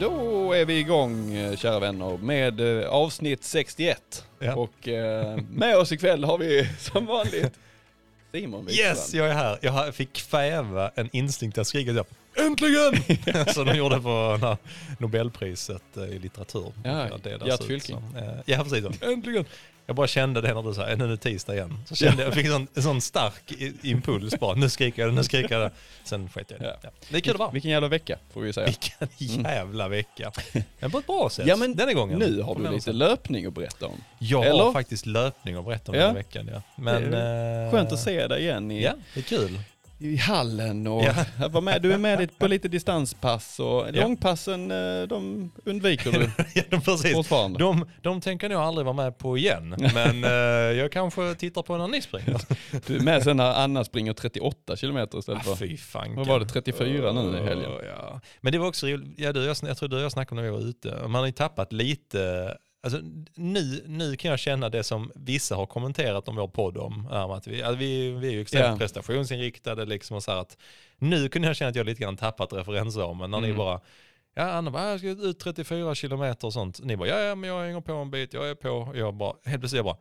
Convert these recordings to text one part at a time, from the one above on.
Då är vi igång eh, kära vänner med eh, avsnitt 61. Ja. Och eh, med oss ikväll har vi som vanligt Simon Wikström. Yes, jag är här. Jag fick kväva en instinkt att skrika så Äntligen! Som de gjorde på Nobelpriset i litteratur. Ja, Gert Fylking. Ja, precis. Äntligen! Jag bara kände det när du sa, nu är det tisdag igen. Så kände jag, jag fick en sån, en sån stark impuls bara, nu skriker jag, nu skriker jag. Sen sket jag i det. Ja. Det är kul att vara. Vilken jävla vecka får vi säga. Vilken jävla vecka. Men på ett bra sätt. Ja, men den här gången. Nu har du lite löpning att berätta om. Jag Eller? har faktiskt löpning att berätta om Ja. den här veckan. Ja. Men, Det eh, Skönt att se dig igen i, Ja, det är kul. I hallen och Ja. var med, du är med på lite distanspass och Ja. långpassen eh, de undviker du ja, de- precis. fortfarande. De, de tänker nog aldrig vara med på igen, men eh, jag kanske tittar på när ni springer. Du är med sen när Anna springer 38 kilometer istället Ah, för... fy fan. Vad var det, 34 nu i helgen? Åh, Ja. Men det var också ja, du, jag, jag tror du och jag snackade om när vi var ute, man har ju tappat lite, alltså, nu, nu kan jag känna det som vissa har kommenterat om vår podd om, är att vi, att vi, vi är ju extremt Ja. prestationsinriktade liksom och så att nu kunde jag känna att jag lite grann tappat referensramen när ni Mm. bara, bara Ja, Anna bara, "Ah, jag ska ut 34 kilometer och sånt. Ni bara, ja, ja men jag hänger på en bit, jag är på. Jag bara, helt plötsligt jag bara,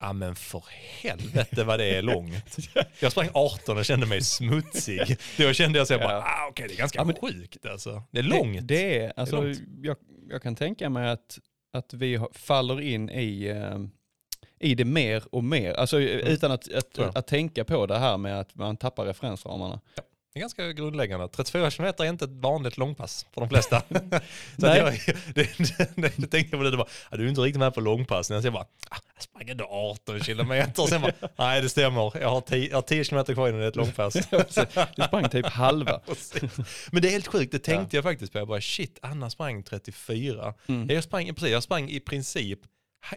ja men för helvete vad det är långt. Jag sprang 18 och kände mig smutsig. Då kände jag så jag bara, Ja. ah, okej det är ganska Ja, men- sjukt alltså. Det är långt. Det, det är, alltså, långt. Jag, jag kan tänka mig att, att vi faller in i, eh, i det mer och mer. Alltså utan att, att, jag. att, tänka på det här med att man tappar referensramarna. Det är ganska grundläggande. 34 kilometer är inte ett vanligt långpass för de flesta. så Nej. jag, det, det, det, det tänkte jag på det, det bara, ah, du är inte riktigt med på långpassen. Så jag bara, ah, jag sprang ändå 18 kilometer. Sen bara, nej det stämmer, jag har 10, jag har 10 kilometer kvar innan det är ett långpass. Du sprang typ halva. Men det är helt sjukt, det tänkte jag faktiskt på. Jag bara shit, Anna sprang 34. Mm. Jag, sprang, precis, jag sprang i princip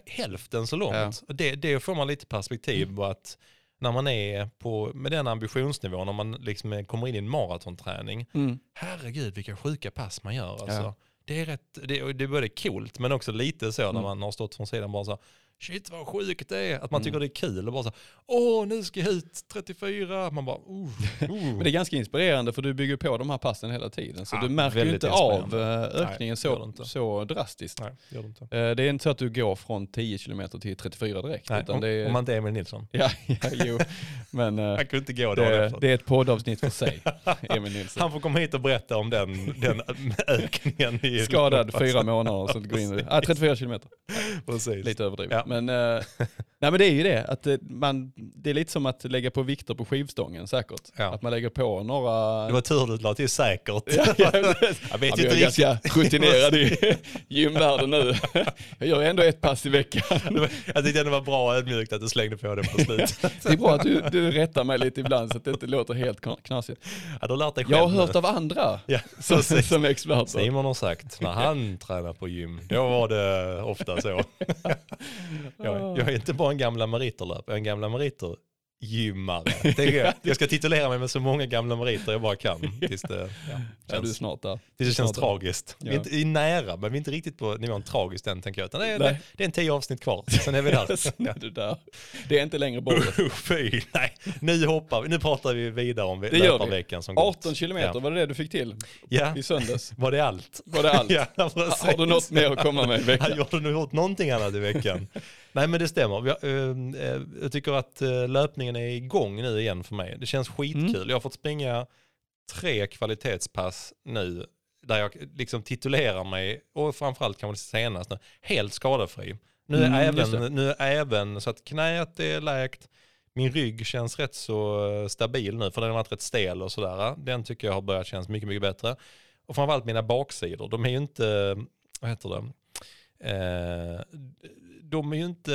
hälften så långt. Och Det, det får man lite perspektiv på att när man är på, med den ambitionsnivån, när man liksom kommer in i en maratonträning, Mm. herregud vilka sjuka pass man gör alltså. Ja. Det är rätt, det, det är både coolt men också lite så när Mm. man har stått från sidan bara så Shit vad sjukt det är. Att man Mm. tycker det är kul och bara så åh nu ska jag ut 34. Man bara, uh, uh. Men det är ganska inspirerande för du bygger på de här passen hela tiden. Så Ja, du märker ju inte av eh, ökningen Nej, så, inte. så drastiskt. Nej, det inte. Eh, Det är inte så att du går från 10 kilometer till 34 direkt. Nej, utan om, det är, om man inte är Emil Nilsson. ja, ja, jo. Men eh, Han kunde inte gå det, det är ett poddavsnitt för sig, Emil Nilsson. Han får komma hit och berätta om den, den ökningen. I Skadad fyra månader så går in ah, 34 kilometer. Precis. Lite överdrivet. Ja. Men, eh, nej, men det är ju det, att man, det är lite som att lägga på vikter på skivstången säkert. Ja. Att man lägger på några... Det var tur du la till säkert. Ja, ja, jag vet Ja, men jag inte är ganska rutinerad i gymvärlden nu. Jag gör ändå ett pass i veckan. Jag tyckte det var bra ödmjukt att du slängde på det på slutet. Det är bra att du, du rättar mig lite ibland så att det inte låter helt kna- knasigt. Ja, du har lärt dig själv Jag har nu. hört av andra Ja, som, som experter. Simon har sagt, när han tränar på gym, då var det ofta så. Jag, jag är inte bara en gamla meriterlöpare, jag är en gamla meriter gymmare. Jag. jag ska titulera mig med så många gamla meriter jag bara kan. Tills det, ja, Ja, känns, snart där. tills det känns snart tragiskt. Vi är Ja. inte vi är nära, men vi är inte riktigt på nivån tragiskt än tänker jag. Utan det, är, det, det är en tio avsnitt kvar, sen är vi där. Sen är du där. Det är inte längre bort. Fy, nej. Nu hoppar vi, nu pratar vi vidare om Det löparveckan som gått. 18 kilometer, Ja. var det det du fick till Ja, i söndags? var det allt? Var det allt? Ja. Har du något mer att komma med i veckan? Har du gjort någonting annat i veckan? Nej men det stämmer. Har, eh, jag tycker att eh, löpningen är igång nu igen för mig. Det känns skitkul. Mm. Jag har fått springa tre kvalitetspass nu där jag liksom titulerar mig och framförallt kanske senast nu, helt skadefri. Nu är, Mm, även, nu är även så att knät är läkt, min rygg känns rätt så eh, stabil nu för den har varit rätt stel och sådär. Den tycker jag har börjat kännas mycket, mycket bättre. Och framförallt mina baksidor, de är ju inte, vad heter det, eh, de är ju inte,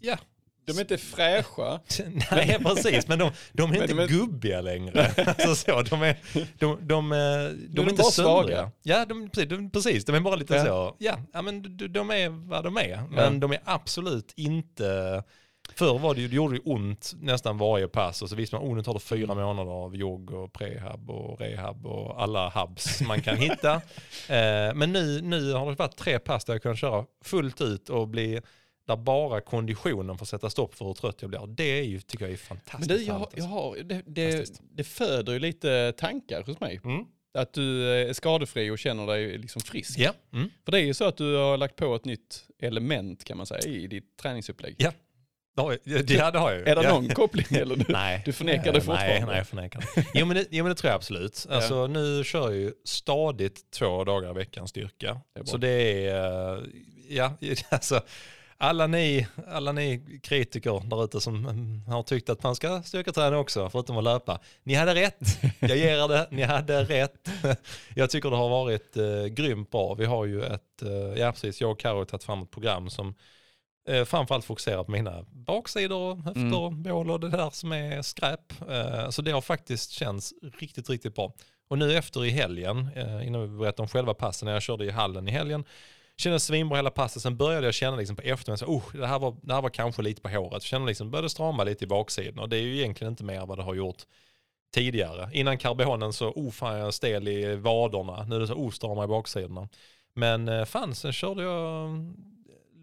ja, De är inte fräscha. nej precis, men de, de är inte de är- gubbiga längre. alltså så, de är, de, de, eh, de, är inte söndriga. Ja, de, precis, de, är bara lite så, ja, ja men de, är vad de är. Men de är absolut inte, förr var det ju, det gjorde ju ont nästan varje pass och så visste man, oh nu tar det fyra Mm. månader av jogg och prehab och rehab och alla hubs man kan hitta. Eh, men nu, nu har det varit tre pass där jag kan köra fullt ut och bli där bara konditionen får sätta stopp för hur trött jag blir. Det är ju, tycker jag är Men fantastiskt jag, härligt, jag alltså. har, det, det, det föder ju lite tankar hos mig. Mm. att du är skadefri och känner dig liksom frisk. Ja. Mm. För det är ju så att du har lagt på ett nytt element kan man säga i ditt träningsupplägg. Ja. Det ja, det har jag ju. Är det ja. någon koppling eller? Du, Nej. du förnekar det fortfarande? Nej, nej jag förnekar det. Jo men det, jo, men det tror jag absolut. Alltså, Nu kör jag ju stadigt två dagar i veckan styrka. Det så det är, eh, ja, alltså alla ni, alla ni kritiker där ute som mm, har tyckt att man ska styrketräna också, förutom att löpa. Ni hade rätt, jag ger er det, ni hade rätt. Jag tycker det har varit eh, grymt bra. Vi har ju ett, eh, ja precis, jag och Karo har tagit fram ett program som eh, framförallt fokuserar på mina baksidor, höfter, bål och det där som är skräp. Eh, så det har faktiskt känts riktigt, riktigt bra. Och nu efter i helgen, eh, innan vi berättar om själva passen, när jag körde i hallen i helgen, kändes svinbra hela passet. Sen började jag känna liksom på eftermiddagen, oh, det, här var, det här var kanske lite på håret. Kände liksom, började strama lite i baksidan och det är ju egentligen inte mer vad det har gjort tidigare. Innan karbonen så, oh fan jag är stel i vaderna. Nu är det så, oh strama i baksidorna. Men fan, sen körde jag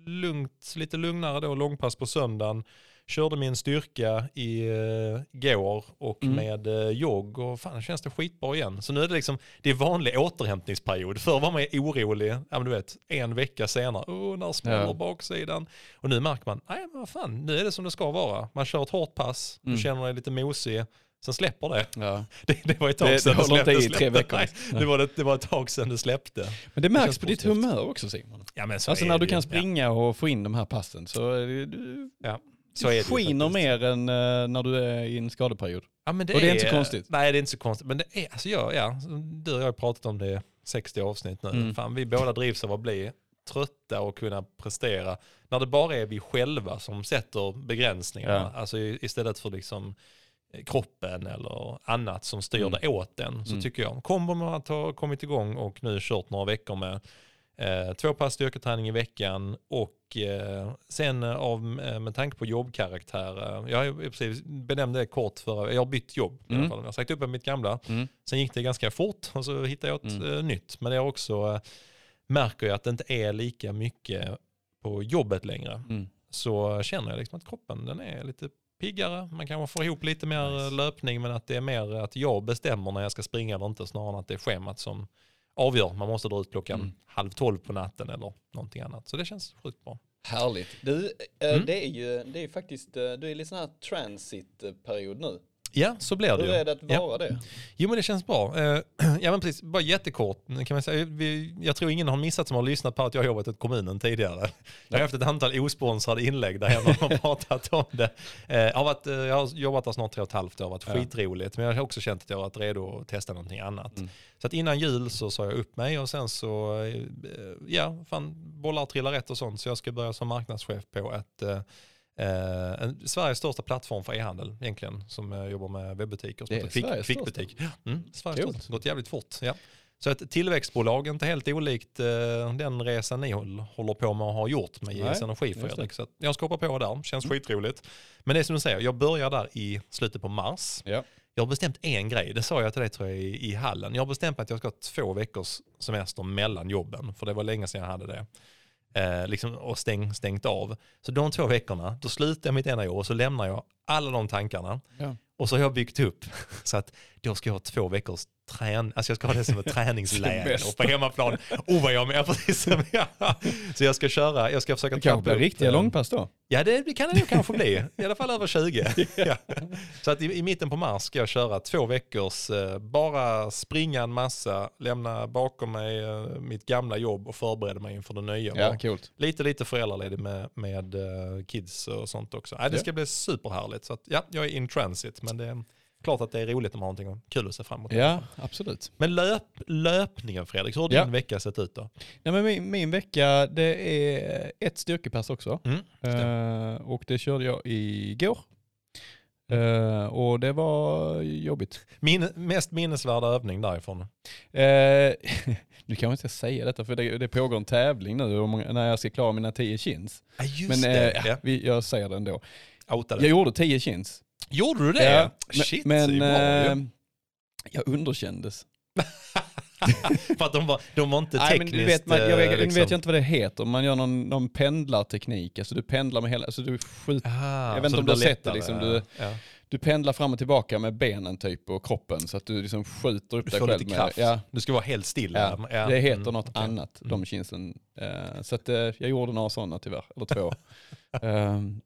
lugnt, lite lugnare då, långpass på söndagen. Körde min styrka i uh, går och Mm. med uh, jogg och fan känns det skitbra igen. Så nu är det liksom, det är vanlig återhämtningsperiod. Förr var man orolig, ja men du vet, en vecka senare, oh när smäller Ja. baksidan. Och nu märker man, nej men vad fan, nu är det som det ska vara. Man kör ett hårt pass, Mm. du känner dig lite mosig, sen släpper det. Ja. Det, det var ett tag Det- sedan det inte släppte- i tre veckor. Nej, det, var det, det var ett tag sedan det släppte. Men det märks känns på ditt positivt. humör också Simon. Ja, men så Alltså är när det du kan springa och få in de här passen så är det, du, Ja, så är det ju skiner mer än eh, när du är i en skadeperiod. Ja, men det Och det är inte så konstigt. Nej, det är inte så konstigt. Men det är, alltså jag, ja, du och jag har pratat om det i 60 avsnitt nu. Mm. Fan, vi båda drivs av att bli trötta och kunna prestera. När det bara är vi själva som sätter begränsningarna. Ja. Alltså istället för liksom kroppen eller annat som styr Mm. det åt en. Så Mm. tycker jag, kommer man att ha kommit igång och nu kört några veckor med eh, två pass styrketräning i veckan och eh, sen av, eh, med tanke på jobbkaraktär, eh, jag har precis benämnt det kort för, jag har bytt jobb i alla Mm. fall. Jag har sagt upp mitt gamla, Mm. sen gick det ganska fort och så hittade jag ett Mm. eh, nytt. Men är också, eh, märker jag att det inte är lika mycket på jobbet längre. Mm. Så känner jag liksom att kroppen den är lite piggare, man kanske får ihop lite mer Nice. eh, löpning men att det är mer att jag bestämmer när jag ska springa eller inte snarare än att det är schemat som avgör. Man måste dra ut klockan Mm. halv tolv på natten eller någonting annat. Så det känns sjukt bra. Härligt. Du, eh, Mm. det är ju det är faktiskt, eh, du är i lite sån här transit-period nu. Ja, så blir det Hur är det att Ja. vara det? Jo men det känns bra. Eh, ja men precis, bara jättekort kan man säga. Jag tror ingen har missat som har lyssnat på att jag har jobbat åt kommunen tidigare. Jag har haft ett antal osponsrade inlägg där jag har pratat om det. Eh, jag, har varit, eh, jag har jobbat där snart tre och ett halvt år, varit Ja. skitroligt. Men jag har också känt att jag har varit redo att testa någonting annat. Mm. Så att innan jul så sa jag upp mig och sen så, ja, fan bollar trillar rätt och sånt. Så jag ska börja som marknadschef på ett eh, en, Sveriges största plattform för e-handel egentligen, som eh, jobbar med webbutiker. som Det är heter Kvick- Sveriges Kvickbutik. Mm, Sveriges Coolt. största. Gått jävligt fort. Ja. Så ett tillväxtbolag, inte helt olikt eh, den resan ni håll, håller på med och har gjort med JS Energi. Fredrik. Så jag ska hoppa på där, känns skitroligt. Men det är som du säger, jag börjar där i slutet på mars. Ja. Jag har bestämt en grej, det sa jag till dig tror jag i, i hallen. Jag har bestämt att jag ska ha två veckors semester mellan jobben, för det var länge sedan jag hade det. Eh, liksom, och stäng, stängt av. Så de två veckorna, då slutar jag mitt ena år och så lämnar jag alla de tankarna. Ja. Och så har jag byggt upp så att då ska jag ha två veckors trän, alltså jag ska ha det som ett träningsläger och på hemmaplan. Oh vad jag med precis. så jag ska köra, jag ska försöka Det kanske blir upp, riktiga eh, långpass då? Ja det kan det nog kanske bli, i alla fall över 20. ja. Så att i, i mitten på mars ska jag köra två veckors, eh, bara springa en massa, lämna bakom mig eh, mitt gamla jobb och förbereda mig inför det nya. Ja, coolt. Lite, lite föräldraledig med, med eh, kids och sånt också. Nej, det Ja. ska bli superhärligt. Så att, ja, jag är in transit, men det klart att det är roligt om man har någonting kul att se fram emot. Ja, absolut. Men löp, löpningen Fredrik, hur har din Ja. vecka sett ut då? Nej, men min, min vecka, det är ett styrkepass också. Mm, Eh, och det körde jag igår. Eh, och det var jobbigt. Min, mest minnesvärda övning därifrån? Eh, nu kan jag inte säga detta för det, det pågår en tävling nu om, när jag ska klara mina 10 chins. Just Men det. ja. ja, vi, jag säger det ändå. Outade. Jag gjorde 10 chins. Gjorde du det? Ja, Shit, men ju. eh, jag underkändes. För att de var, de var inte Nej, tekniskt... men du vet, man, jag, vet, eh, nu liksom- vet jag inte vad det heter. Man gör någon, någon pendlarteknik. Alltså du pendlar med hela, alltså du skjuter Ah, Jag vet inte om du har sett det, liksom, du- ja. du pendlar fram och tillbaka med benen typ och kroppen så att du liksom skjuter upp Du dig själv lite med, kraft. ja, Du ska vara helt stilla. Ja, Ja. det heter Mm, något okej. annat, Mm. de kinsen. Eh, så att, eh, jag gjorde några sådana tyvärr, eller två. Ehm,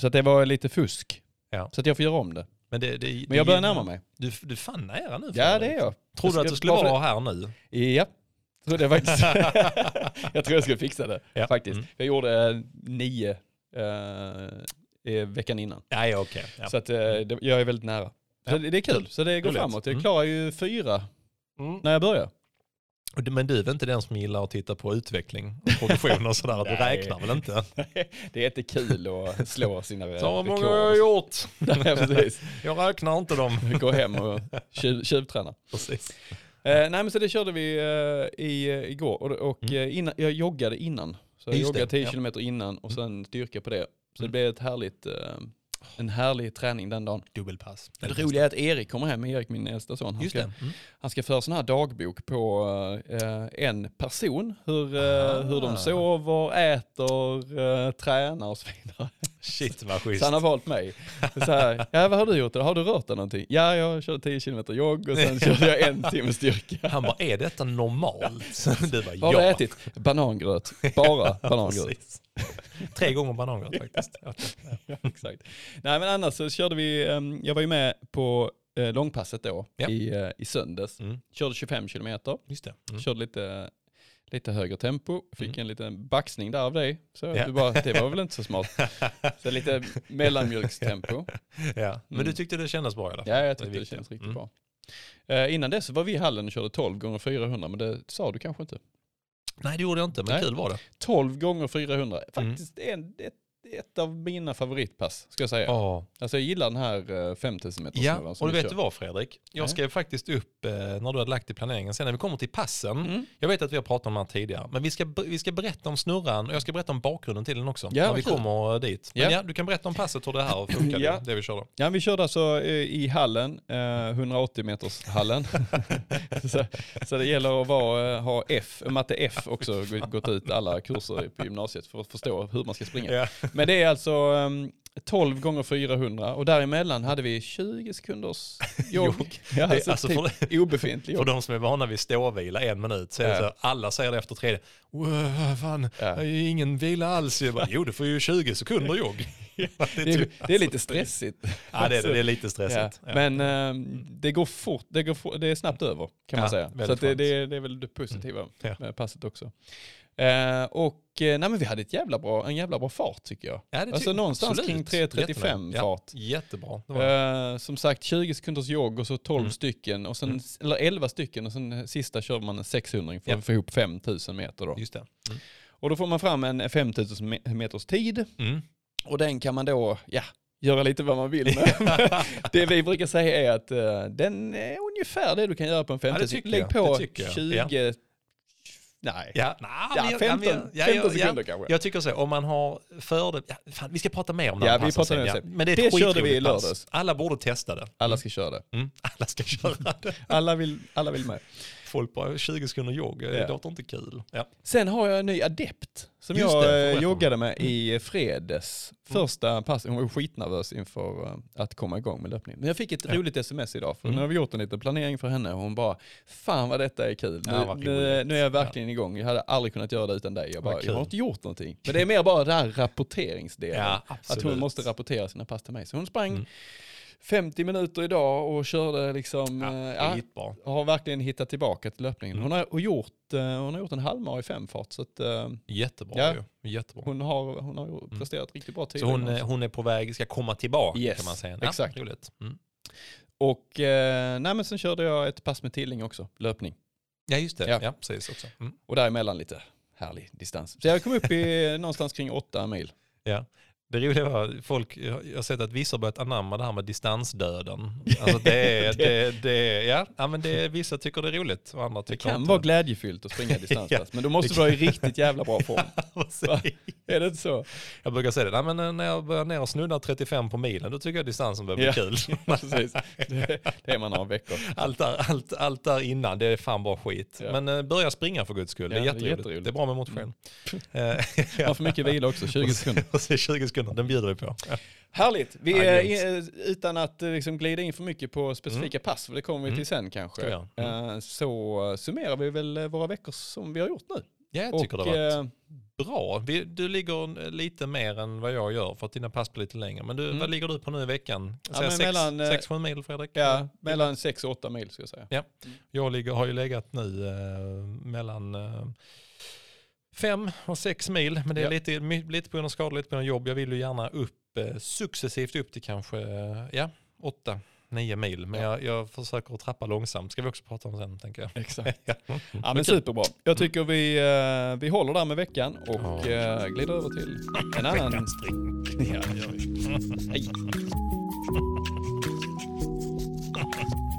så att det var lite fusk. Ja. Så att jag får göra om det. Men, det, det, Men jag börjar närma mig. Du, du är fan nära nu. Ja det är jag. Tror du Jag att du skulle vara här nu? Ja, så det är faktiskt. jag tror jag ska fixa det Ja. faktiskt. Mm. Jag gjorde eh, nio eh, veckan innan. Ja, ja okej. Ja. Så att, eh, det, jag är väldigt nära. Så Ja. det, det är kul, så det går Roligt. framåt. Jag Mm. klarar ju fyra Mm. när jag börjar. Men du är väl inte den som gillar att titta på utveckling och progression och sådär? Du räknar väl inte? det är inte kul att slå sina eh, Så många rekord. har jag gjort. Nej, precis. Jag räknar inte dem. Gå hem och tjuv, tjuvträna. Precis. Eh, nej men så det körde vi eh, i, eh, igår och, och Mm. eh, innan, jag joggade innan. Så jag Just joggade det, 10 ja. kilometer innan och sen styrka på det. Så det Mm. blev ett härligt, eh, en härlig träning den dagen. Dubbelpass. Det roliga är att Erik kommer hem, Erik min äldsta son, han Just ska, det. Mm. han ska föra sån här dagbok på eh, en person, hur, eh, hur Ah. de sover, äter, eh, tränar och så vidare. Shit vad schysst. Så han har valt mig. Så här, ja vad har du gjort? Har du rört dig någonting? Ja, jag körde 10 kilometer jogg och sen körde jag en timme styrka. Han bara, är detta normalt? Du bara, Vad har du ja. ätit? Banangröt. Bara banangröt. Tre gånger banangröt faktiskt. Ja. Exakt. Nej men annars så körde vi, ehm, jag var ju med på eh, långpasset då Ja. i, eh, i söndags. Mm. Körde 25 kilometer, Just det. Mm. körde lite, lite högre tempo, fick Mm. en liten baxning där av dig. Så Ja. du bara, det var väl inte så smart. Så lite mellanmjölkstempo. Ja. Men Mm. du tyckte det kändes bra i alla fall? Ja, jag Det tyckte det viktigt. känns riktigt Mm. bra. Eh, innan dess så var vi i hallen och körde 12 gånger 400 men det sa du kanske inte. Nej, det gjorde jag inte, men Nej. kul var det. 12 gånger 400, Mm. faktiskt en, ett, ett av mina favoritpass ska jag säga. Ja, Alltså jag gillar den här eh, 5000 meters ja. och du vet du vad Fredrik? Jag Nej. skrev faktiskt upp, eh, när du hade lagt i planeringen, sen när vi kommer till passen, Mm. jag vet att vi har pratat om det här tidigare, men vi ska, vi ska berätta om snurran och jag ska berätta om bakgrunden till den också, Ja, när vi kul. kommer dit. Men Ja. ja. du kan berätta om passet, hur det här funkade, Ja. det vi körde. Ja, vi körde alltså eh, i hallen, eh, 180 meters hallen. så, så det gäller att vara, eh, ha F, matte F också, gå- gått ut alla kurser på gymnasiet för att förstå hur man ska springa. Men det är alltså ehm, 12 gånger 400 och däremellan hade vi 20 sekunders jogg. Jogg. Ja, Det- alltså, alltså typ för- obefintlig För jogg. de som är vana vid ståvila en minut, så är Ja. så alla säger det efter tredje, "Wow, vad fan, Ja. det är ju ingen vila alls. Jag bara, jo, du får ju 20 sekunder jogg. det, Det är, typ- det är lite stressigt. Ja, det är, det. det är lite stressigt. Ja. Men ehm, det går fort, det, går for, det är snabbt över kan man säga. Så det, är väl det positiva Ja. med passet också. Eh, och eh, nej, men vi hade ett jävla bra, en jävla bra fart tycker jag. Ja, det Alltså någonstans absolut. kring 3.35 Jättenöjd. fart. Ja, jättebra. Eh, som sagt 20 sekunders jogg och så 12 Mm. stycken, och sen, Mm. eller 11 stycken och sen sista kör man en 600 för Ja. att få ihop 5000 meter då. Just det. Mm. Och då får man fram en 5000 me- meters tid Mm. och den kan man då, ja, göra lite vad man vill med. det vi brukar säga är att eh, den är ungefär det du kan göra på en det 50 tycker Lägg jag. på Det tycker jag. 20, nej, Ja, nah, ja, men jag- 15, ja, men jag- 15 ja, ja, sekunder kanske. Jag tycker så, om man har fördel... Ja, fan, vi ska prata mer om det Ja, vi pratar sen, sen. Men det är Det körde vi i pass. lördags. Alla borde testa det. Alla ska köra det. Mm. Alla ska köra det. Alla vill, alla vill med. Folk bara 20 sekunder jogg, det Ja. låter inte kul. Ja. Sen har jag en ny adept som Just jag det, eh, joggade med i fredags. Mm. Första pass, hon var skitnervös inför eh, att komma igång med löpning. Men jag fick ett Ja. roligt sms idag, för Mm. nu har vi gjort en liten planering för henne och hon bara, fan vad detta är kul. Ja, Nu, vad nu, nu är jag verkligen igång, jag hade aldrig kunnat göra det utan dig. Jag, bara, jag har inte gjort någonting. Men det är mer bara den här rapporteringsdelen. Ja, att hon måste rapportera sina pass till mig. Så hon sprang Mm. 50 minuter idag och körde liksom, Ja, eh, ja, har verkligen hittat tillbaka till löpningen. Mm. Hon, har gjort, eh, hon har gjort en halvmara i femfart så att eh, Jättebra Ja. ju. Jättebra. hon har, hon har presterat riktigt bra Så tidigare. hon, eh, hon är på väg, ska komma tillbaka Yes, kan man säga. exakt. Roligt. Mm. Och eh, nej, men sen körde jag ett pass med Tilling också, löpning. Ja just det, Ja. ja, precis också. Mm. Och däremellan lite härlig distans. Så jag kom upp i någonstans kring åtta mil. Ja. Det roliga var, folk, jag har sett att vissa har börjat anamma det här med distansdöden. Alltså det är, det, det, ja, ja, men det, är- vissa tycker det är roligt och andra Det tycker kan inte vara glädjefyllt att springa distanspass, men då måste det du vara i riktigt jävla bra form. Det. Är det inte så? Jag brukar säga det, nej, men när jag börjar ner och snuddar 35 på milen, då tycker jag distansen börjar bli Ja. kul. Precis. Det, det är man några veckor. Allt där, allt, allt där innan, det är fan bara skit. Ja. Men eh, börja springa för guds skull, det är Ja, det är jätteroligt. jätteroligt. Det är bra med motion. Eh, Man får mycket vila också, 20 sekunder. och så 20 sekunder dryckerna, den bjuder vi på. Ja. Härligt. Vi, Ja, är, utan att eh, liksom glida in för mycket på specifika pass, för det kommer vi Mm. till sen kanske. Mm. eh, så summerar vi väl eh, våra veckor som vi har gjort nu. Ja, jag tycker det har varit bra. Vi, du ligger lite mer än vad jag gör för att dina pass blir lite längre. Men du, Mm. vad ligger du på nu i veckan? Ja, sex, mellan, sex, sju mil Fredrik? ja, mellan 6 och 8 mil ska jag säga. Jag ligger, har ju legat nu eh, mellan eh, fem och sex mil. Men det är Ja. lite, lite på grund av skador, lite på grund av jobb. Jag vill ju gärna upp eh, successivt upp till kanske eh, ja, åtta, nio mil. Men Ja. jag, jag försöker att trappa långsamt. Ska vi också prata om sen tänker jag. Exakt. ja. Ja men superbra. Jag tycker vi, eh, vi håller där med veckan och Ja. eh, glider över till en annan. Veckans drink. Ja, det gör vi.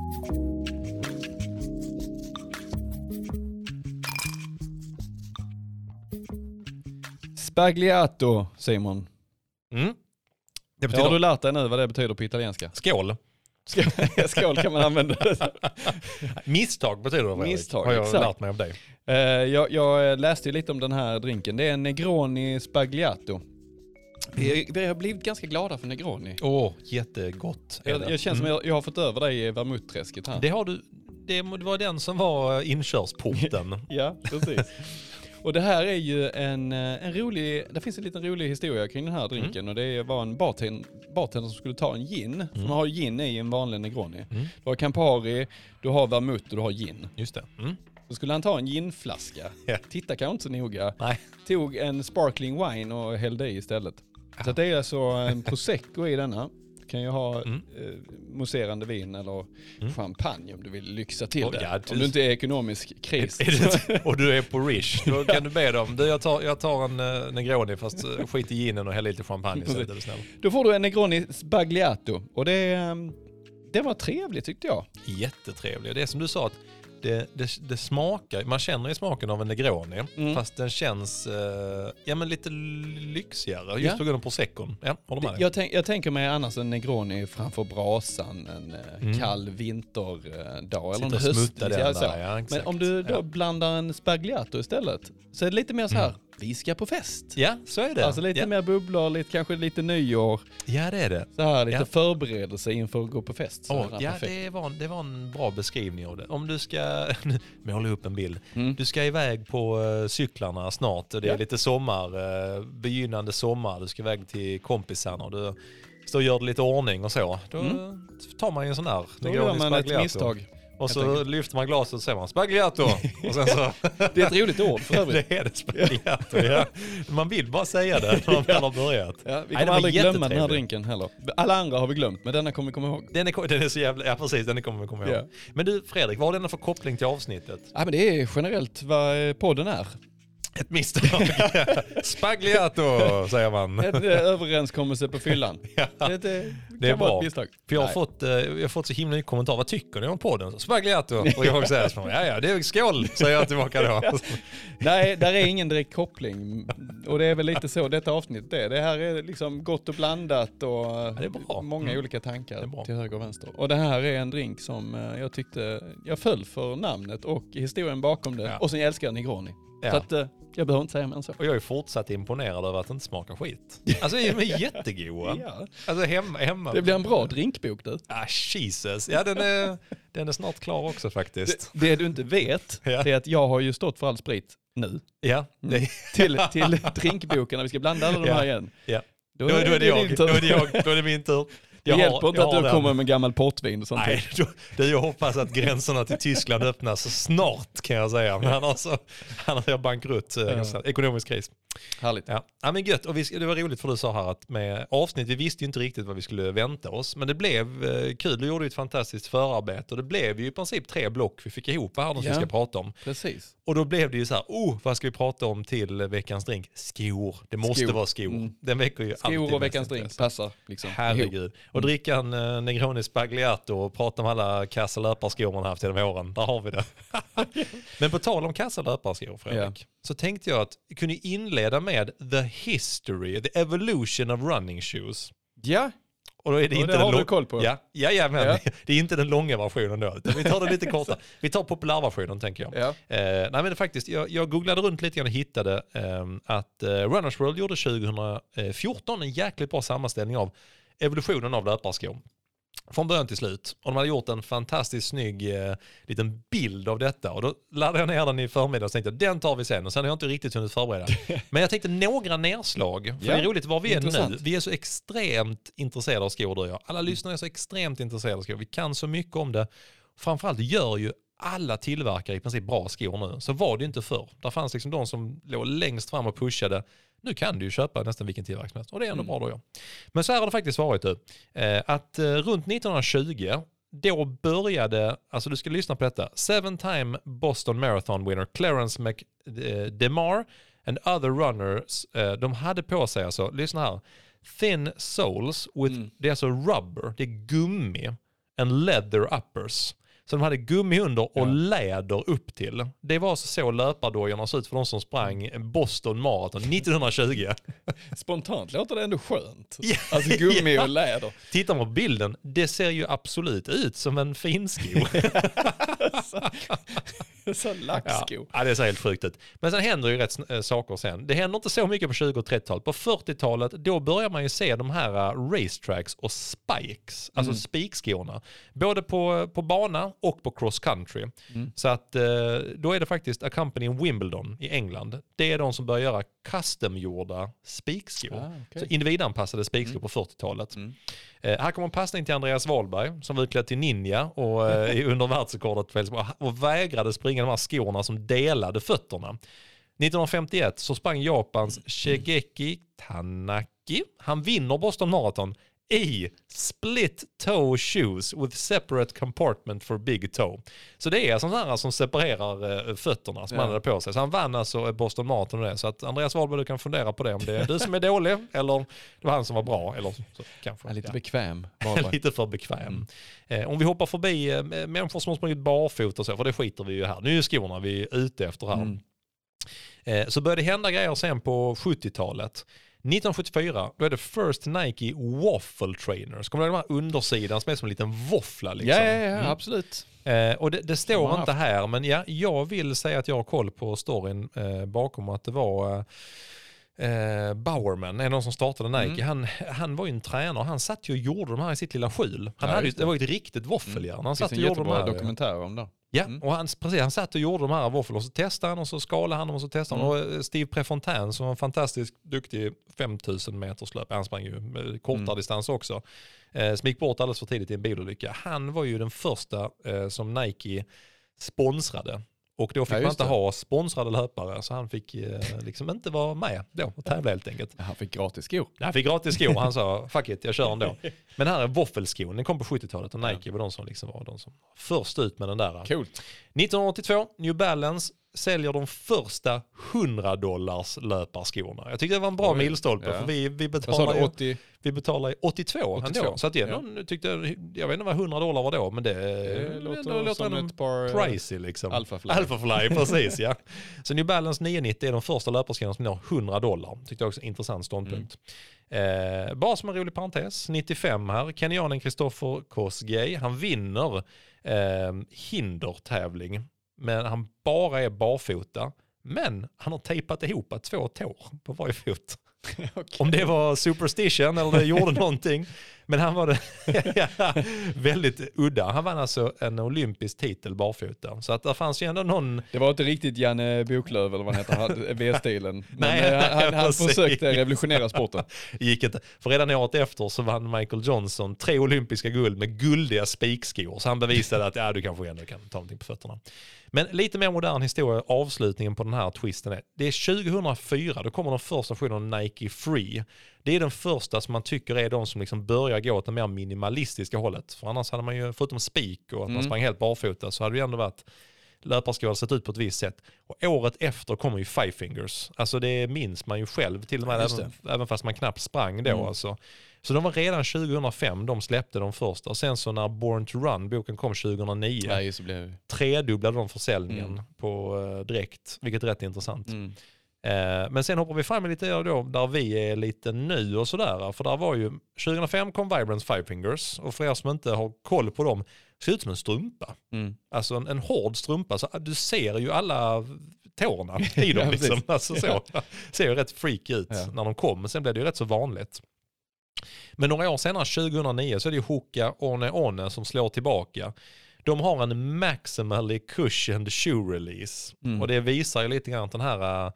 Spagliato, Simon. Mm. Det betyder har du lärt dig nu vad det betyder på italienska? skål. Skål, kan man använda. Misstag betyder det. Misstag, Har jag exakt. lärt mig av dig. Eh, jag, jag läste lite om den här drinken. Det är en Negroni Spagliato. Vi, vi har blivit ganska glada för Negroni. Åh, jättegott. är Jag, jag känner som Mm. jag, jag har fått över dig i vermutträsket här. Det har du. Det var den som var inkörsporten. Ja, precis. Och det här är ju en, eh, en rolig, det finns en liten rolig historia kring den här drinken och det var en bartend, bartender som skulle ta en gin. För man har gin i en vanlig Negroni. Mm. Du har Campari, du har vermouth och du har gin. Just det. Mm. Så skulle han ta en ginflaska, Ja. titta kanske inte så noga, Nej. tog en sparkling wine och hällde i istället. Så att det är alltså en prosecco i denna. Kan ju ha Mm. eh, mousserande vin eller Mm. champagne om du vill lyxa till Oh, det. ja, du- Om du inte är ekonomisk kris. Och du är på Rish, då kan du be dem. Du, jag, tar, jag tar en uh, Negroni fast uh, skit i ginen och häll lite champagne istället är du snäll. Då får du en Negroni Sbagliato och det, ehm, det var trevligt tyckte jag. Jättetrevlig. Det är som du sa, att det, det, det smakar, man känner ju smaken av en Negroni, Mm. fast den känns eh, ja, men lite lyxigare just Ja. på grund av proseccon. Ja, håller med. Jag, tänk, jag tänker mig annars en Negroni framför brasan en eh, Mm. kall vinterdag eller en höst. den där, ja, Men om du då blandar en Sbagliato istället så är det lite mer så här, Mm. Vi ska på fest. Ja, så är det. Alltså lite ja. mer bubblor, lite, kanske lite nyår. ja, det är det. Så här lite Ja. förberedelse inför att gå på fest. Så den ja, perfekt. det var, en, det var en bra beskrivning av det. Om du ska, måla upp en bild. Mm. Du ska iväg på uh, cyklarna snart och det är Ja. lite sommar, uh, begynnande sommar. Du ska iväg till kompisarna och du står och gör lite ordning och så. Då Mm. tar man ju en sån där. Då gör man ett misstag. Och så lyfter man glaset och säger man spagliato. och sen så, Det är ett roligt ord för övrigt. det är det spagliato. Ja. Man vill bara säga det när man väl har börjat. Ja, vi Nej, kommer var aldrig glömma den här drinken heller. Alla andra har vi glömt, men denna kommer vi komma ihåg. Den är, den är så jävla, ja precis, den kommer vi komma ihåg. Ja. Men du Fredrik, vad har denna för koppling till avsnittet? Ja, men det är generellt vad eh, podden är. Ett misstag. Spagliato säger man. En eh, överenskommelse på fyllan. Ja. Det, det, Det är bra. För jag har, Nej. fått, eh, jag har fått så himla mycket kommentarer. Vad tycker ni om podden? Spagliato. Och jag säger så ja ja, det är skål, säger jag tillbaka då. Nej, där är ingen direkt koppling. Och det är väl lite så detta avsnitt är. Det här är liksom gott och blandat och det är bra. många Mm. olika tankar till höger och vänster. Och det här är en drink som eh, jag tyckte, jag föll för namnet och historien bakom det. Ja. Och sen jag älskar Negroni. Ja. Så att eh, jag behöver inte säga mer än så. Och jag är fortsatt imponerad över att det inte smakar skit. Alltså de är jättegoda. Ja. Alltså hemma, hemma. Det blir en bra drinkbok du. Ah, Jesus. Ja, den är, den är snart klar också faktiskt. Det, det du inte vet, Ja. är att jag har ju stått för all sprit nu. Ja, det, Till, till drinkboken när vi ska blanda alla de här igen. ja. Då, Då, då är det jag. Då är det jag. Då är det min tur. Det Jag har- hjälper inte jag att har du den. kommer med gammal portvin sånt. Nej, då, det jag hoppas att gränserna till Tyskland öppnas snart kan jag säga. Men annars, annars är jag bankrutt. eh, Ja. Ekonomisk kris. Härligt. Ja. ja men gött, och vi, det var roligt för du sa här att med avsnitt, vi visste ju inte riktigt vad vi skulle vänta oss. Men det blev eh, kul, du gjorde ett fantastiskt förarbete och det blev ju i princip tre block vi fick ihop här vi Ja. ska prata om. Precis. Och då blev det ju så här, oh, vad ska vi prata om till veckans drink? Skor, det måste Skor. vara skor. Mm. Den väcker ju alltid Skor och mest veckans drink intresse. passar liksom. Herregud. Och dricka en uh, Negroni Spagliato och prata om alla kassa löparskor man haft genom åren. Där har vi det. Men på tal om kassa löparskor Fredrik, så tänkte jag att vi kunde inleda med the history, the evolution of running shoes. Ja, Och då är det Och inte det den har du lång- koll på. Ja, jajamän. Ja. Det är inte den långa versionen då. Vi tar det lite korta. Vi tar populärversionen tänker jag. Ja. Eh, nej men faktiskt, jag, jag googlade runt lite grann och hittade ehm, att eh, Runners World gjorde 2014 en jäkligt bra sammanställning av evolutionen av löparskor. Från början till slut. Och de hade gjort en fantastiskt snygg eh, liten bild av detta. Och då laddade jag ner den i förmiddag och tänkte jag, den tar vi sen. Och sen har jag inte riktigt hunnit förbereda. Men jag tänkte några nedslag. För Ja, det är roligt var vi är nu. Vi är så extremt intresserade av skor du och jag. Alla lyssnare är så extremt intresserade av skor. Vi kan så mycket om det. Framförallt gör ju alla tillverkare i princip bra skor nu. Så var det inte förr. Där fanns liksom de som låg längst fram och pushade. Nu kan du ju köpa nästan vilken tillverkare som helst. Och det är ändå Mm. bra då ja. Men så här har det faktiskt varit du. Eh, att eh, runt 1920 då började, alltså du ska lyssna på detta, seven time Boston Marathon winner Clarence McDemar and other runners, eh, de hade på sig alltså, lyssna här, thin soles with, Mm. det är alltså rubber, det är gummi, and leather uppers. Så de hade gummi under och Ja. läder upp till. Det var alltså så löpardojorna såg ut för de som sprang Boston Marathon 1920. Spontant låter det ändå skönt. Ja, Alltså gummi ja. och läder. Tittar man på bilden, det ser ju absolut ut som en finsko. Så Ja, lacksko. ja, det ser helt sjukt ut. Men sen händer ju rätt äh, saker sen. Det händer inte så mycket på 20 och 30-talet. På 40-talet, då börjar man ju se de här äh, racetracks och spikes, alltså Mm. spikskorna. Både på, på bana och på cross country. Mm. Så att äh, då är det faktiskt A Company in Wimbledon i England. Det är de som börjar göra customgjorda spikskor. Ah. Så individanpassade spikskor Mm. på 40-talet. Mm. Eh, här kommer en passning till Andreas Wahlberg som var utklädd till ninja och eh, under världsrekordet och vägrade springa de här skorna som delade fötterna. 1951 så sprang Japans Shigeki Tanaki. Han vinner Boston Marathon i split toe shoes with separate compartment for big toe. Så det är sådana här som separerar eh, fötterna som Ja. han hade på sig. Så han vann alltså Boston Marathon och det. Så att Andreas Wahlberg du kan fundera på det om det är du som är dålig eller det var han som var bra. Eller så, kanske. Ja, lite Ja. bekväm. Lite för bekväm. Mm. Eh, om vi hoppar förbi eh, människor som har sprungit barfota och så, för det skiter vi ju här. Nu är skorna vi är ute efter här. Mm. Så började det hända grejer sen på 70-talet. 1974, då är det First Nike Waffle Trainers. Kommer du ihåg de här undersidan som är som en liten våffla? Liksom? Ja, ja, ja, Mm. absolut. Eh, och det, det De står inte här, men ja, jag vill säga att jag har koll på storyn eh, bakom att det var eh, Bowerman, en av de som startade Nike. Han, han var ju en tränare, han satt ju och gjorde de här i sitt lilla skjul. Han Ja, hade, ju- det. det. var ju ett riktigt våffeljärn. Han Det satt finns och en gjorde de jättebra här. dokumentär om det. Ja, Mm. och han, precis, han satt och gjorde de här våfflorna och så testade han och så skalade han dem och så testade han. Mm. Och eh, Steve Prefontaine som var en fantastiskt duktig 5000 meters löp, han sprang ju kortare Mm. distans också, eh, som gick bort alldeles för tidigt i en bilolycka. Han var ju den första eh, som Nike sponsrade. Och då fick Ja, man inte det. ha sponsrade löpare så han fick eh, liksom inte vara med då och tävla helt enkelt. Han fick gratis skor. Han fick gratis skor han sa fuck it, jag kör ändå. Men här är våffelskon, den kom på 70-talet och Nike var de som liksom var de som först ut med den där. Coolt. 1982, New Balance säljer de första 100 dollars löparskorna. Jag tyckte det var en bra Oj, milstolpe ja. för vi, vi betalar ju 80? vi betalar ju 82, 82, ändå. Så att det är ja. tyckte, jag vet inte vad 100 dollar var då, men det, Det ändå låter som ett par... eh, pricey liksom. Alphafly. Alphafly, precis ja. Så New Balance 990 är de första löparskorna som når 100 dollar. Tyckte jag också en intressant ståndpunkt. Eh, bara som en rolig parentes, 95 här, kenyanen Christopher Kosgei, han vinner eh, hindertävling, men han bara är barfota. Men han har tejpat ihop två tår på varje fot. Okej. Om det var superstition eller det gjorde någonting. Men han var det väldigt udda. Han vann alltså en olympisk titel barfota. Så att det fanns ju ändå någon Det var inte riktigt Janne Boklöv eller vad han heter, han V-stilen. Men Nej, eh, han, han precis. försökte revolutionera sporten. gick inte. För redan året efter så vann Michael Johnson tre olympiska guld med guldiga spikskor. Så han bevisade att ja, du kanske ändå kan ta någonting på fötterna. Men lite mer modern historia, avslutningen på den här twisten är, det är 2004, då kommer den första versionen av Nike Free. Det är den första som man tycker är de som liksom börjar gå åt det mer minimalistiska hållet. För annars hade man ju, förutom spik och att man Mm. sprang helt barfota, så hade det ändå varit löparskor hade sett ut på ett visst sätt. Och året efter kommer ju Five Fingers. Alltså det minns man ju själv till och med, Ja, även, även fast man knappt sprang då Mm. alltså. Så de var redan 2005, de släppte de första. Och sen så när Born to Run, boken kom 2009, Nej, så blev tredubblade de försäljningen Mm. på uh, direkt, vilket är rätt intressant. mm. Eh, men sen hoppar vi fram lite då, där vi är lite nu och sådär. För där var ju, 2005 kom Vibrance Five Fingers och för er som inte har koll på dem, ser ut som en strumpa. Mm. Alltså en, en hård strumpa, så du ser ju alla tårna i dem Ja, liksom. Alltså så. Ser ju rätt freaky ut Ja. när de kom, men sen blev det ju rätt så vanligt. Men några år senare, 2009, så är det ju Hoka One One som slår tillbaka. De har en maximally cushioned shoe release. Mm. Och det visar ju lite grann den här, äh,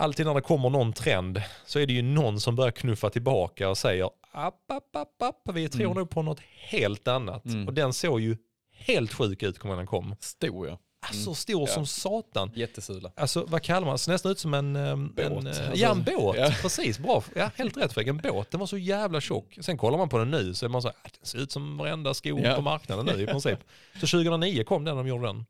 alltid när det kommer någon trend så är det ju någon som börjar knuffa tillbaka och säger app, app, app, app, vi tror Mm. nog på något helt annat. Mm. Och den såg ju helt sjuk ut när den kom. Stor ja. Alltså stor Ja. som satan. Jättesula. Alltså vad kallar man det? Ser nästan ut som en... ehm, Båt, en eh, alltså. ja, en båt. Ja. Precis, bra. Ja, helt rätt Fredrik. En båt. Den var så jävla tjock. Sen kollar man på den nu så är man så här, "Ah, den ser ut som varenda sko Ja. på marknaden nu i princip. Så 2009 kom den de gjorde den.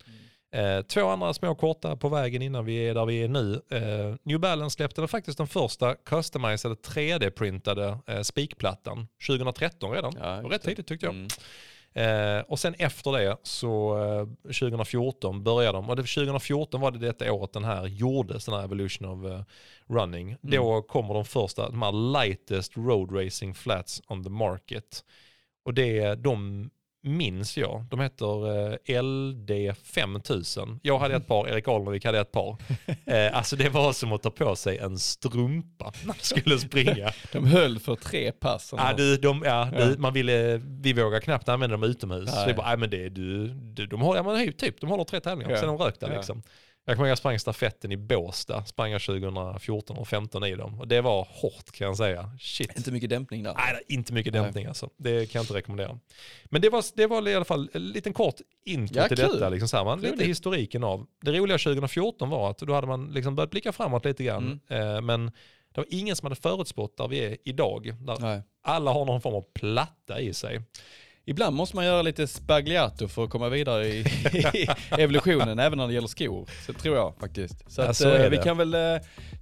Eh, två andra små korta på vägen innan vi är där vi är nu. Eh, New Balance släppte faktiskt den första customizade 3D-printade eh, spikplattan 2013 redan. Ja, det var rätt tidigt tyckte jag. Mm. Eh, och sen efter det så eh, 2014 började de, och det, 2014 var det detta året den här gjordes, den här Evolution of eh, Running. Då kommer de första, de här lightest road racing flats on the market. Och det, de minns jag, de heter eh, LD 5000. Jag hade ett par, Erik Alnevik hade ett par. Eh, alltså det var som att ta på sig en strumpa när man skulle springa. De höll för tre pass. Ja, du, de, ja, du. Man ville, vi vågar knappt använda dem utomhus. Nej. Så vi bara, nej men det, du, du, de, håller, ja, men typ, de håller tre tävlingar, Ja. sen de rökte Ja. liksom. Jag kommer ihåg jag sprang stafetten i Båstad, sprang jag 2014 och 15 i dem. Och det var hårt kan jag säga. Shit. Inte mycket dämpning där. Nej, inte mycket Nej. dämpning alltså. Det kan jag inte rekommendera. Men det var, det var i alla fall en liten kort intro Ja, till kul. detta. Liksom så här, man, lite historiken av. Det roliga 2014 var att då hade man liksom börjat blicka framåt lite grann. Mm. Eh, men det var ingen som hade förutspått där vi är idag. Där Nej. alla har någon form av platta i sig. Ibland måste man göra lite spagliato för att komma vidare i, i evolutionen, även när det gäller skor. Så tror jag faktiskt. Så, Ja, att, så eh, vi kan väl eh,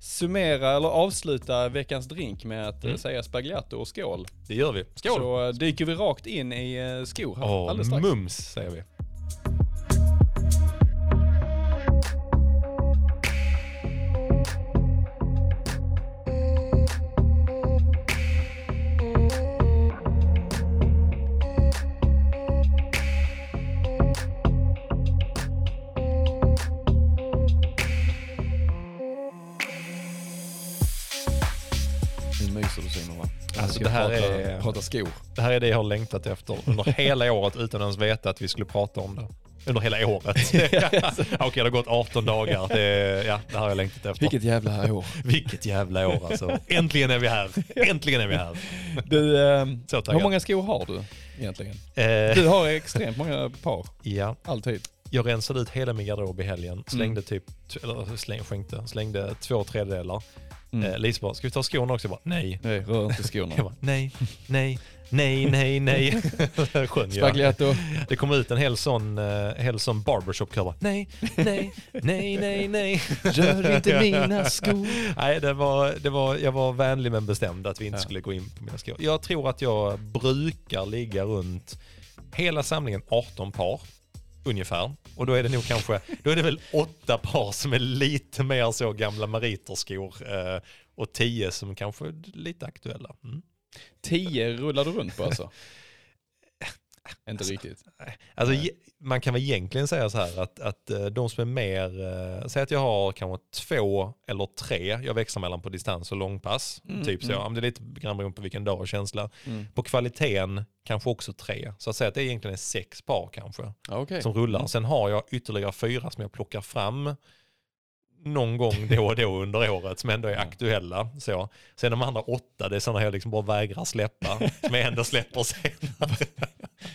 summera eller avsluta veckans drink med att eh, Mm. säga spagliato och skål. Det gör vi. Skål! Så dyker vi rakt in i eh, skor här Åh, alldeles strax. mums säger vi. Alltså, Ska det här prata, är- prata skor. Det här är det jag har längtat efter under hela året utan ens veta att vi skulle prata om det. Under hela året. Okej, det har gått 18 dagar. Det, ja, det har jag längtat efter. Vilket jävla år. Vilket jävla år alltså. Äntligen är vi här. Äntligen är vi här. Du, eh, Så hur många skor har du egentligen? Eh, Du har extremt många par, ja, alltid. jag rensade ut hela min garderob i helgen. Mm. Slängde typ, eller släng, skänkte, slängde två tredjedelar. Mm. Eh, Lisa bara, ska vi ta skorna också? Jag bara, nej. Nej, rör inte skorna. Jag bara, nej, nej, nej, nej, nej. Sjöng. Spagliato. Det kom ut en hel sån, uh, hel sån barbershop-kör bara, nej, nej, nej, nej, nej. Rör inte mina skor. Nej, det var, det var, jag var vänlig men bestämd att vi inte Ja. skulle gå in på mina skor. Jag tror att jag brukar ligga runt hela samlingen 18 par ungefär. Och då är det nog kanske, då är det väl åtta par som är lite mer så gamla meriterskor eh, och tio som kanske är lite aktuella. Mm. Tio rullar du runt på alltså? Inte riktigt. Alltså, Nej. ge- man kan väl egentligen säga så här att, att eh, de som är mer, eh, säg att jag har kanske två eller tre, jag växlar mellan på distans och långpass, Mm, typ så. mm. Det är lite grann beroende på vilken dag och känsla. Mm. På kvaliteten kanske också tre, så att säga att det egentligen är sex par kanske Okej. som rullar. Mm. Sen har jag ytterligare fyra som jag plockar fram någon gång då och då under året som ändå är Ja. aktuella. Så. Sen de andra åtta, det är sådana jag liksom bara vägrar släppa, som jag ändå släpper senare.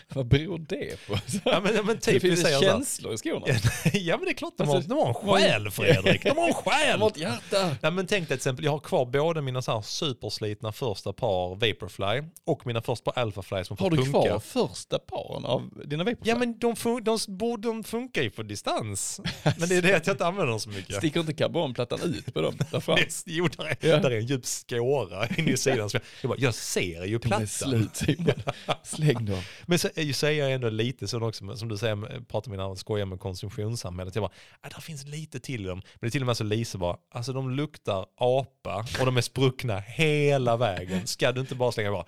Vad beror det på? Ja men, ja, men det typ, vi finns säger känslor i skorna. ja men det är klart de har, Alltså, de har en själ Fredrik. De har en själ. De har ett hjärta. Nej, men tänk dig till exempel, jag har kvar både mina så här superslitna första par Vaporfly och mina första par Alphafly som Har du funka. kvar första paren av dina Vaporfly? Ja men de, fun- de, de funkar ju på distans. Men det är det att jag inte använder dem så mycket. Sticker inte karbonplattan ut på dem där fram? Jo, där är, Ja. där är en djup skåra in i sidan. Jag, jag, bara, jag ser ju plattan. slut. Släng dem. Men så, jag säger ändå lite så också, som du säger, pratar med när skojar med konsumtionssamhället. Jag bara, ah, där finns lite till dem. Men det är till och med så Lise bara, alltså de luktar apa och de är spruckna hela vägen. Ska du inte bara slänga bara,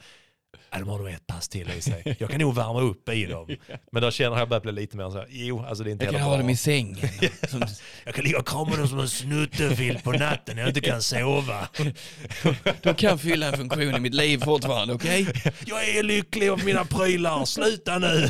Nej, de har nog ett pass till i sig. Jag kan nog värma upp i dem. Men då känner jag börjat bli lite mer så här, jo, alltså det är inte Jag kan ha bra. dem i sängen. Som, Jag kan ligga och krama dem som en snuttefilt på natten när jag inte kan sova. de kan fylla en funktion i mitt liv fortfarande, okej? Jag är lycklig av mina prylar, sluta nu!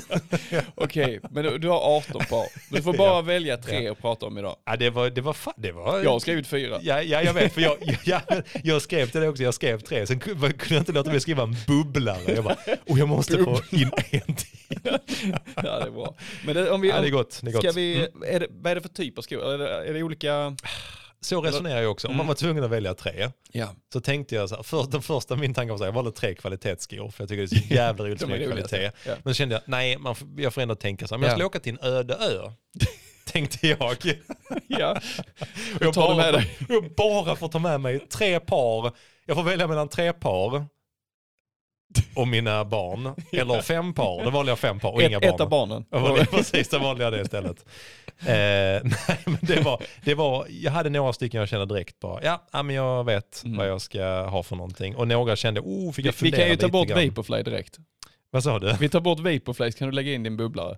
Okej, men du, du har 18 par. Du får bara välja tre att prata om idag. Ja, det var, det var, fa- det var... Jag har skrivit fyra. Ja, ja, jag vet, för jag, jag, jag skrev till det också, jag skrev tre, sen kunde kunde jag inte låta bli att skriva en bubblare. Jag bara, och jag måste få in en till. Ja, det är bra. Men det, om vi, Ja, det är gott. Det är gott. Ska vi, Mm. är det, vad är det för typ av skor? Är det, är det olika? Så resonerar jag också. Om man var tvungen att välja tre, Ja. så tänkte jag så här, för, den första min tanke var så här, jag valde tre kvalitetsskor, för jag tycker det är så jävla roligt med kvalitet. ja. Men så kände jag, nej, man, jag får ändå tänka så här, men jag Ja. skulle åka till en öde ö. Tänkte jag. ja. Jag, bara, jag bara får ta med mig tre par. Jag får välja mellan tre par och mina barn. Eller fem par. Då valde jag fem par och inga Ett, barn. ett av barnen. Jag valde, precis, valde jag det istället. Eh, nej, men det var, det var, jag hade några stycken jag kände direkt bara, ja, men jag vet Mm. vad jag ska ha för någonting. Och några kände, oh, fick Vi, jag vi fundera kan ju ta bort grann. Vaporfly direkt. Vad sa du? Vi tar bort Vaporfly så kan du lägga in din bubblare.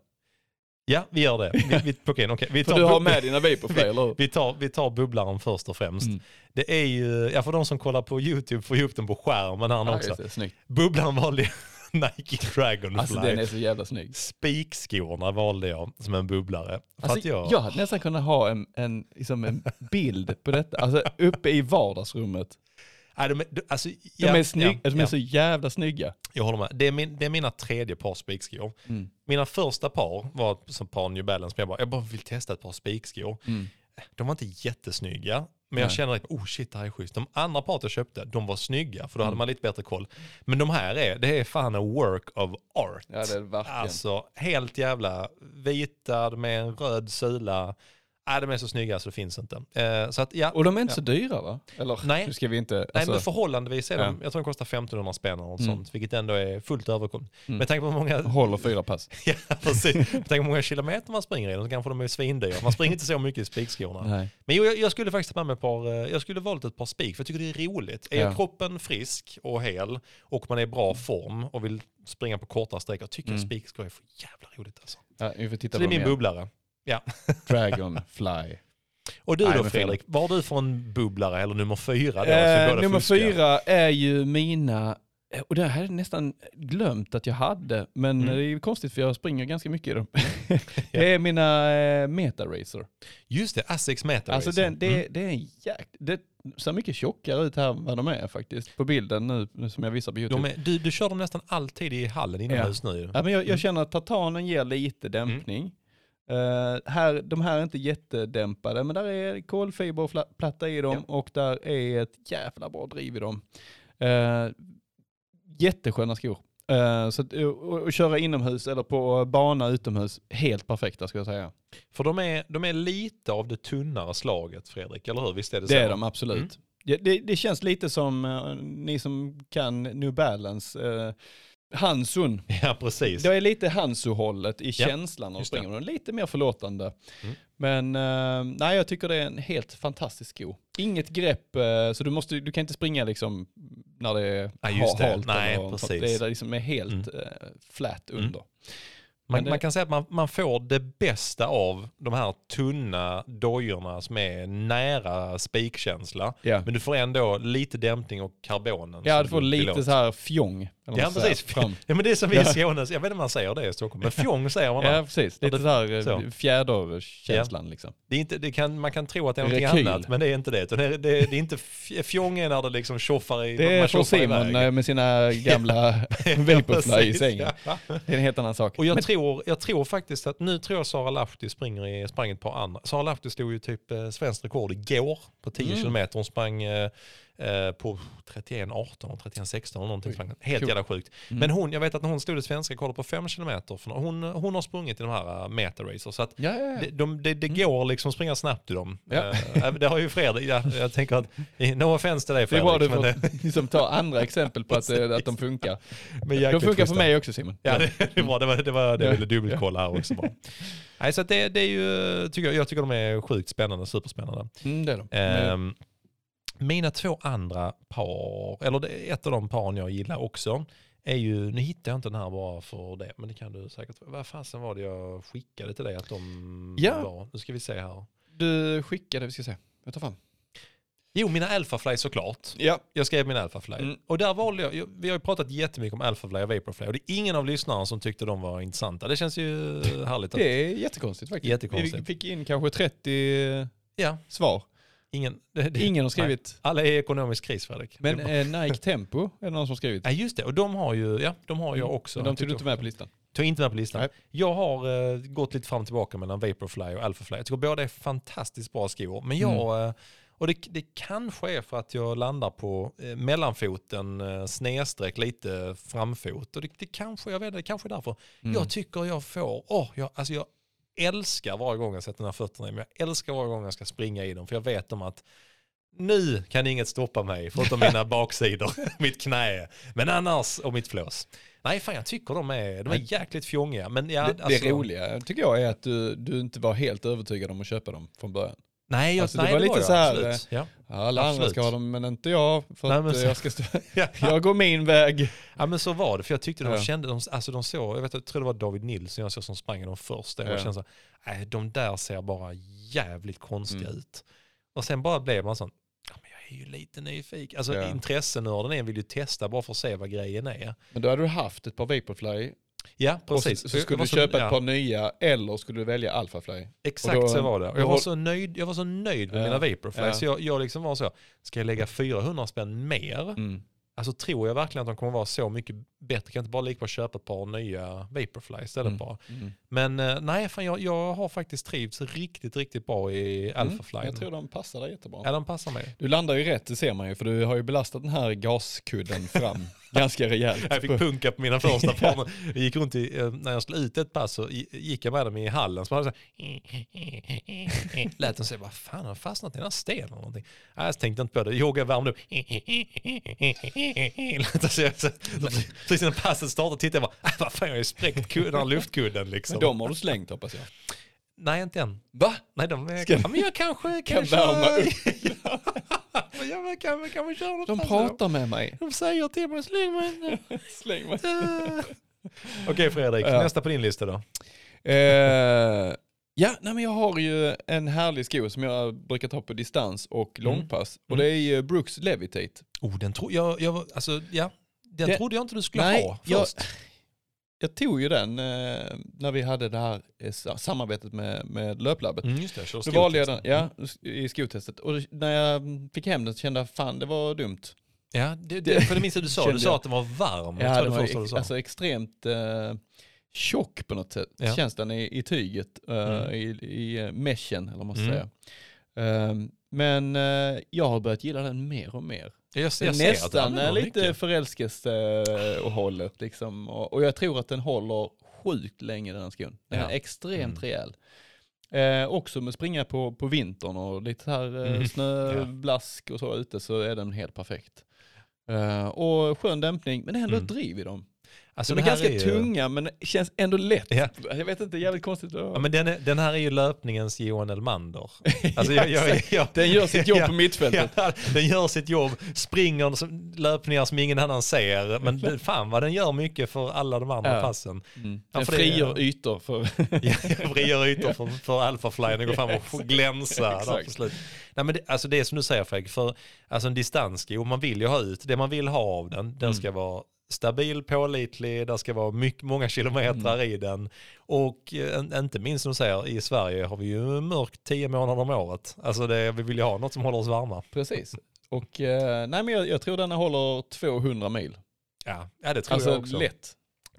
Ja, vi gör det. Vi, vi, okej, okej. vi tar du har med dina Vaporfly, eller hur? Vi tar, vi tar bubblaren först och främst. Mm. Det är ju, ja för de som kollar på YouTube får ju upp den på skärmen här Ja, också. det. Bubblan valde Nike Dragonfly. Alltså den är så jävla snygg. Spikskorna valde jag som en bubblare. Alltså, jag, jag hade nästan kunnat ha en, en, liksom en bild på detta, alltså uppe i vardagsrummet. Nej, de är, de- alltså, De, ja, är, snygg, ja, de är ja, så jävla snygga. Jag håller med. Det är, min, det är mina tredje par spikskor. Mm. Mina första par var som par New Balance, men jag bara, jag bara vill testa ett par spikskor. Mm. De var inte jättesnygga, men jag Nej. känner att oh shit, det här är schysst. De andra paret jag köpte, de var snygga, för då hade Mm. man lite bättre koll. Men de här är, det är fan en work of art. Ja det är verkligen. Alltså helt jävla vita med en röd sula. Nej, de är så snygga så det finns inte. Eh, så att ja, Och de är inte Ja. så dyra va? Eller Nej. ska vi inte... Nej Alltså, men förhållandevis är de, Ja. jag tror de kostar 1500 spänn eller något Mm. sånt, vilket ändå är fullt överkomligt. Mm. Med tanke på många, håller fyra pass. ja, precis. Med tanke på många kilometer man springer i dem så kanske de är svindyra. Man springer inte så mycket i spikskorna. Nej. Men jo, jag, jag skulle faktiskt ta med mig ett par, eh, jag skulle valt ett par spik för jag tycker det är roligt. Är Ja. kroppen frisk och hel och man är i bra form och vill springa på korta sträckor, tycker jag Mm. spikskor är för jävla roligt alltså. Ja, vi får titta Så det är min igen. bubblare. Dragonfly. Och du Nej, då Fredrik, vad har du för en bubblare eller nummer fyra då? Eh, nummer fuskar? fyra är ju mina, eh, och det här hade jag nästan glömt att jag hade, men Mm. det är ju konstigt för jag springer ganska mycket i dem. det är mina eh, Meta Racer. Just det, Asics Meta Alltså den, det, Mm. det är en jäkt, det ser mycket tjockare ut här än vad de är faktiskt. På bilden nu som jag visar på YouTube. De är, du, du kör dem nästan alltid i hallen inomhus nu. Ja, men jag, jag Mm. känner att tartanen ger lite dämpning. Eh, här, de här är inte jättedämpade, men där är kolfiberplatta i dem och där är ett jävla bra driv i dem. Uh, jättesköna skor. Eh, så att, och, och, köra inomhus eller på bana utomhus, helt perfekta ska jag säga. För de är, de är lite av det tunnare slaget Fredrik, eller hur? Visst är det, Det så? är de absolut. Mm. Det, det, det känns lite som ni som kan New Balance, uh, Hansun. Ja, precis. Det är lite Hansu-hållet i Ja, känslan det. Den är lite mer förlåtande. Mm. Men eh, nej, jag tycker det är en helt fantastisk sko. Inget grepp, eh, så du, måste, du kan inte springa liksom när det är Ja, just det. halt. Nej, eller, precis. Det är liksom helt eh, flat Mm. Man, det- man kan säga att man, man får det bästa av de här tunna dojorna som är nära spikkänsla. Ja, Men du får ändå lite dämpning och karbonen. ja du får lite åt. så här fjong. Ja, precis. Fram. Ja men det är som vi i Ja. Skåne, jag vet inte om man säger det i Stockholm, men fjong säger man Ja, precis. Ja, Lite så här så. eh, fjäderkänslan liksom. Det är inte, det kan, man kan tro att det är Rekyl. annat, men det är inte det. Utan det, är- det, det är inte fjong är när det liksom tjoffar i, Det är Simon eh, med sina gamla Ja, Vaporfly i sängen. Ja. Det är en helt annan sak. Och jag, Men- tror, jag tror faktiskt att, nu tror jag Sara Lahti springer i, sprang ett par andra. Sara Lahti stod ju typ eh, svenskt rekord igår på 10 Mm. kilometer. Hon sprang eh, eh, på 31, 18 och 31, 16 eller någonting. Oj. Helt cool. jävla sjukt. Mm. Men hon, jag vet att när hon stod i svenska kollade på 5 kilometer, för hon, hon har sprungit i de här uh, meta-racer. Så att Ja, ja, ja. det, de, det, det Mm. går liksom att springa snabbt i dem. Ja. Eh, det har ju Fredrik, ja, jag tänker att, no offense till dig Det är bra Fredrik. du får liksom ta andra exempel på att, eh, att de funkar. men De funkar för mig också Simon. Ja, det, det bra. Det var det, var, det jag Ja. ville dubbelkolla här också. Bara. Nej, så att det, det är ju, tycker jag, jag tycker de är sjukt spännande, superspännande. Mm, det är de. Ehm, mina två andra par, eller ett av de paren jag gillar också, är ju, nu hittar jag inte den här bara för det, men det kan du säkert. Vad fasen var det jag skickade till dig att de Ja. var? Nu ska vi se här. Du skickade, vi ska se. Jag tar fram. Jo, mina Alphafly såklart. Ja. Jag skrev min Alphafly. Mm. Och där valde jag, vi har ju pratat jättemycket om Alphafly och Vaporfly och det är ingen av lyssnarna som tyckte de var intressanta. Det känns ju härligt. Att, Det är jättekonstigt faktiskt. Jättekonstigt. Vi fick in kanske 30 ja, svar. Ingen, det, det, Ingen har skrivit. Alla är i ekonomisk kris Fredrik. Men eh, Nike Tempo är det någon som har skrivit. Ja just det, och de har ju, ja de har jag också. Men de tog du inte med på listan. Tog inte med på listan. Nej. Jag har eh, gått lite fram och tillbaka mellan Vaporfly och Alphafly. Jag tycker båda är fantastiskt bra skor. Men jag, Mm. eh, och det, det kanske är för att jag landar på eh, mellanfoten, eh, snedstreck lite framfot. Och det, det kanske, jag vet det kanske är därför. Mm. Jag tycker jag får, åh, jag, alltså jag älskar varje gång jag sätter här fötterna i, men jag älskar varje gång jag ska springa i dem. För jag vet om att nu kan inget stoppa mig, förutom mina baksidor, mitt knä. Men annars, och mitt flås. Nej, fan jag tycker de är, de är jäkligt fjongiga. Men ja, det, alltså, det roliga tycker jag är att du, du inte var helt övertygad om att köpa dem från början. Nej, jag, Alltså, det nej, var det lite var så här, absolut. Ja. Alla andra Absolut. ska ha dem men inte jag. För Nej, att men eh, så- jag, ska stå, Ja. jag går min väg. ja, men så var det. För jag tyckte de Ja. kände, de, alltså de såg, jag, vet, jag tror det var David Nilsson jag såg som sprang i dem först. Och jag Ja. kände så här, de där ser bara jävligt konstiga Mm. ut. Och sen bara blev man sån, ja, men jag är ju lite nyfiken. Alltså Ja. intressenörden är vill ju testa bara för att se vad grejen är. Men då hade du haft ett par Vaporfly Ja, och så, precis. så skulle du köpa ja, ett par nya eller skulle du välja Alphafly. Exakt då- så var det. Och jag var så nöjd, jag var så nöjd med Ja, mina Vaporfly. ja. Så jag, jag liksom var så, ska jag lägga 400 spänn mer? Mm. Alltså tror jag verkligen att de kommer vara så mycket bättre? Kan jag inte bara lika bra köpa ett par nya Vaporfly istället Mm. bara? Mm. Men eh, nej, fan, jag, jag har faktiskt trivts riktigt, riktigt bra i Alphafly. Mm. Jag tror de passar dig jättebra. Ja, de passar mig. Du landar ju rätt, det ser man ju, för du har ju belastat den här gaskudden fram ganska rejält. Jag fick punka på mina första par. Jag gick runt i, eh, när jag skulle ut ett pass så gick jag med dem i hallen. Så bara så här, lät de säga, vad fan har fastnat i den här stenen eller någonting? Nej, jag tänkte inte på det. Jag värmde upp. Precis innan passet startade tittade jag bara, "Ah, vad fan jag har ju spräckt den här luftkudden liksom. Men de har du slängt hoppas jag. Nej, inte än. Va? Nej, de är, Ska- ja, men jag kanske Kan kan värma upp. ja, men kan, vi- kan vi köra något De pratar med mig. då? De säger till mig, släng mig. Släng mig. Okej Fredrik, Ja. nästa på din lista då. Eh, ja, nej, men jag har ju en härlig sko som jag brukar ta på distans och långpass. Och Mm. det är ju Brooks Levitate. Oh, den tror jag, jag alltså ja, den Det- trodde jag inte du skulle Nej, ha först. Jag tog ju den eh, när vi hade det här eh, sa- samarbetet med, med löplabbet. Mm, just det, Då valde jag den, ja, i skotestet. Och när jag fick hem den så kände jag fan det var dumt. Ja, det, det, för det minns jag du sa, du sa jag. att den var varm. Ja, jag den det var du ex, sa. alltså extremt eh, tjock på något sätt. Ja. Känns den i, i tyget, eh, Mm. i, i eh, meshen eller vad man ska Mm. säga. Ehm, men eh, jag har börjat gilla den mer och mer. Jag, jag att nästan den lite förälskelse-hållet liksom. Och, och jag tror att den håller sjukt länge den här skon. Den Ja. är extremt Mm. rejäl. Eh, också med springa på, på vintern och lite så här eh, Mm. snöblask och så ute så är den helt perfekt. Eh, och skön dämpning, men ändå Mm. ett driv i dem. Alltså, de är den ganska ju- tunga men känns ändå lätt. Ja. Jag vet inte, jävligt konstigt. Ja, men den, är, den här är ju löpningens Johan Elmander. Alltså, Ja, jag, jag, jag, Den gör sitt jobb på mittfältet. Ja, den gör sitt jobb, springer löpningar som ingen annan ser. Men fan vad den gör mycket för alla de andra passen. Mm. Den det- frigör ytor för... Ja, frigör ytor för, för alfaflyen och går fram och glänsa där på slut. Nej, men det, alltså det är som du säger Fredrik, för alltså en distanssko, man vill ju ha ut, det man vill ha av den, den Mm. ska vara stabil, pålitlig, det ska vara mycket, många kilometrar Mm. i den. Och eh, en- inte minst som du säger, i Sverige har vi ju mörkt tio månader om året. Alltså det, vi vill ju ha något som håller oss varma. Precis. Och eh, nej men jag, jag tror den håller 200 mil. Ja, ja det tror Alltså jag också. lätt.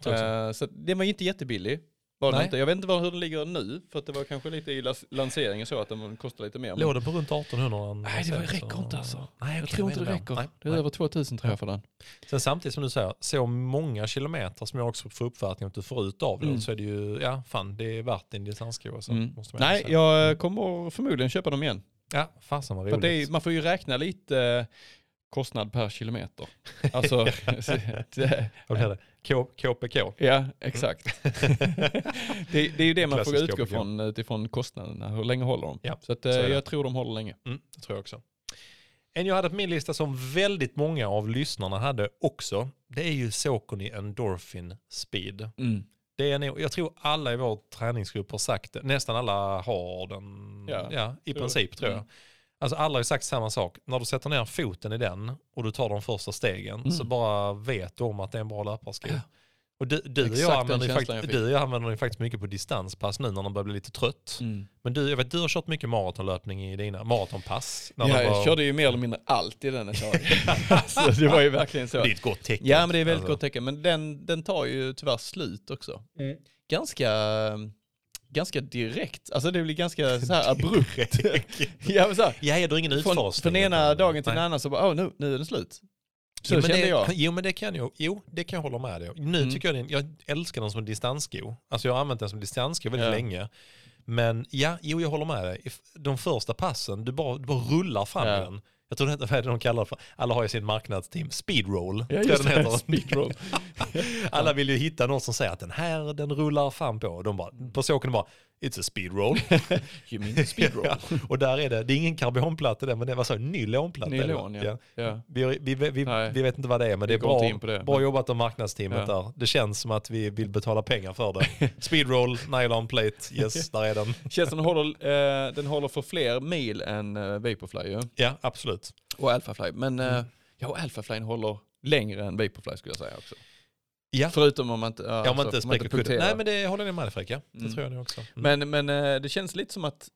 Tror också. Eh, så den var ju inte jättebillig. Var det Nej. inte. Jag vet inte var, hur den ligger nu, för att det var kanske lite i lanseringen så att den kostar lite mer. men- Låg det på runt 1800? Nej, det räcker så- inte alltså. Nej, jag okej, tror inte det räcker. Nej, det är nej. över 2000 tror jag för den. Sen samtidigt som du säger, så många kilometer som jag också får uppfattning att du får ut av det, Mm. så är det ju, ja fan det är värt din distanssko. Mm. Nej, jag kommer förmodligen köpa dem igen. Ja, fasen vad roligt. är, man får ju räkna lite kostnad per kilometer. Alltså, det? K- KPK. ja exakt. det, det är ju det man får Klassisk utgå KPK. från utifrån kostnaderna. Hur länge håller de? Ja, så att, eh, så det. jag tror de håller länge. Mm, det tror jag också. En jag hade på min lista som väldigt många av lyssnarna hade också, det är ju Saucony Endorphin Speed. Det är nog, jag tror alla i vår träningsgrupp har sagt det. Nästan alla har den. Ja, Ja, i princip tror jag. Mm. Alltså alla har ju sagt samma sak. När du sätter ner foten i den och du tar de första stegen Mm. så bara vet du om att det är en bra löparsko. Och du, du, och jag använder fick. du och jag använder den faktiskt mycket på distanspass nu när de börjar bli lite trött. Mm. Men du, jag vet, du har kört mycket maratonlöpning i dina maratonpass. När Ja, de jag var, körde ju mer eller mindre allt i den ett tag. så det var ju verkligen så. Det är ett gott tecken. Ja men det är väldigt Alltså. gott tecken. Men den, den tar ju tyvärr slut också. Mm. Ganska, ganska direkt. Alltså det blir ganska så här abrupt. ja, men så här, Ja, du ingen från, utfasning? från ena dagen till den andra så bara, åh nu, nu är den slut. Så jo, men kände det, jag. Jo men det kan jag, jo, det kan jag hålla med dig. Nu Mm. tycker jag, den, jag älskar den som distanssko. Alltså jag har använt den som distanssko väldigt Ja. länge. Men ja, jo jag håller med dig. De första passen, du bara, du bara rullar fram Ja. den. Jag tror heter, vad är det de kallar det för? Alla har ju sin marknadsteam, speedroll. Ja, just den heter. speedroll. Alla vill ju hitta någon som säger att den här, den rullar fram på. De bara, på såken bara, it's a speedroll. You mean speedroll? ja. Och där är det, det är ingen karbonplatta det, men det var så nylonplatta. Nylon ja. ja. vi, vi, vi, vi, vi vet inte vad det är, men det är bra, det. bra jobbat av marknadsteamet Ja. där. Det känns som att vi vill betala pengar för det. Speedroll, nylon plate, yes, där är den. Känns som den håller, eh, den håller för fler mil än eh, Vaporfly ju. Ja, absolut. Och Alphafly. Men Mm. eh, ja, och Alphafly håller längre än Vaporfly skulle jag säga också. Ja, Förutom om man inte, ja, om man inte man spräcker kudden. Nej, men det håller jag med Fredrik, ja. Det Mm. tror jag nog också. Mm. Men, men eh, det känns lite som att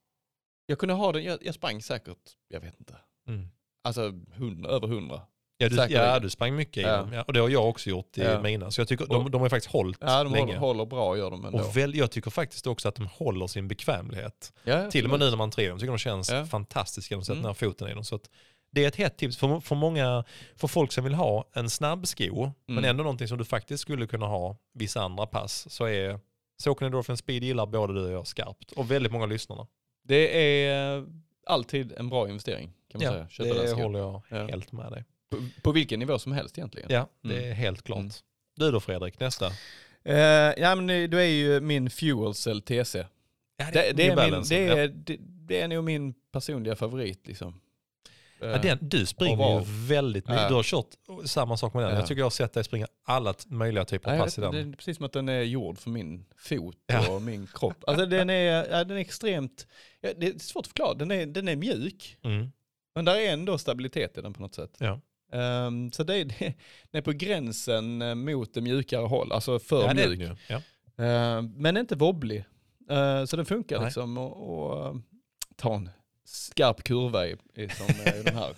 jag kunde ha den, jag, jag sprang säkert, jag vet inte, Mm. alltså 100, över hundra. Ja, du, Säkerligen. ja, du sprang mycket i Ja. Ja, och det har jag också gjort i Ja. mina. Så jag tycker de, de har faktiskt hållit Ja, de länge. håller, bra gör de ändå. Och väl, jag tycker faktiskt också att de håller sin bekvämlighet. ja, Till och med nu när man tränar dem tycker de känns fantastiska när de sätter Mm. ner foten i dem. Så att det är ett hett tips för, för många, för folk som vill ha en snabb sko, men Mm. ändå någonting som du faktiskt skulle kunna ha vissa andra pass, så är Saucony Endorphin Speed gillar både du och jag skarpt. Och väldigt många lyssnarna. Det är eh, alltid en bra investering kan man säga. Köpa det håller jag Ja. helt med dig. På, på vilken nivå som helst egentligen. Ja, det Mm. är helt klart. Mm. Du då Fredrik, nästa? Eh, ja, men det- då är ju min Fuel Cell TC. Ja, Det, det, är, min, Balance, det, ja. är, det, det är nog min personliga favorit liksom. Eh, Ja, den, du springer Och ju väldigt mycket. Ja. Du har kört samma sak med den. Ja. Jag tycker jag har sett dig springa alla möjliga typer av pass i den. det är precis som att den är gjord för min fot och min kropp. Alltså den är, den är extremt, det är svårt att förklara, den är, den är mjuk. Mm. Men där är ändå stabilitet i den på något sätt. Ehm, så det är, det, är på gränsen eh, mot det mjukare håll, alltså för Ja, det är mjuk. Ehm, men inte wobblig. Ehm, så den funkar Nej. liksom och, och eh, ta en skarp kurva i, i som eh, i de här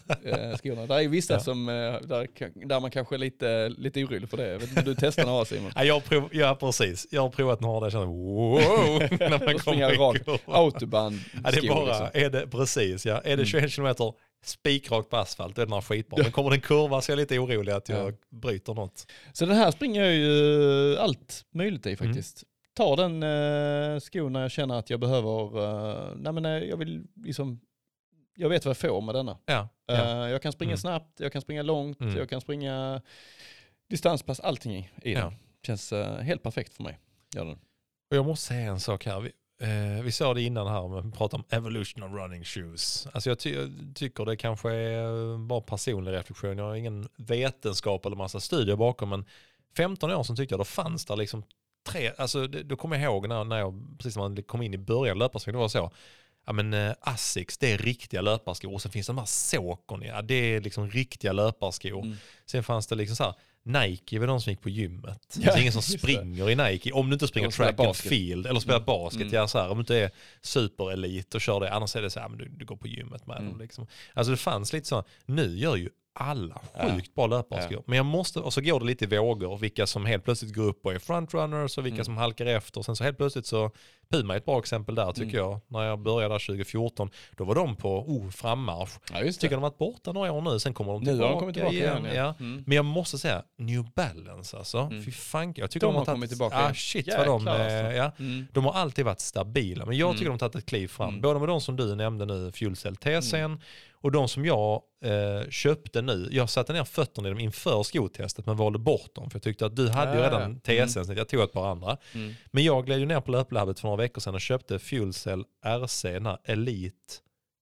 eh, skorna. Där är vissa Ja. som, eh, där, där man kanske är lite, lite orolig för det. Jag vet inte du testar några Simon? Ja, jag prov, ja, precis. Jag har provat några där jag känner wow. när man kommer rakt. i kurvan. Autobahn Ja, det är bara, liksom. är det, precis ja. Är det Mm. 21 kilometer spikrakt på asfalt, då är den här skitbra. Men kommer det en kurva så är jag lite orolig att jag Ja. bryter något. Så den här springer jag ju allt möjligt Mm. i faktiskt. Tar den eh, skon när jag känner att jag behöver, eh, nej men eh, jag vill liksom, jag vet vad jag får med denna. Ja, ja. Eh, jag kan springa Mm. snabbt, jag kan springa långt, Mm. jag kan springa distanspass, allting i, i den. Ja. Känns eh, helt perfekt för mig. Gör den. Och jag måste säga en sak här. Vi, eh, vi sa det innan här, men pratade om evolution of running shoes. Alltså jag, ty jag tycker det kanske är bara personlig reflektion. Jag har ingen vetenskap eller massa studier bakom, men 15 år sedan tyckte jag då fanns det liksom tre, alltså då kommer jag ihåg när, när jag, precis när man kom in i början löparsvängen, det var så, ja men eh, Asics det är riktiga löparskor och sen finns det de här Saucony, ja det är liksom riktiga löparskor. Mm. Sen fanns det liksom så här, Nike var de som gick på gymmet. Ja, det är ingen som det. springer i Nike. Om du inte springer track and field eller spelar Mm. basket. Mm. Ja, så här, om du inte är superelit och kör det. Annars är det så här, men du, du går på gymmet med Mm. dem. Liksom. Alltså det fanns lite så. Nu gör ju alla Ja. sjukt bra löparskor. Ja. Men jag måste, och så går det lite i vågor, vilka som helt plötsligt går upp och är frontrunners och vilka Mm. som halkar efter. Sen så helt plötsligt så, Puma är ett bra exempel där tycker Mm. jag. När jag började där 2014, då var de på oh, frammarsch. Ja, Tycker de har varit borta några år nu, sen kommer de Nu tillbaka, har de kommit tillbaka igen. Ja. Mm. Men jag måste säga, New Balance alltså. Mm. Fy fan, jag tycker De de, har tagit, kommit tillbaka Ah, igen. shit vad de, Jäklar, eh, alltså. ja. Mm. De har alltid varit stabila, men jag tycker Mm. de har tagit ett kliv fram. Mm. Både med de som du nämnde nu, Fuelcell TC'n, och de som jag eh, köpte nu. Jag satte ner fötterna i dem inför skotestet men valde bort dem. För jag tyckte att du hade ju Ja, redan. TC'n, så jag tog ett par andra. Mm. Men jag gled ju ner på löplabbet för några veckor sedan och köpte Fuelcell RC, den här Elite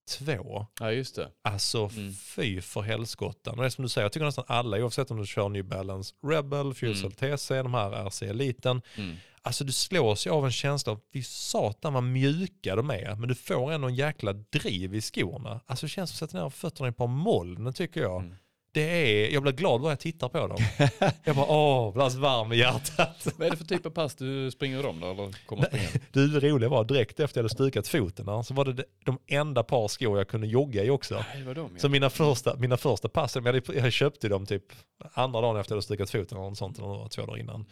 2. Ja, just det. Alltså Mm. fy för helskottan. Och det är som du säger, jag tycker nästan alla, oavsett om du kör New Balance Rebel, Fuelcell TC, de här RC Eliten. Mm. Alltså du slås ju av en känsla av, fy satan vad mjuka de är. Men du får ändå en jäkla driv i skorna. Alltså det känns som att sätta ner fötterna i ett par moln tycker jag. Mm. Det är, jag blir glad bara jag tittar på dem. jag bara, åh, blir varm i hjärtat. Vad är det för typ av pass du springer dem då? Eller kommer springa? Du, det roliga var direkt efter jag hade stukat foten så var det de enda par skor jag kunde jogga i också. Nej, vad de Så mina första, mina första pass, jag, hade, jag köpte dem typ andra dagen efter jag hade stukat foten eller något sånt, eller två dagar innan.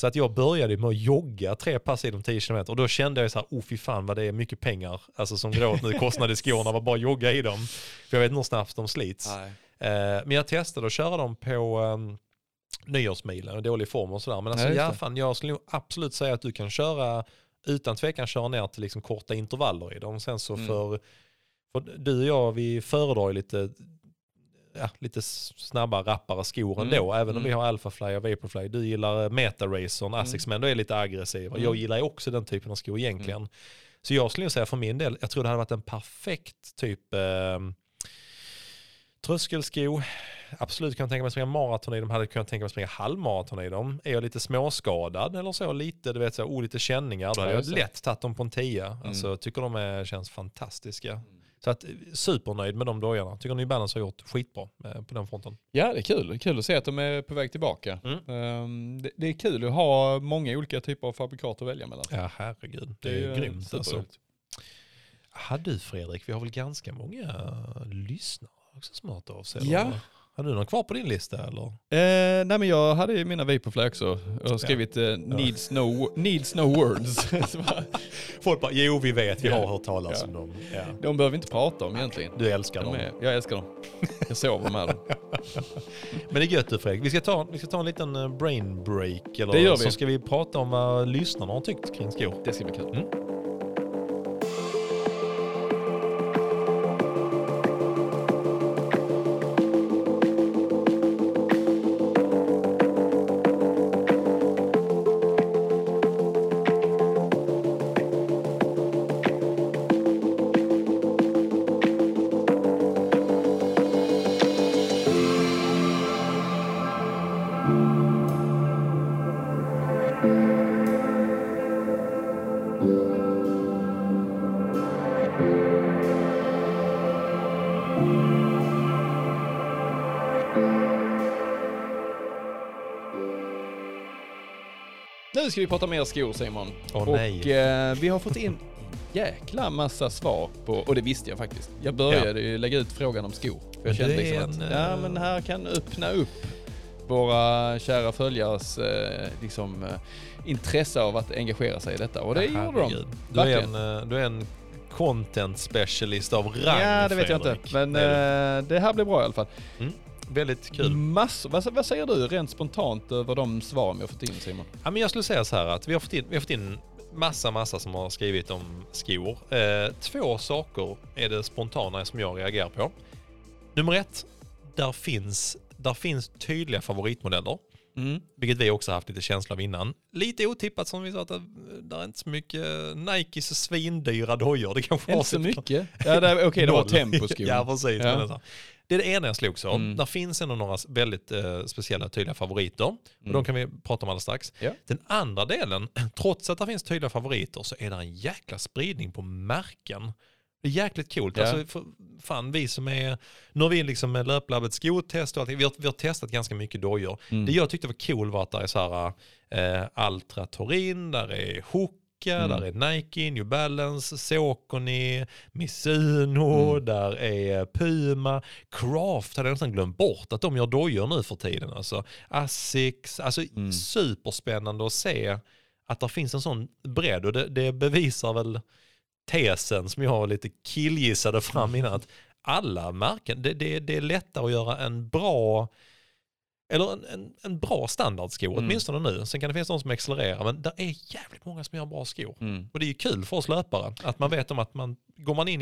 Så att jag började med att jogga tre pass i de 10 km och då kände jag så här, oh fy fan vad det är mycket pengar, alltså som går åt nu, kostnad i skorna, var bara jogga i dem. För jag vet inte hur snabbt de slits. Nej. Eh, men jag testade att köra dem på um, nyårsmilen, i dålig form och sådär. Men alltså, just ja, fan, jag skulle nog absolut säga att du kan köra, utan tvekan köra ner till liksom korta intervaller i dem. Sen så Mm. för, för du och jag, vi föredrar ju lite, ja, lite snabba, rappare skor Mm. ändå. Även om Mm. vi har Alphafly och Vaporfly. Du gillar eh, Meta-Racern, Asics, men då är lite aggressiva. Mm. Jag gillar ju också den typen av skor egentligen. Så jag skulle säga för min del, jag tror det hade varit en perfekt typ eh, tröskelsko. Absolut kan jag tänka mig springa maraton i dem, hade kunnat tänka mig springa halvmaraton i dem. Är jag lite småskadad eller så, lite, du vet, så, oh, lite känningar, då hade Ja, jag lätt tagit dem på en tia. Alltså, tycker de är, känns fantastiska. Så att, eh, supernöjd med de dojorna. Tycker New Balance har gjort skitbra eh, på den fronten. Ja, det är kul. Det är kul att se att de är på väg tillbaka. Mm. Ehm, det, det är kul att ha många olika typer av fabrikat att välja mellan. Ja, herregud. Det, ju är en grymt alltså. Ja, du Fredrik, vi har väl ganska många lyssnare också snart av sig? Ja. Har du någon kvar på din lista eller? Eh, nej men jag hade ju mina Vaporfly också. Jag har skrivit eh, needs, no, needs no words. Folk bara, jo vi vet, vi har hört talas om dem. De behöver vi inte prata om egentligen. Du älskar De dem. är, jag älskar dem. Jag sover med dem. Men det är gött du Fredrik. Vi ska ta, vi ska ta en liten eh, brain break. Eller Det gör vi. Så ska vi prata om vad lyssnarna har tyckt kring skor. Det ska bli kul. Mm. Nu ska vi prata mer skor Simon. Åh, och nej. eh, vi har fått in jäkla massa svar på, och det visste jag faktiskt. Jag började ju lägga ut frågan om skor. För jag kände liksom att, en, ja eh, men här kan öppna upp våra kära följares eh, liksom, eh, intresse av att engagera sig i detta. Och det gjorde de. Du är, en, eh, du är en content specialist av rang Ja, det vet jag inte. Fredrik. Men eh, det här blir bra i alla fall. du. Väldigt kul. Massor, vad, vad säger du rent spontant över de svaren vi har fått in Simon? Ja, men jag skulle säga så här att vi har fått in, vi har fått in massa, massa som har skrivit om skor. Eh, två saker är det spontana som jag reagerar på. Nummer ett, där finns, där finns tydliga favoritmodeller. Mm. Vilket vi också haft lite känsla av innan. Lite otippat som vi sa att det, det är inte så mycket Nikes svindyra dojor. Det kanske Inte så typ mycket. Ja, det, okej, det var temposkor. ja, precis. Ja. Det, är det ena jag slogs av. Mm. Där finns ändå några väldigt eh, speciella tydliga favoriter. Och Mm. de kan vi prata om alldeles strax. Ja. Den andra delen, trots att det finns tydliga favoriter så är det en jäkla spridning på märken. Det är jäkligt coolt. Ja. Alltså, för, fan, vi som är, nu har vi liksom med löplabbet skotest och allting, vi har, vi har testat ganska mycket dojor. Mm. Det jag tyckte var cool var att det är så här, eh, Altra Torin, där är Hook, Hoka, Mm. där är Nike, New Balance, Saucony, Mizuno, Mm. där är Puma, Craft hade jag nästan glömt bort att de gör dojor nu för tiden. Alltså. Asics, alltså Mm. superspännande att se att det finns en sån bredd och det, det bevisar väl tesen som jag lite killgissade fram innan att alla märken, det, det, det är lättare att göra en bra eller en, en, en bra standardsko, Mm. åtminstone nu. Sen kan det finnas de som accelererar, men det är jävligt många som gör bra skor. Mm. Och det är ju kul för oss löpare, att man vet om att man, går man in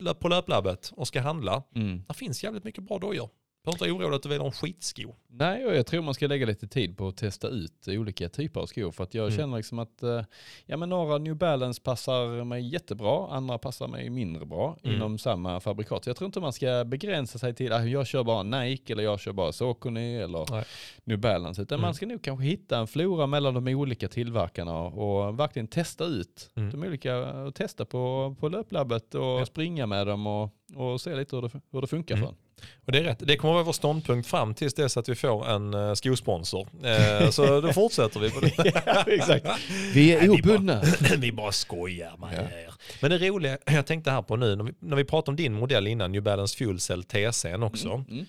löp- på löplabbet och ska handla, Mm. där finns jävligt mycket bra dojor. Behöver inte vara orolig att du väljer en skitsko. Nej, och jag tror man ska lägga lite tid på att testa ut olika typer av skor. För att jag Mm. känner liksom att eh, ja, men några New Balance passar mig jättebra, andra passar mig mindre bra Mm. inom samma fabrikat. Så jag tror inte man ska begränsa sig till att jag kör bara Nike eller jag kör bara Saucony eller Nej. New Balance. Utan Mm. man ska nog kanske hitta en flora mellan de olika tillverkarna och verkligen testa ut Mm. de olika och testa på, på löplabbet och Ja. springa med dem och, och se lite hur det, hur det funkar Mm. för en. Och det är rätt, det kommer att vara vår ståndpunkt fram tills dess att vi får en uh, skosponsor. Eh, så då fortsätter vi på det. ja, exakt. Vi är Nej, vi obundna. vi bara skojar med Ja. Men det roliga, jag tänkte här på nu, när vi, när vi pratade om din modell innan, New Balance Fuel Cell TC'n också, Mm.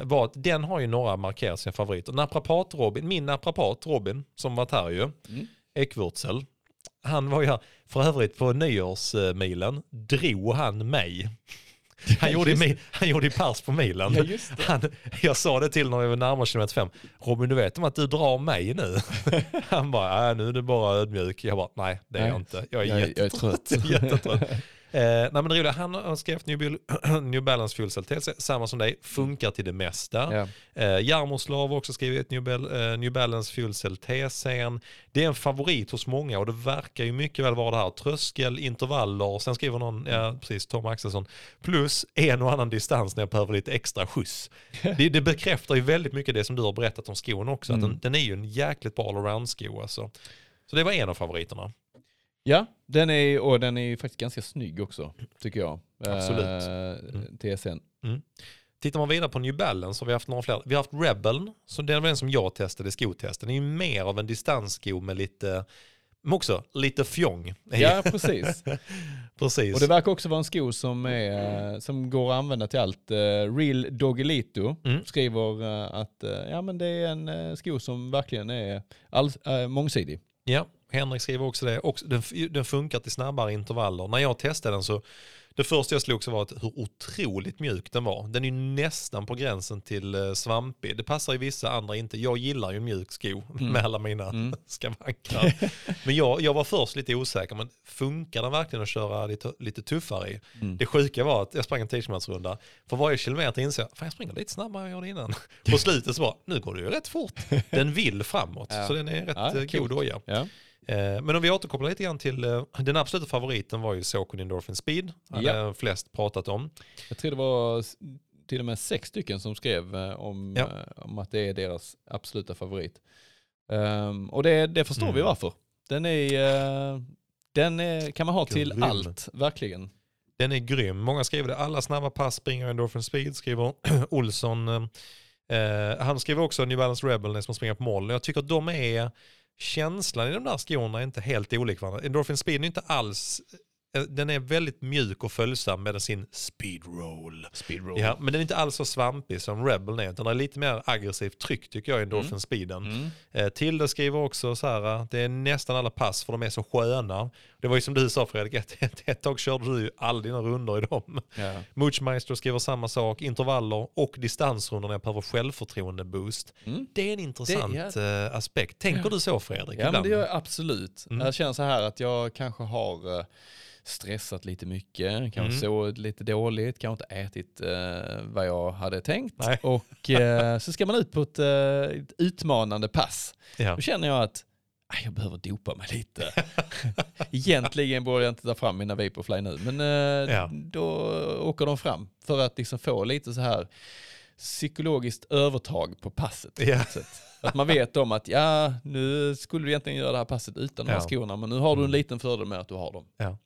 eh, var att den har ju några markerat sina favoriter. Naprapat Robin, min naprapat Robin, som varit här ju, Mm. Ekvurtsel, han var ju här, för övrigt på nyårsmilen drog han mig. Han gjorde, i han gjorde i pers på milen. Ja. Han, jag sa det till när vi var närmare kilometer fem. Robin du vet om att du drar mig nu? Han bara, äh, nu är du bara ödmjuk. Jag bara, nej det är Nej. jag inte. Jag är Jag är- jag är jättetrött. trött. jättetrött. Eh, nej men det roliga, han har skrivit New, New Balance Fuel Cell TC, samma som dig, funkar till det mesta. Ja. Eh, Jarmoslav har också skrivit New, eh, New Balance Fuel Cell TC'n. Det är en favorit hos många och det verkar ju mycket väl vara det här. Tröskel, intervaller, sen skriver någon, ja precis, Tom Axelsson, plus en och annan distans när jag behöver lite extra skjuts. det, det bekräftar ju väldigt mycket det som du har berättat om skon också, att Mm. den, den är ju en jäkligt bra allround-sko alltså. Så det var en av favoriterna. Ja, den är, och den är ju faktiskt ganska snygg också, tycker jag. Absolut. Eh, Mm. TSN. Tittar man vidare på New Balance så har vi haft några fler. Vi har haft Rebel, så det var den som jag testade i skotesten. Det är ju mer av en distanssko med lite, men också lite fjong. Ja, precis. precis. Och det verkar också vara en sko som, är, som går att använda till allt. Uh, Real Doggelito Mm. skriver eh, att eh, ja, men det är en sko som verkligen är all, eh, mångsidig. Ja, Henrik skriver också det. Också, den, den funkar till snabbare intervaller. När jag testade den så, det första jag slog så var att hur otroligt mjuk den var. Den är ju nästan på gränsen till eh, svampig. Det passar ju vissa, andra inte. Jag gillar ju mjuk sko Mm. med alla mina Mm. skavanker. men jag, jag var först lite osäker, men funkar den verkligen att köra lite, lite tuffare i? Mm. Det sjuka var att jag sprang en 10 runda. För varje kilometer insåg jag, fan jag springer lite snabbare än jag gjorde innan. På slutet så bara, nu går det ju rätt fort. Den vill framåt, Ja. så den är rätt Ja, eh, god doja. Ja. Eh, Men om vi återkopplar lite grann till, eh, den absoluta favoriten var ju Saucony Endorphin Speed. Hade Ja. flest pratat om. Jag tror det var till och med sex stycken som skrev eh, om, Ja. eh, om att det är deras absoluta favorit. Ehm, och det, det förstår vi Mm. varför. Den, är, eh, den är, kan man ha till Grym. allt, verkligen. Den är grym. Många skriver det. Alla snabba pass springer Endorphin Speed, skriver Olsson. Eh, eh, han skriver också New Balance Rebel, när man springer på mål. Jag tycker att de är, känslan i de där skorna är inte helt olik varandra. Endorphin Speed är inte alls, eh, den är väldigt mjuk och följsam med sin speed roll. Speedroll. Ja, men den är inte alls så svampig som Rebel är. Den är lite mer aggressivt tryck tycker jag i Endorphin Mm. Speeden. Mm. Eh, Tilde skriver också så här, det är nästan alla pass för de är så sköna. Det var ju som du sa Fredrik, ett, ett, ett tag körde du ju alla dina runder i dem. Ja. Moochmeister skriver samma sak, intervaller och distansrundor när jag behöver självförtroende-boost. Mm. Det är en intressant Det- eh, aspekt. Tänker du så Fredrik? Ja men det gör jag absolut. Mm. Jag känner så här att jag kanske har eh, stressat lite mycket, kanske Mm. sovit lite dåligt, kanske inte ätit eh, vad jag hade tänkt. Nej. Och eh, så ska man ut på ett, eh, ett utmanande pass. Ja. Då känner jag att "Aj, jag behöver dopa mig lite. Egentligen borde jag inte ta fram mina Vaporfly nu, men eh, Ja. då åker de fram för att liksom få lite så här psykologiskt övertag på passet. Ja. sätt. Att man vet om att ja, nu skulle du egentligen göra det här passet utan de här Ja. skorna, men nu har du en Mm. liten fördel med att du har dem. Ja.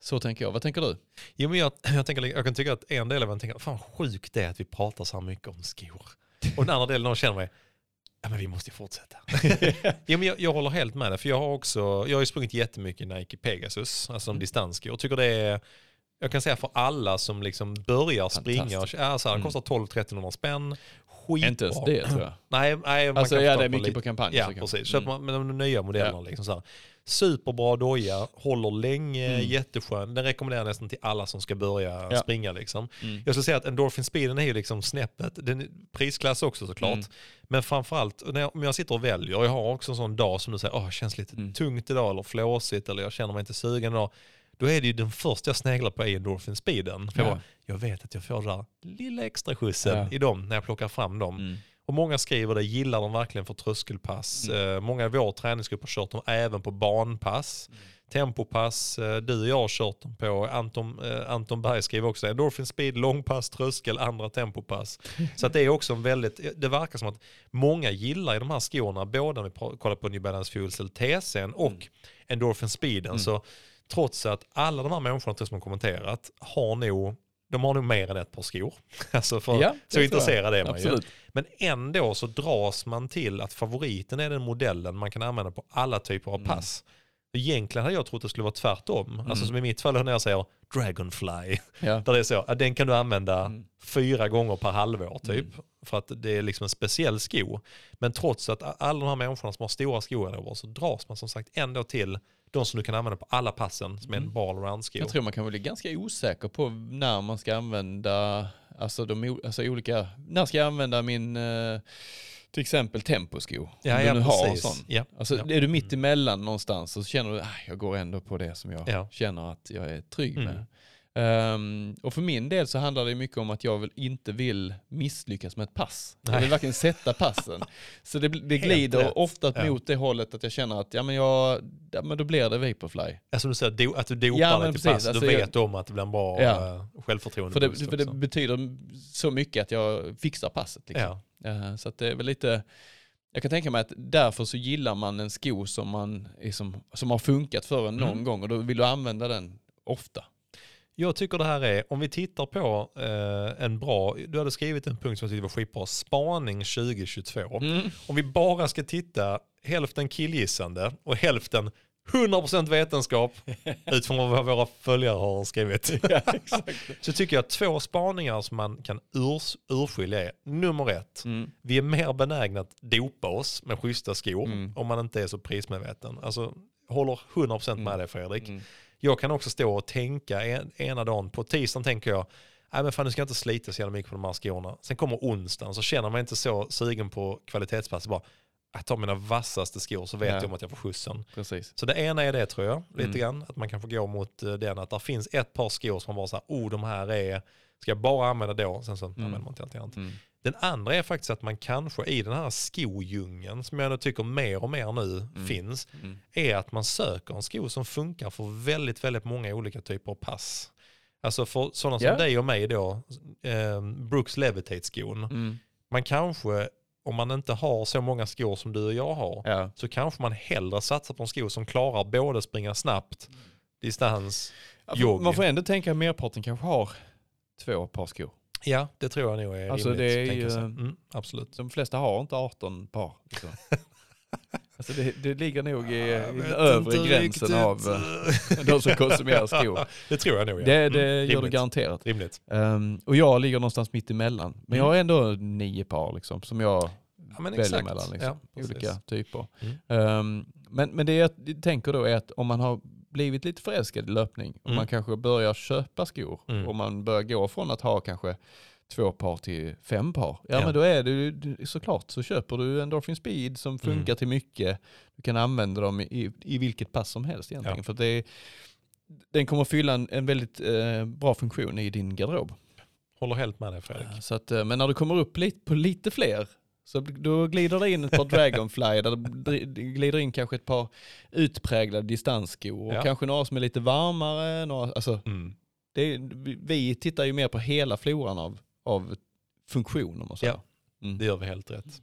Så tänker jag. Vad tänker du? Jo, men jag, jag, tänker, jag kan tycka att en del av en tänker, fan sjukt det är att vi pratar så här mycket om skor. Och den andra delen de känner mig, Ja, men vi måste fortsätta. ja, men jag, jag håller helt med dig, för jag har också, jag har ju sprungit jättemycket Nike Pegasus, alltså som Mm. distansskor. Jag tycker det är, jag kan säga för alla som liksom börjar springa, Fantastiskt. alltså, det Mm. kostar 12-1300 spänn, skitbra. Inte ens det tror jag. Nej, nej man Alltså kan ja, det är mycket lite- på kampanj. Ja, så precis. Köper Mm. man med de nya modellerna. Ja. Liksom så här. Superbra doja, håller länge, Mm. jätteskön. Den rekommenderar jag nästan till alla som ska börja Ja. springa. Liksom. Mm. Jag skulle säga att Endorphin Speeden är ju liksom snäppet, den prisklass också såklart. Mm. Men framförallt när jag, om jag sitter och väljer, och jag har också en sån dag som du säger, åh, känns lite Mm. tungt idag eller flåsigt eller jag känner mig inte sugen idag. Då är det ju den första jag sneglar på är Endorphin Speeden. För jag, Ja. bara, jag vet att jag får den där lilla extra skjutsen Ja. i dem när jag plockar fram dem. Mm. Och många skriver det, gillar de verkligen för tröskelpass. Mm. Eh, många i vår träningsgrupp har kört dem även på banpass. Mm. Tempopass, eh, du och jag har kört dem på. Anton, eh, Anton Berg skriver också endorphin speed, långpass, tröskel, andra tempopass. Så att det är också en väldigt, det verkar som att många gillar ju de här skorna, både när vi kollar på New Balance Fuel Cell TC'n och Mm. endorphin speeden. Mm. Så trots att alla de här människorna som har kommenterat har nog, de har nog mer än ett par skor. Alltså för, Ja, så intresserad är man ju. Men ändå så dras man till att favoriten är den modellen man kan använda på alla typer av Mm. pass. Egentligen hade jag trott att det skulle vara tvärtom. Alltså som i mitt fall när jag säger Dragonfly. Ja. Där det är så, den kan du använda Mm. fyra gånger per halvår typ. För att det är liksom en speciell sko. Men trots att alla de här människorna som har stora skor så dras man som sagt ändå till de som du kan använda på alla passen som är en Mm. ball around sko. Jag tror man kan bli ganska osäker på när man ska använda, alltså, de, alltså olika, när ska jag använda min, eh, till exempel temposko? Om Ja, du ja nu har en precis. sån. Ja. Alltså, ja. är du mitt emellan någonstans så känner du att jag går ändå på det som jag Ja. känner att jag är trygg Mm. med. Ehm, och för min del så handlar det mycket om att jag väl inte vill misslyckas med ett pass. Jag Nej. vill verkligen sätta passen. Så det, det glider ofta Ja. mot det hållet att jag känner att ja, men jag, ja, men då blir det Vaporfly. Alltså du säger do, att du dopar Ja, till precis. pass, Alltså, du jag- vet om att det blir en bra Ja. eh, självförtroende För det, för det betyder så mycket att jag fixar passet. Liksom. Ja. Eh, Så det är väl lite, jag kan tänka mig att därför så gillar man en sko som, man är som, som har funkat för en någon Mm. gång och då vill du använda den ofta. Jag tycker det här är, om vi tittar på eh, en bra, du hade skrivit en punkt som jag tyckte var skitbra, spaning 2022. Mm. Om vi bara ska titta hälften killgissande och hälften 100% vetenskap utifrån vad våra följare har skrivit. ja. Så tycker jag två spaningar som man kan urs, urskilja är nummer ett, Mm. vi är mer benägna att dopa oss med schyssta skor Mm. om man inte är så prismedveten. Alltså, håller 100% med Mm. dig Fredrik. Mm. Jag kan också stå och tänka en, ena dagen, på tisdagen tänker jag, nej men fan nu ska jag inte slita så jävla mycket på de här skorna. Sen kommer onsdagen så känner man inte så sugen på kvalitetspass. Bara, jag tar mina vassaste skor så vet Ja. jag om att jag får skjutsen. Precis. Så det ena är det tror jag, lite Mm. grann. Att man kan få gå mot eh, den, att det finns ett par skor som man bara säger, oh de här är, ska jag bara använda då? Sen så använder man till allt annat. Mm. Den andra är faktiskt att man kanske i den här skojungeln, som jag ändå tycker mer och mer nu Mm. finns, Mm. är att man söker en sko som funkar för väldigt, väldigt många olika typer av pass. Alltså för sådana som dig och mig då, eh, Brooks Levitate-skon. Mm. Man kanske, om man inte har så många skor som du och jag har, Ja. så kanske man hellre satsar på en sko som klarar både springa snabbt, distans. Ja, Jogg. Man får ändå tänka att merparten kanske har två par skor. Ja, det tror jag nog är Alltså, rimligt. det är ju- säga. mm, absolut. De flesta har inte 18 par. Liksom. alltså det, det ligger nog i, i Jag den övre gränsen riktigt. av eh, de som konsumerar skor. det tror jag nog. Ja. Det, det Mm, gör det garanterat. Rimligt. Ehm, och jag ligger någonstans mitt emellan. Men jag har ändå nio par liksom, som jag Ja, väljer exakt. mellan. Liksom, Ja, olika typer. Mm. Ehm, men, men det jag tänker då är att om man har blivit lite förälskad i löpning och Mm. man kanske börjar köpa skor Mm. och man börjar gå från att ha kanske två par till fem par. Ja, Ja. men då är det du- såklart så köper du Endorphin Speed som funkar Mm. till mycket. Du kan använda dem i, i vilket pass som helst egentligen. Ja. För det är, den kommer fylla en, en väldigt eh, bra funktion i din garderob. Håller helt med dig Fredrik. Så att, eh, men när du kommer upp lite, på lite fler så då glider det in ett par Dragonfly där det glider in kanske ett par utpräglade distansskor och Ja. kanske några som är lite varmare. Några, alltså, Mm. det, vi- tittar ju mer på hela floran av, av funktion om man säger. Ja. Mm. Det gör vi helt rätt.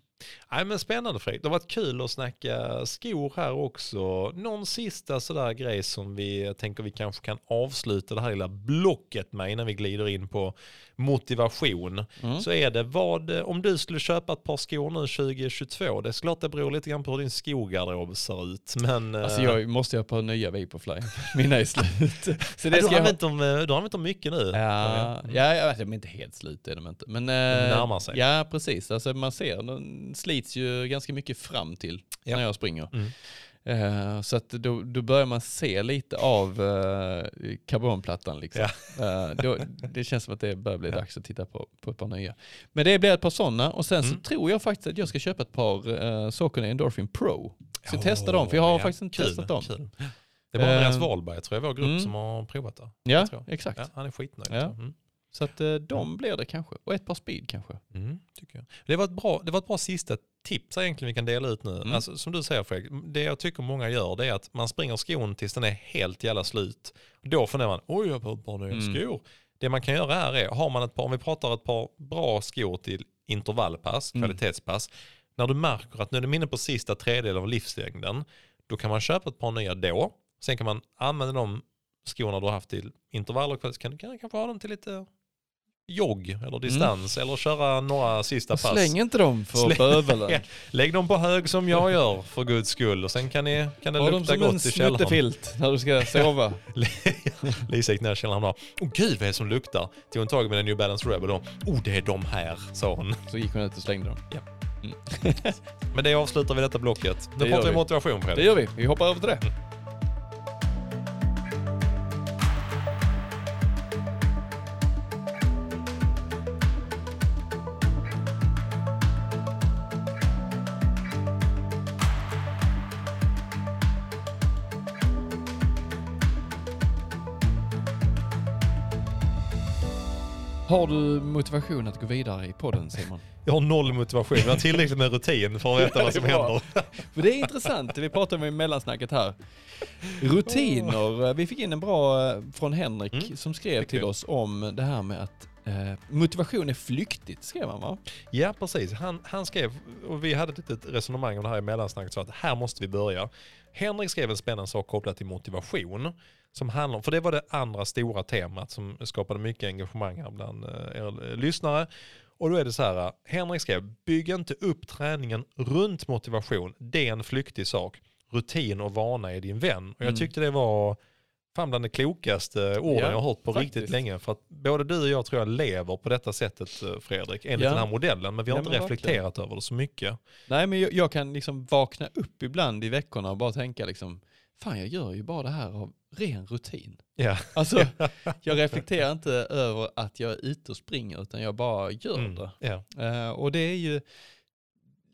Nej men spännande Fredrik, det har varit kul att snacka skor här också. Någon sista sådär grej som vi tänker vi kanske kan avsluta det här lilla blocket med innan vi glider in på motivation. Mm. Så är det vad, om du skulle köpa ett par skor nu 2022, det är klart det beror lite grann på hur din skogarderob ser ut. Men, Alltså eh, jag måste ha på nya Vaporfly. Mina är slut. Så ja, du, ska har jag använt dem, eh, du har använt dem mycket nu. Ja, ja, ja, de är inte helt slut är de inte. Men, eh, närmar sig. Ja, precis. Alltså man ser, de slits ju ganska mycket fram till Ja. när jag springer. Mm. Eh, så att då, då börjar man se lite av eh, karbonplattan. Liksom. Eh, då, det känns som att det börjar bli Ja. dags att titta på, på ett par nya. Men det blir ett par sådana och sen så Mm. tror jag faktiskt att jag ska köpa ett par uh, Saucony Endorphin Pro. Så Åh, testa dem, för jag har ja, faktiskt inte kul, testat dem. Kul. Det var Andreas Wahlberg tror jag, vår grupp mm. som har provat det. Ja, exakt. Ja, han är skitnöjd. Ja. Mm. Så att de blir det kanske. Och ett par speed kanske. Mm, tycker jag. Det, var ett bra, det var ett bra sista tips egentligen vi kan dela ut nu. Mm. Alltså, som du säger Fredrik, det jag tycker många gör det är att man springer skon tills den är helt jävla slut. Då funderar man, oj jag har ett par nya Mm. skor. Det man kan göra här är, har man ett par, om vi pratar ett par bra skor till intervallpass, Mm. kvalitetspass, när du märker att nu är du inne på sista tredjedelen av livslängden, då kan man köpa ett par nya då. Sen kan man använda de skorna du har haft till intervaller, kan du kan, kanske ha dem till lite jogg eller distans eller köra några sista pass. Släng inte dem för Släng- bövelen. Lägg dem på hög som jag gör för guds skull och sen kan, ni, kan det Ha dem lukta som en gott i källaren. snuttefilt när du ska sova. Lisa gick ner i källaren och åh gud vad är det som luktar? Tog hon tag med en New Balance Rebel och oh det är de här, sa hon. Så gick hon ut och slängde dem. Men det avslutar vi detta blocket. Nu Det pratar vi motivation Det Fredrik. gör vi. Vi hoppar över till det. Har du motivation att gå vidare i podden Simon? Jag har noll motivation, jag har tillräckligt med rutin för att veta vad som händer. För det är intressant, vi pratade om i mellansnacket här. Rutiner, vi fick in en bra eh, från Henrik Mm, som skrev till oss om det här med att eh, motivation är flyktigt, skrev han va? Ja, precis. Han, han skrev, och vi hade ett litet resonemang om det här i mellansnacket, så att här måste vi börja. Henrik skrev en spännande sak kopplat till motivation. Som handlar för det var det andra stora temat som skapade mycket engagemang här bland eh, er eh, lyssnare. Och då är det så här, Henrik skrev, bygg inte upp träningen runt motivation. Det är en flyktig sak. Rutin och vana är din vän. Och jag Mm. tyckte det var fan bland de klokaste orden Ja, jag har hört på faktiskt. riktigt länge. För att både du och jag tror jag lever på detta sättet eh, Fredrik, enligt Ja. den här modellen. Men vi har Ja, inte reflekterat över det så mycket. Nej men jag, jag kan liksom vakna upp ibland i veckorna och bara tänka liksom, fan jag gör ju bara det här av ren rutin. Ja. Alltså, jag reflekterar inte över att jag är ute och springer utan jag bara gör Mm. det. Ja. Eh, och det är ju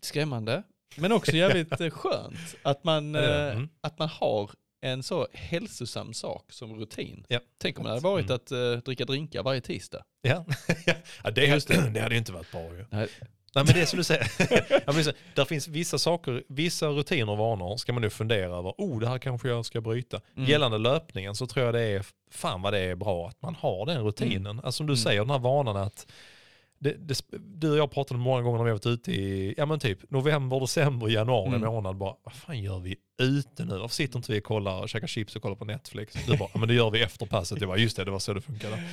skrämmande, men också jävligt eh, skönt att man, det det. Mm. att man har en så hälsosam sak som rutin. Ja. Tänk om det hade varit Mm. att eh, dricka drinkar varje tisdag. Ja. ja, det, Just det. det hade ju inte varit bra ju. Nej. Nej men det är som du säger, ja, men så, där finns vissa saker, vissa rutiner och vanor ska man nu fundera över, oh det här kanske jag ska bryta. Mm. Gällande löpningen så tror jag det är, fan vad det är bra att man har den rutinen. Alltså som du Mm. säger, den här vanan att det, det, du och jag pratade många gånger när vi har varit ute i, ja men typ november, december, januari Mm. månad bara, vad fan gör vi ute nu? Varför sitter inte vi och kollar, och käkar chips och kollar på Netflix? Du bara, ja, men det gör vi efter passet. Jag bara, just det, det var så det funkade.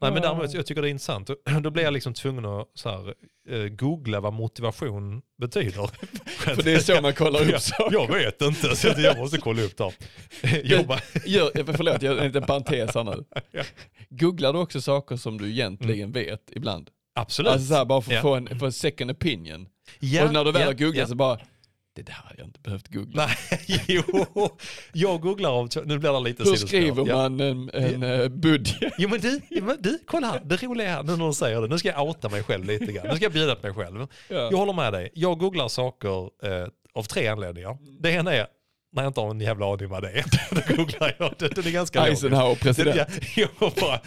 Nej men däremot, jag tycker det är intressant. Då blir jag liksom tvungen att så här, eh, googla vad motivation betyder. För det är så man kollar upp saker. jag vet inte, så jag måste kolla upp det. Jobba. Gör, eh, förlåt, jag gör en liten parentes här nu. Googlar du också saker som du egentligen vet ibland? Absolut. Alltså så här, bara för att Ja. få en, få en second opinion. Ja, och när du väl ja, har googlat ja. så bara, det där har jag inte behövt googla. Nej, jo. Jag googlar av, nu blir det lite Hur skriver Ja. man en, en eh, budget? Jo men du, du, kolla här, det roliga är här, nu när du säger det, nu ska jag outa mig själv lite grann. Nu ska jag bjuda på mig själv. Ja. Jag håller med dig, jag googlar saker eh, av tre anledningar. Det ena är när jag inte har en jävla aning vad det är. Då googlar jag, det, det är ganska. Eisenhower Det, president. ja, jag bara,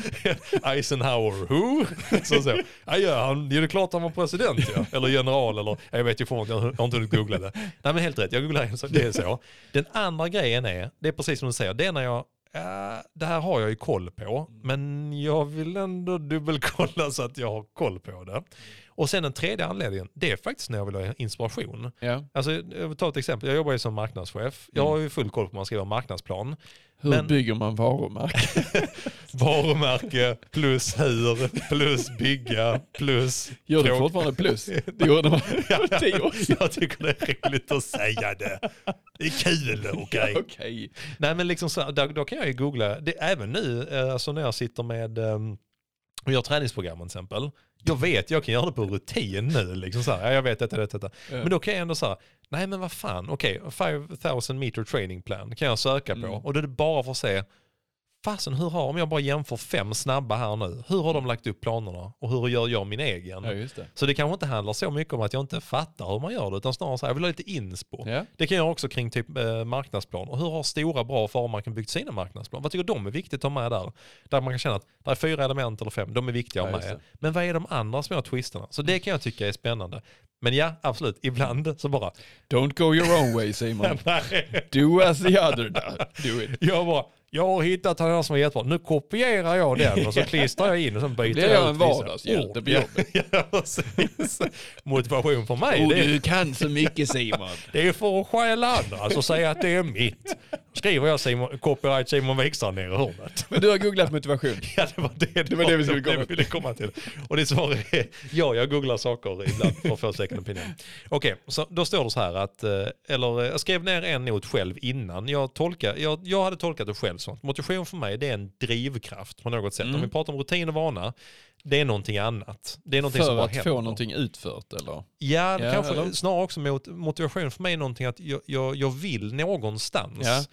Eisenhower who? Så, så. Ja, ja, han, det är klart han var president ja. Eller general eller, jag vet ju fan, jag har inte hunnit googla det. Nej men helt rätt, jag googlar det är så. Den andra grejen är, det är precis som du säger, det är när jag ja, det här har jag ju koll på, men jag vill ändå dubbelkolla så att jag har koll på det. Och sen den tredje anledningen, det är faktiskt när jag vill ha inspiration. Ja. Alltså, jag vill ta ett exempel, jag jobbar ju som marknadschef. Jag har ju full koll på hur man skriver marknadsplan. Hur Men- bygger man varumärke? Varumärke plus hur plus bygga plus... Gör du fortfarande plus? Det gjorde man sedan. Jag tycker det är roligt att säga det. Det är kul, okej? Okej. Nej men liksom så, då, då kan jag ju googla, det, även nu eh, alltså när jag sitter med um, och gör träningsprogram till exempel. Jag vet, jag kan göra det på rutin nu. Liksom så här, ja, jag vet detta, detta, detta. Ja. Men då kan jag ändå säga, nej men vad fan, okej, 5000 meter training plan kan jag söka på. Mm. Och då är det bara för att se, fasen hur har, om jag bara jämför fem snabba här nu, hur har de lagt upp planerna och hur gör jag min egen? Ja, just det. Så det kanske inte handlar så mycket om att jag inte fattar hur man gör det, utan snarare så här, jag vill ha lite inspo. Ja. Det kan jag också kring typ eh, marknadsplan. Och hur har stora bra varumärken byggt sina marknadsplan? Vad tycker de är viktigt att ha med där? Där man kan känna att det är fyra element eller fem, de är viktiga att ha med. Men vad är de andra små twisterna? Så det kan jag tycka är spännande. Men ja, absolut, ibland så bara, Don't go your own way Simon. Do as the other do it. jag bara, jag har hittat den här som är jättebra, nu kopierar jag den och så klistrar jag in och sen byter jag ut en vissa vardagshjälte ord. på jobbet? Ja, precis. Motivation för mig, Oh, det är du kan så mycket Simon. Det är för att stjäla andra, alltså säga att det är mitt. Skriver jag Simon, copyright Simon Wikstrand nere i hörnet. Men du har googlat motivation. Ja det var det, Det var det vi skulle komma det vi ville komma till. Och det svaret är, ja jag googlar saker ibland för att få second opinion. Okej, så då står det så här att, eh, eller eh, jag skrev ner en not själv innan. Jag, tolkar, jag, jag hade tolkat det själv som att motivation för mig det är en drivkraft på något sätt. Mm. Om vi pratar om rutin och vana, det är någonting annat. Det är någonting som För bara att händer. få någonting utfört eller? Ja, Ja, kanske eller? snarare också mot motivation för mig är någonting att jag, jag, jag vill någonstans. Ja.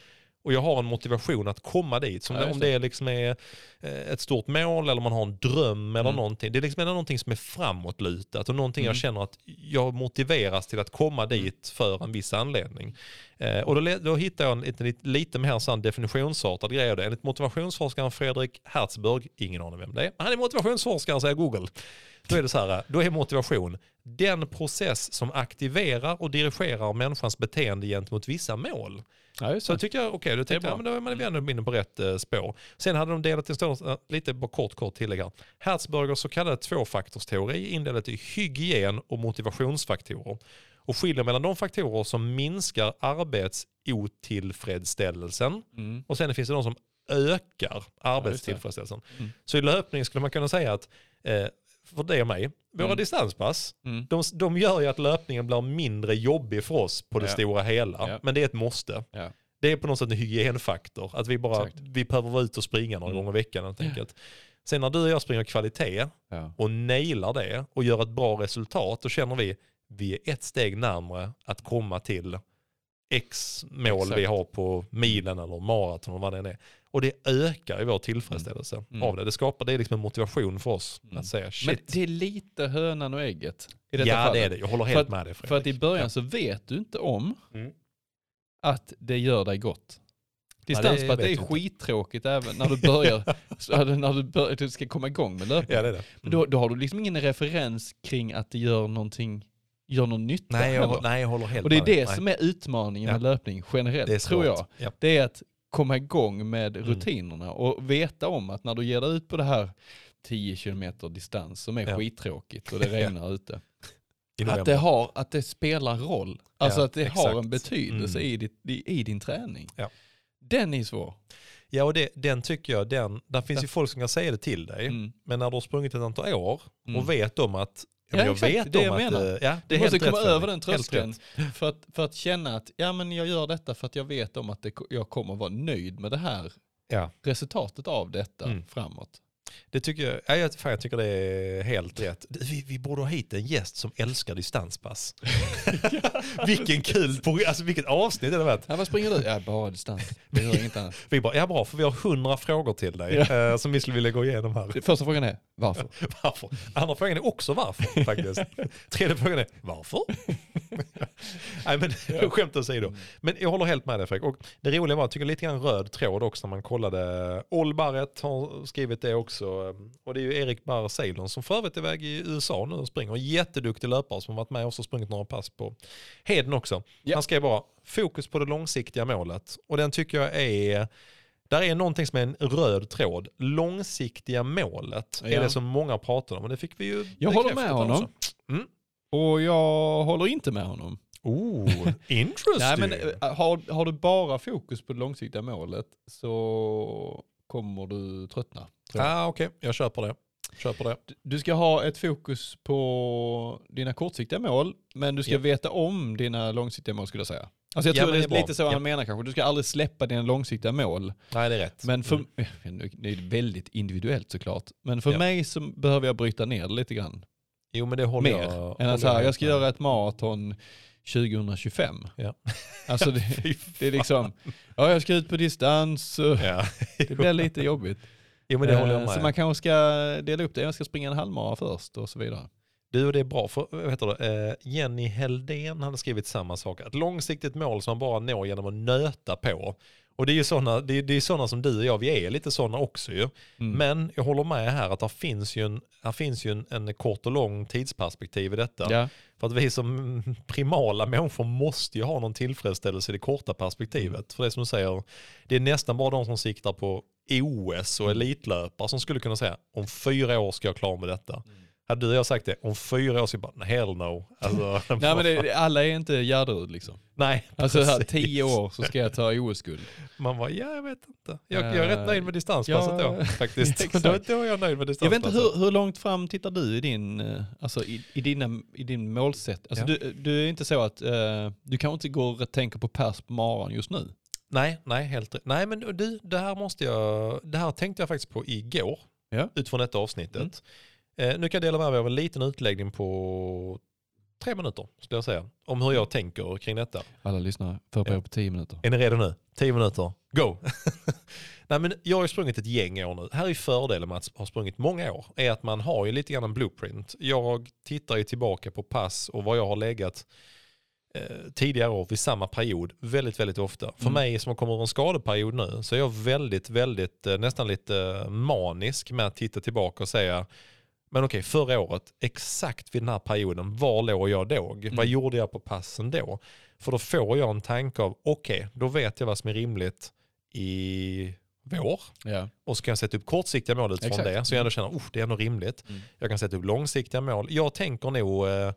Och jag har en motivation att komma dit. Som Ja, det, om det. liksom är eh, ett stort mål eller man har en dröm eller Mm. någonting. Det är liksom någonting som är framåtlutat och någonting jag Mm. känner att jag motiveras till att komma dit för en viss anledning. Eh, och då, då hittar jag en lite, lite, mer sån definitionsartad grej. Enligt motivationsforskaren Fredrik Herzberg, ingen aning vem det är, han är motivationsforskare säger Google. Då är det så här, då är motivation den process som aktiverar och dirigerar människans beteende gentemot vissa mål. Ja, Så tycker jag, okej, då tänkte jag, men då är man ändå inne på rätt eh, spår. Sen hade de delat står, eh, lite bara kort, kort tillägg här. Herzbergers så kallade tvåfaktorsteori indelat i hygien och motivationsfaktorer. Och skiljer mellan de faktorer som minskar arbetsotillfredsställelsen Mm. och sen finns det de som ökar arbetstillfredsställelsen. Mm. Så i löpning skulle man kunna säga att, eh, för det och mig, våra Mm. distanspass, Mm. de, de gör ju att löpningen blir mindre jobbig för oss på det Ja. stora hela. Ja. Men det är ett måste. Ja. Det är på något sätt en hygienfaktor. Att vi bara, Exakt. vi behöver vara ute och springa några Mm. gånger i veckan helt enkelt. Sen när du och jag springer kvalitet och nailar det och gör ett bra resultat, då känner vi vi är ett steg närmare att komma till X mål Exakt. vi har på milen eller maraton eller vad det än är. Och det ökar ju vår tillfredsställelse Mm. av det. Det skapar, det är liksom en motivation för oss Mm. att säga Men shit. det är lite hönan och ägget i detta ja fallet. det är det, jag håller För helt att- med dig Fredrik. För att i början Ja. så vet du inte om Mm. att det gör dig gott. det Distanspass det är skittråkigt även när du börjar, när du, börjar, du ska komma igång med löpning. Ja det är det. Men då, då har du liksom ingen referens kring att det gör någonting, gör någon nytta Nej, jag, heller. nej jag håller helt Och det är det Nej. som är utmaningen Ja. med löpning generellt, tror jag. Ja. Det är att komma igång med Mm. rutinerna och veta om att när du ger dig ut på det här 10 km distans som är Ja. skittråkigt och det regnar ute. Att det, har, att det spelar roll. Alltså att det exakt. har en betydelse Mm. i, ditt, i, i din träning. Den är svår. Ja och det, den tycker jag, den, där finns ju folk som kan säga det till dig. Mm. Men när du har sprungit ett antal år Mm. och vet om att Ja, jag exakt, vet det om jag att, menar. eh, ja, det Du måste komma över den tröskeln för att, för att känna att ja, men jag gör detta för att jag vet om att det, jag kommer vara nöjd med det här Ja, resultatet av detta Mm. framåt. Det tycker jag, ja, jag, fan, jag tycker det är helt rätt. Vi, vi borde ha hit en gäst som älskar distanspass. Vilken kul, alltså vilket avsnitt det varit. Ja, vad springer du? Ja, bara distans. Det gör inget annat. Vi bara, ja bra, för vi har hundra frågor till dig Ja. eh, som vi skulle vilja gå igenom här. Första frågan är varför? Varför? Andra frågan är också varför faktiskt. Tredje frågan är varför? Nej men skämt åsido. Men jag håller helt med dig Fredrik. Och det roliga var, jag tycker lite grann röd tråd också när man kollade. Oll Barrett har skrivit det också. Och det är ju Erik Barr Ceylon som för övrigt är iväg i USA nu och springer. Jätteduktig löpare som har varit med och sprungit några pass på Heden också. Ja. Han skrev bara fokus på det långsiktiga målet. Och den tycker jag är Där är någonting som är en röd tråd. Långsiktiga målet är Ja. det som många pratar om. Och det fick vi ju Jag håller med honom. också. Mm. Och jag håller inte med honom. Oh, interesting. Nej, men eh, har, har du bara fokus på det långsiktiga målet så kommer du tröttna. Tror jag. ah, Okej, jag köper det. Köper det. Du ska ha ett fokus på dina kortsiktiga mål, men du ska Ja. veta om dina långsiktiga mål skulle jag säga. Alltså jag Ja, tror det är bra. lite så Ja. han menar kanske. Du ska aldrig släppa dina långsiktiga mål. Nej, det är rätt. Men för, Mm. det är väldigt individuellt såklart. Men för Ja. mig så behöver jag bryta ner det lite grann. Jo, men det håller Mer jag. än håller att så här, jag ska göra ett maraton 2025. Ja. Alltså det, det är liksom, ja jag ska ut på distans, Ja. det blir lite jobbigt. Jo, men det håller jag Eh, med. Så man kanske ska dela upp det, jag ska springa en halvmara först och så vidare. Du, och det är bra. För, vad heter det? Eh, Jenny Heldén hade skrivit samma sak. Ett långsiktigt mål som man bara når genom att nöta på. Och det är ju sådana, det är, det är sådana som du och jag, vi är lite sådana också ju. Mm. Men jag håller med här att det finns ju, en, här finns ju en, en kort och lång tidsperspektiv i detta. Ja. För att vi som primala människor måste ju ha någon tillfredsställelse i det korta perspektivet. Mm. För det är som du säger, det är nästan bara de som siktar på OS och Mm. elitlöpare som skulle kunna säga om fyra år ska jag klara med detta. Mm. Hade du och jag sagt det, om fyra år så bara, hell no. Alltså, Nej men det, alla är inte Gärderud liksom. nej, Alltså här, tio år så ska jag ta OS-guld. Man bara, ja jag vet inte. Jag, jag är rätt Eh, nöjd med distanspasset ja, då faktiskt. då, då är jag nöjd med Jag vet distanspasset. inte hur, hur långt fram tittar du i din, eh, alltså i, i, dina, i din målsätt? Alltså Ja. du, du är inte så att, eh, du kanske inte går och tänker på pers på maran just nu? Nej, nej, helt rätt. Nej, men du, det här måste jag, det här tänkte jag faktiskt på igår, Ja. utifrån detta avsnittet. Mm. Eh, nu kan jag dela med mig av en liten utläggning på tre minuter, skulle jag säga, om hur jag tänker kring detta. Alla lyssnare, förbered Ja. på tio minuter. Är ni redo nu? Tio minuter, go! Nej, men jag har ju sprungit ett gäng år nu. Här är fördelen med att ha sprungit många år, är att man har ju lite grann en blueprint. Jag tittar ju tillbaka på pass och var jag har legat tidigare år vid samma period väldigt, väldigt ofta. För Mm. mig som kommer ur en skadeperiod nu så är jag väldigt, väldigt, eh, nästan lite manisk med att titta tillbaka och säga men okej, förra året, exakt vid den här perioden, var låg jag då? Vad Mm. gjorde jag på passen då? För då får jag en tanke av, okej, då vet jag vad som är rimligt i vår. Ja. Och så kan jag sätta upp kortsiktiga mål utifrån Exakt. det. Så jag ändå känner, "Uff, det är ändå rimligt. Mm. Jag kan sätta upp långsiktiga mål. Jag tänker nog, eh,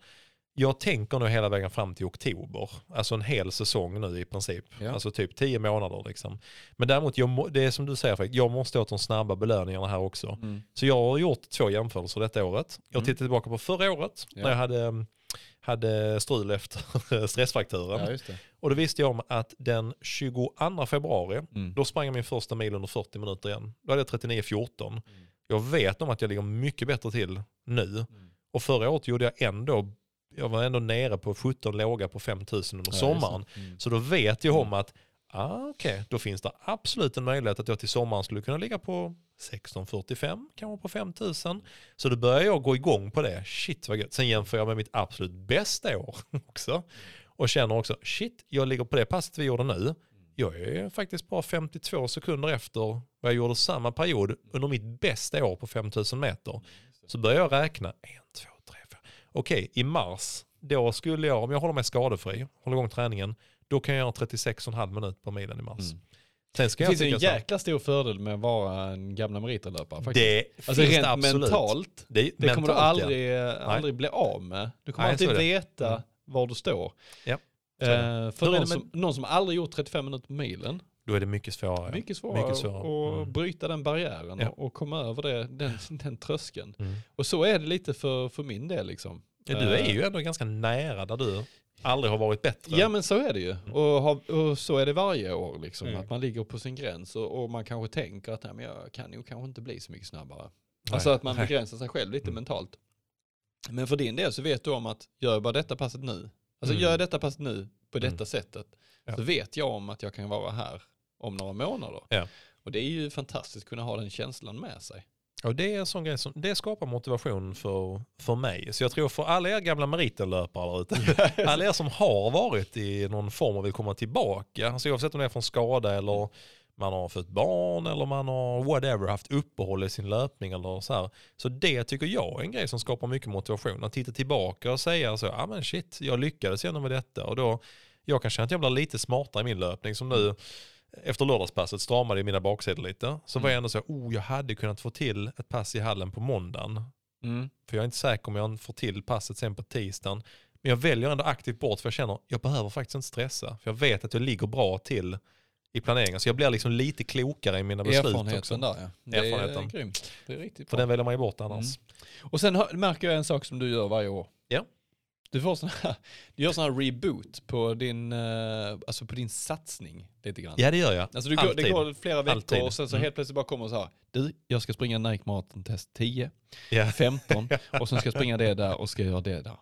jag tänker nog hela vägen fram till oktober. Alltså en hel säsong nu i princip. Ja. Alltså typ tio månader liksom. Men däremot, jag det är som du säger, Fredrik, jag måste åt de snabba belöningarna här också. Mm. Så jag har gjort två jämförelser detta året. Jag Mm. tittar tillbaka på förra året Ja. när jag hade, hade strul efter stressfrakturen. ja. Och då visste jag om att den 22 februari, Mm. då sprang jag min första mil under 40 minuter igen. Då hade jag 39.14. Mm. Jag vet om att jag ligger mycket bättre till nu. Mm. Och förra året gjorde jag ändå, jag var ändå nere på 17 låga på 5000 under Ja, sommaren. det. Mm. Så då vet jag om att, ah, okej, då finns det absolut en möjlighet att jag till sommaren skulle kunna ligga på 16.45, kanske på 5000. Så då börjar jag gå igång på det. Shit vad gött. Sen jämför jag med mitt absolut bästa år också. Och känner också, shit, jag ligger på det passet vi gjorde nu. Jag är faktiskt bara 52 sekunder efter vad jag gjorde samma period under mitt bästa år på 5000 meter. Så börjar jag räkna, 1, 2, 3, 4. Okej, i mars, då skulle jag, om jag håller mig skadefri, håller igång träningen, då kan jag göra 36,5 minuter på milen i mars. Mm. Sen ska Det finns en jäkla stor fördel med att vara en gamla meritlöpare faktiskt. det alltså finns rent det absolut. mentalt, Det, det kommer du mentalt, ja. aldrig, aldrig bli av med. Du kommer Nej, alltid veta Mm. var du står. Ja, Eh, för någon, som, någon som aldrig gjort 35 minuter på milen, Då är det mycket svårare. mycket svårare, Mycket svårare. att Mm. bryta den barriären Ja. och, komma över det, den, den tröskeln. Mm. Och så är det lite för, för min del liksom. Ja, du är Eh, ju ändå ganska nära där du aldrig har varit bättre. Ja men så är det ju. Och, har, och så är det varje år liksom. Mm. Att man ligger på sin gräns och, och man kanske tänker att Nej, men jag kan ju kanske inte bli så mycket snabbare. Nej, Alltså att man begränsar sig själv lite Mm. mentalt. Men för din del så vet du om att gör jag bara detta passet nu, alltså Mm. gör jag detta passet nu på Mm. detta sättet, Ja. så vet jag om att jag kan vara här om några månader. Ja. Och det är ju fantastiskt att kunna ha den känslan med sig. Och det är en sån grej som det skapar motivation för, för mig. Så jag tror för alla er gamla meritenlöpare där ute, alla er som har varit i någon form och vill komma tillbaka, alltså oavsett om det är från skada eller man har fått barn eller man har whatever haft uppehåll i sin löpning eller så här. Så det tycker jag är en grej som skapar mycket motivation. Att titta tillbaka och säga så, ja ah, men shit, jag lyckades ändå med detta och då, jag kan känna att jag blir lite smartare i min löpning som nu, efter lördagspasset stramade i mina baksidor lite. Så var Mm. jag ändå så, oh jag hade kunnat få till ett pass i hallen på måndagen. Mm. För jag är inte säker om jag får till passet sen på tisdagen. Men jag väljer ändå aktivt bort för jag känner, jag behöver faktiskt inte stressa. För jag vet att jag ligger bra till i planeringen. Så jag blir liksom lite klokare i mina beslut också. Erfarenheten där ja. Det Erfarenheten. är grymt. Det är riktigt För bra. den väljer man ju bort annars. Och sen märker jag en sak som du gör varje år. Du, får sån här, du gör sån här reboot på din, eh, alltså på din satsning lite grann. Ja det gör jag. Alltså du går, det går flera veckor Alltid. och sen så Mm. helt plötsligt bara kommer så här. Du, jag ska springa Nike Marathon Test 10, Ja. 15 och sen ska jag springa det där och ska göra det där.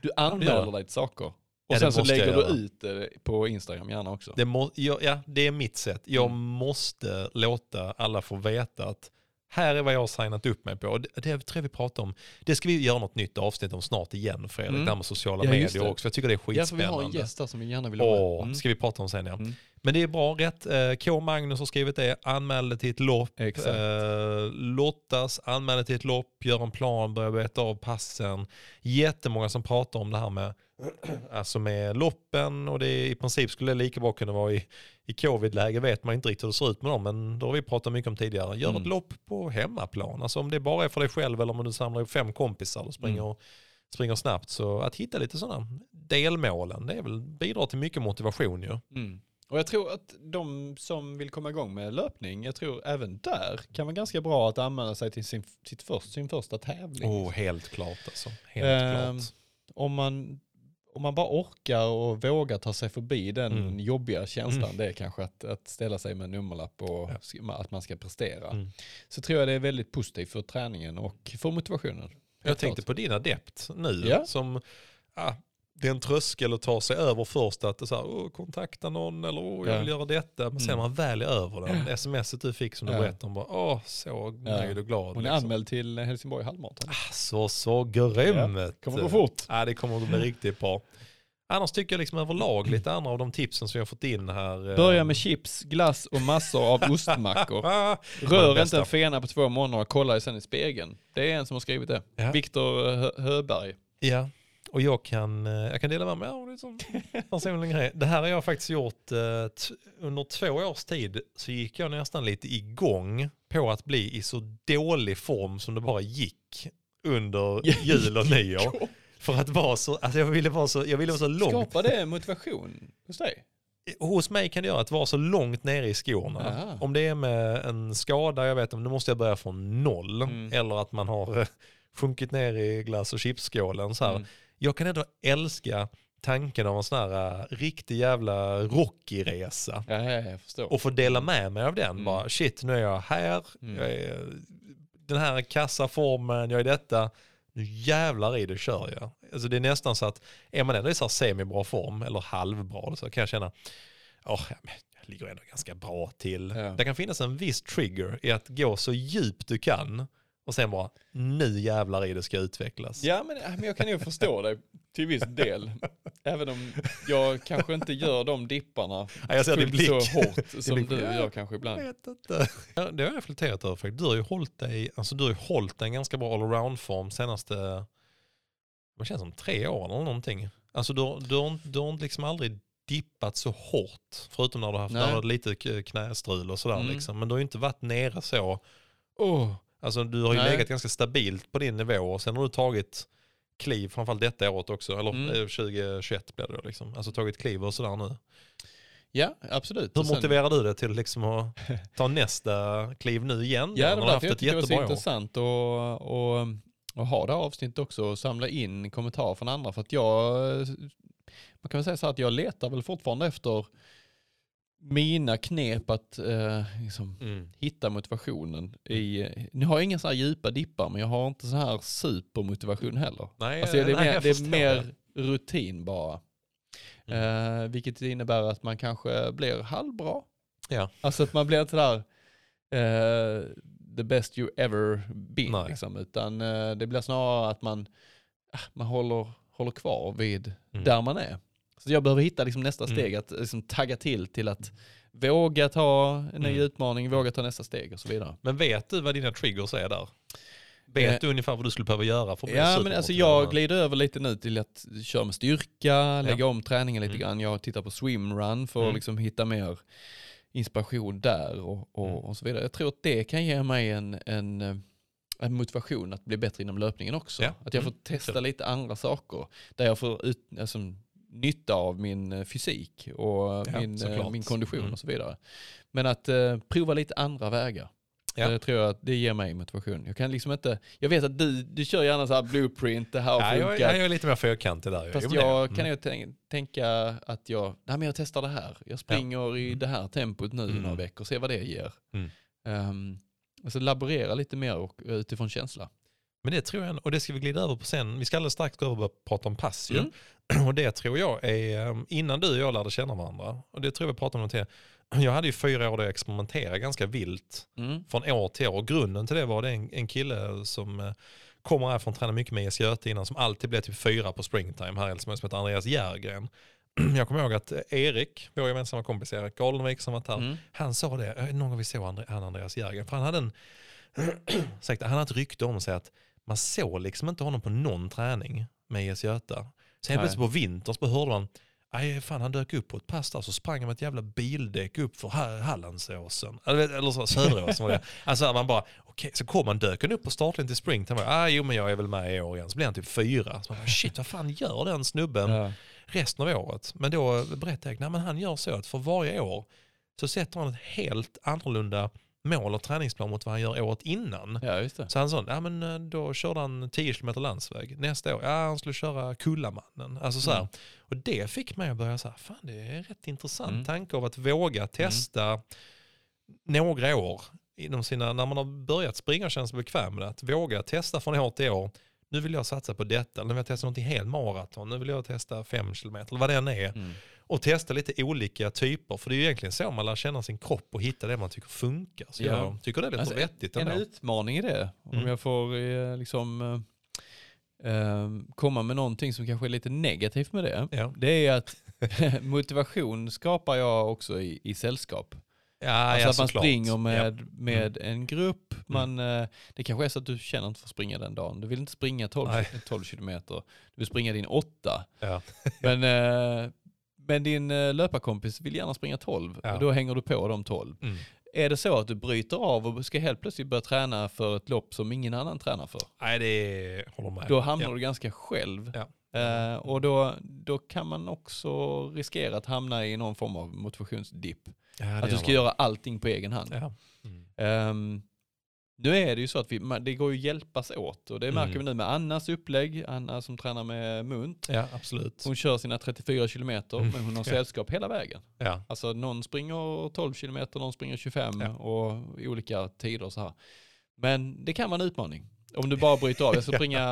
Du anmäler dig till saker. Och Ja, sen så lägger du ut det på Instagram gärna också. Det, må, ja, ja, det är mitt sätt. Jag Mm. måste låta alla få veta att här är vad jag har signat upp mig på. Och Det, det tror jag vi pratar om. Det ska vi göra något nytt avsnitt om snart igen Fredrik. Mm. Det här med sociala Ja, medier också. Jag tycker det är Ja, för vi skitspännande. har en gäst där som vi gärna vill ha med. Åh, Mm. ska vi prata om sen ja. Mm. Men det är bra, rätt. Eh, K. Magnus har skrivit det, anmälde till ett lopp. Exakt. Eh, Lottas anmälde till ett lopp, gör en plan, börjar beta av passen. Jättemånga som pratar om det här med, alltså med loppen och det i princip skulle det lika bra kunna vara i, i covid-läge, vet man inte riktigt hur det ser ut med dem, men då har vi pratat mycket om tidigare. Gör Mm. ett lopp på hemmaplan, alltså om det bara är för dig själv eller om du samlar ihop fem kompisar och springer, Mm. springer snabbt. Så att hitta lite sådana delmålen, det är väl bidrar till mycket motivation ju. Mm. Och jag tror att de som vill komma igång med löpning, jag tror även där kan vara ganska bra att anmäla sig till sin, sitt först, sin första tävling. Oh, helt klart alltså. Helt Ehm, klart. Om, man, om man bara orkar och vågar ta sig förbi den Mm. jobbiga känslan, Mm. det är kanske att, att ställa sig med en nummerlapp och Ja. att man ska prestera. Mm. Så tror jag det är väldigt positivt för träningen och för motivationen. Jag tänkte klart. på din adept nu Ja. som, ah, det är en tröskel att ta sig över först att det så här, oh, kontakta någon eller oh, jag Ja. vill göra detta. Men sen Mm. man väl är över den, smset du fick som du Ja. berättade om, bara, åh så nöjd och glad. Hon är liksom. anmäld till Helsingborg halvmaraton. Ah, så, så grymt. Kommer gå fort. Ja, det kommer att bli riktigt bra. Annars tycker jag liksom överlag lite andra av de tipsen som vi har fått in här. eh, Börja med chips, glass och massor av ostmackor. Rör inte en fena på två månader och kolla sen i spegeln. Det är en som har skrivit det. Ja. Viktor Hö- Höberg. Ja, och jag kan, eh, jag kan dela med mig av det som personlig grej. Det här har jag faktiskt gjort eh, under två års tid så gick jag nästan lite igång på att bli i så dålig form som det bara gick under jul och nyår. För att vara så, alltså jag ville vara så, jag ville vara så långt, Skapar det motivation hos dig? hos mig kan det göra att vara så långt nere i skorna. Aha. Om det är med en skada, jag vet inte, då måste jag börja från noll. Mm. Eller att man har eh, sjunkit ner i glass och chipsskålen så här. Mm. Jag kan ändå älska tanken av en sån här uh, riktig jävla Rocky-resa. Ja, ja. Och få dela med mig av den. Mm. Bara shit, nu är jag här. Mm. Jag är den här kassaformen, jag är detta. Nu jävlar i det kör jag. Alltså det är nästan så att är man ändå i så här semibra form eller halvbra så kan jag känna, åh, men jag ligger ändå ganska bra till. Ja. Det kan finnas en viss trigger i att gå så djupt du kan och sen bara, nu jävlar i det ska utvecklas. Ja, men, men jag kan ju förstå dig till viss del. Även om jag kanske inte gör de dipparna Ja, jag ser fullt så blick. hårt som blick. du gör kanske Jag ibland. vet inte. Ja, det har jag reflekterat över faktiskt. Du har ju hållit dig, alltså du har ju hållit en ganska bra allround-form senaste, vad känns som tre år eller någonting. Alltså du, du, har, du har liksom aldrig dippat så hårt, förutom när du har haft när du lite knästrul och sådär Mm. liksom. Men du har ju inte varit nere så, oh. Alltså du har ju Nej. legat ganska stabilt på din nivå och sen har du tagit kliv, framförallt detta året också, eller Mm. eh, 2021 blev det då liksom. Alltså tagit kliv och sådär nu. Ja, absolut. Hur Och sen- motiverar du dig till liksom att ta nästa kliv nu igen? Ja, det var därför jag tyckte det var så år. intressant att och, och ha det här avsnittet också och samla in kommentarer från andra. För att jag, man kan väl säga så här att jag letar väl fortfarande efter mina knep att eh, liksom, Mm. hitta motivationen i, nu har jag inga så här djupa dippar men jag har inte så här supermotivation heller. Nej, Alltså det är nej, mer, det är mer rutin bara. Mm. Eh, vilket innebär att man kanske blir halvbra. Ja. Alltså att man blir inte sådär eh, the best you ever been. Nej. Liksom, utan eh, det blir snarare att man, ah, man håller, håller kvar vid Mm. där man är. Så jag behöver hitta liksom nästa Mm. steg, att liksom tagga till till att våga ta en ny Mm. utmaning, våga ta nästa steg och så vidare. Men vet du vad dina triggers är där? Vet Eh, du ungefär vad du skulle behöva göra för att bli Ja men alltså jag glider över lite nu till att köra med styrka, lägga om träningen lite Mm. grann. Jag tittar på swimrun för att Mm. liksom hitta mer inspiration där och, och, Mm. och så vidare. Jag tror att det kan ge mig en, en, eh, en motivation att bli bättre inom löpningen också. Ja. Att jag får Mm, testa lite andra saker där jag får ut, alltså, nytta av min eh, fysik och Ja, min, eh, såklart. min kondition Mm. och så vidare. Men att eh, prova lite andra vägar. Ja. Det tror jag att det ger mig motivation. Jag kan liksom inte, jag vet att du, du kör gärna så här blueprint, det här Ja, jag, funkar. jag är lite mer fyrkantig där. Fast jag Mm. kan ju tänk, tänka att jag, nej men jag testar det här. Jag springer i Mm. det här tempot nu Mm. några veckor, se vad det ger. Mm. Um, alltså laborera lite mer och, utifrån känsla. Men det tror jag, och det ska vi glida över på sen. Vi ska alldeles strax gå över och prata om pass ju. Mm. Och det tror jag är, um, innan du och jag lärde känna varandra, och det tror jag vi pratade om till. Jag hade ju fyra år där jag experimenterade ganska vilt Mm. från år till år. Och grunden till det var det en, en kille som eh, kommer härifrån, tränade mycket med IS Göte innan, som alltid blev typ fyra på springtime här i Hälsingborg, som heter Andreas Järgren. Jag kommer ihåg att Erik, vår gemensamma kompis Erik Gardenvik som varit här, Mm. han sa det, vet någon gång vi såg han Andreas Järgren, för han hade en, han hade ett rykte om sig att man såg liksom inte honom på någon träning med IS Göta. Sen plötsligt på vintern så hörde man, Nej, fan han dök upp på ett pass där så sprang han med ett jävla bildäck upp för Ha- Hallandsåsen. Eller, eller så, Söderåsen. Alltså man bara, okej, så kom han, dök han upp på startlinjen till Springtime. Han bara, ah, jo men jag är väl med i år igen. Så blev han typ fyra. Så man bara, shit vad fan gör den snubben Ja. resten av året? Men då berättade jag, nej men han gör så att för varje år så sätter han ett helt annorlunda mål och träningsplan mot vad han gör året innan. ja, just det. Så han sa, ja men eh, då körde han 10 km landsväg. Nästa år, ja han skulle köra Kullamannen. Alltså så. Mm. Och det fick mig att börja säga, fan det är en rätt intressant Mm. tanke av att våga testa några år inom sina, när man har börjat springa och känner sig bekväm med det, att våga testa från år till år. Nu vill jag satsa på detta, eller nu vill jag testa någonting helt maraton, nu vill jag testa 5 km, eller vad det än är. Mm. Och testa lite olika typer, för det är ju egentligen så man lär känna sin kropp och hitta det man tycker funkar. Så Ja. jag tycker det är lite Alltså, vettigt En ändå. utmaning i det, om Mm. jag får eh, liksom eh, eh, komma med någonting som kanske är lite negativt med det. Ja. Det är att motivation skapar jag också i, i sällskap. Ja, Alltså ja, att man såklart. springer Ja. med, med en grupp. Man, eh, det kanske är så att du känner inte för att springa den dagen. Du vill inte springa 12, Nej. 12 kilometer. Du vill springa din åtta. Men, eh, men din eh, löparkompis vill gärna springa 12. Ja. Och då hänger du på de 12. Mm. Är det så att du bryter av och ska helt plötsligt börja träna för ett lopp som ingen annan tränar för. Nej, det håller med. Då hamnar ja. du ganska själv. Ja. Eh, och då, då kan man också riskera att hamna i någon form av motivationsdipp. Ja, Att du ska man. göra allting på egen hand. Ja. Mm. Ehm, nu är det ju så att vi, det går ju hjälpas åt och det märker Mm. vi nu med Annas upplägg. Anna som tränar med Munt. ja, absolut. Hon kör sina 34 kilometer Mm. men hon har Ja. sällskap hela vägen. Ja. Alltså någon springer 12 kilometer, någon springer 25 Ja. och i olika tider så här. Men det kan vara en utmaning. Om du bara bryter av, jag ska Ja. springa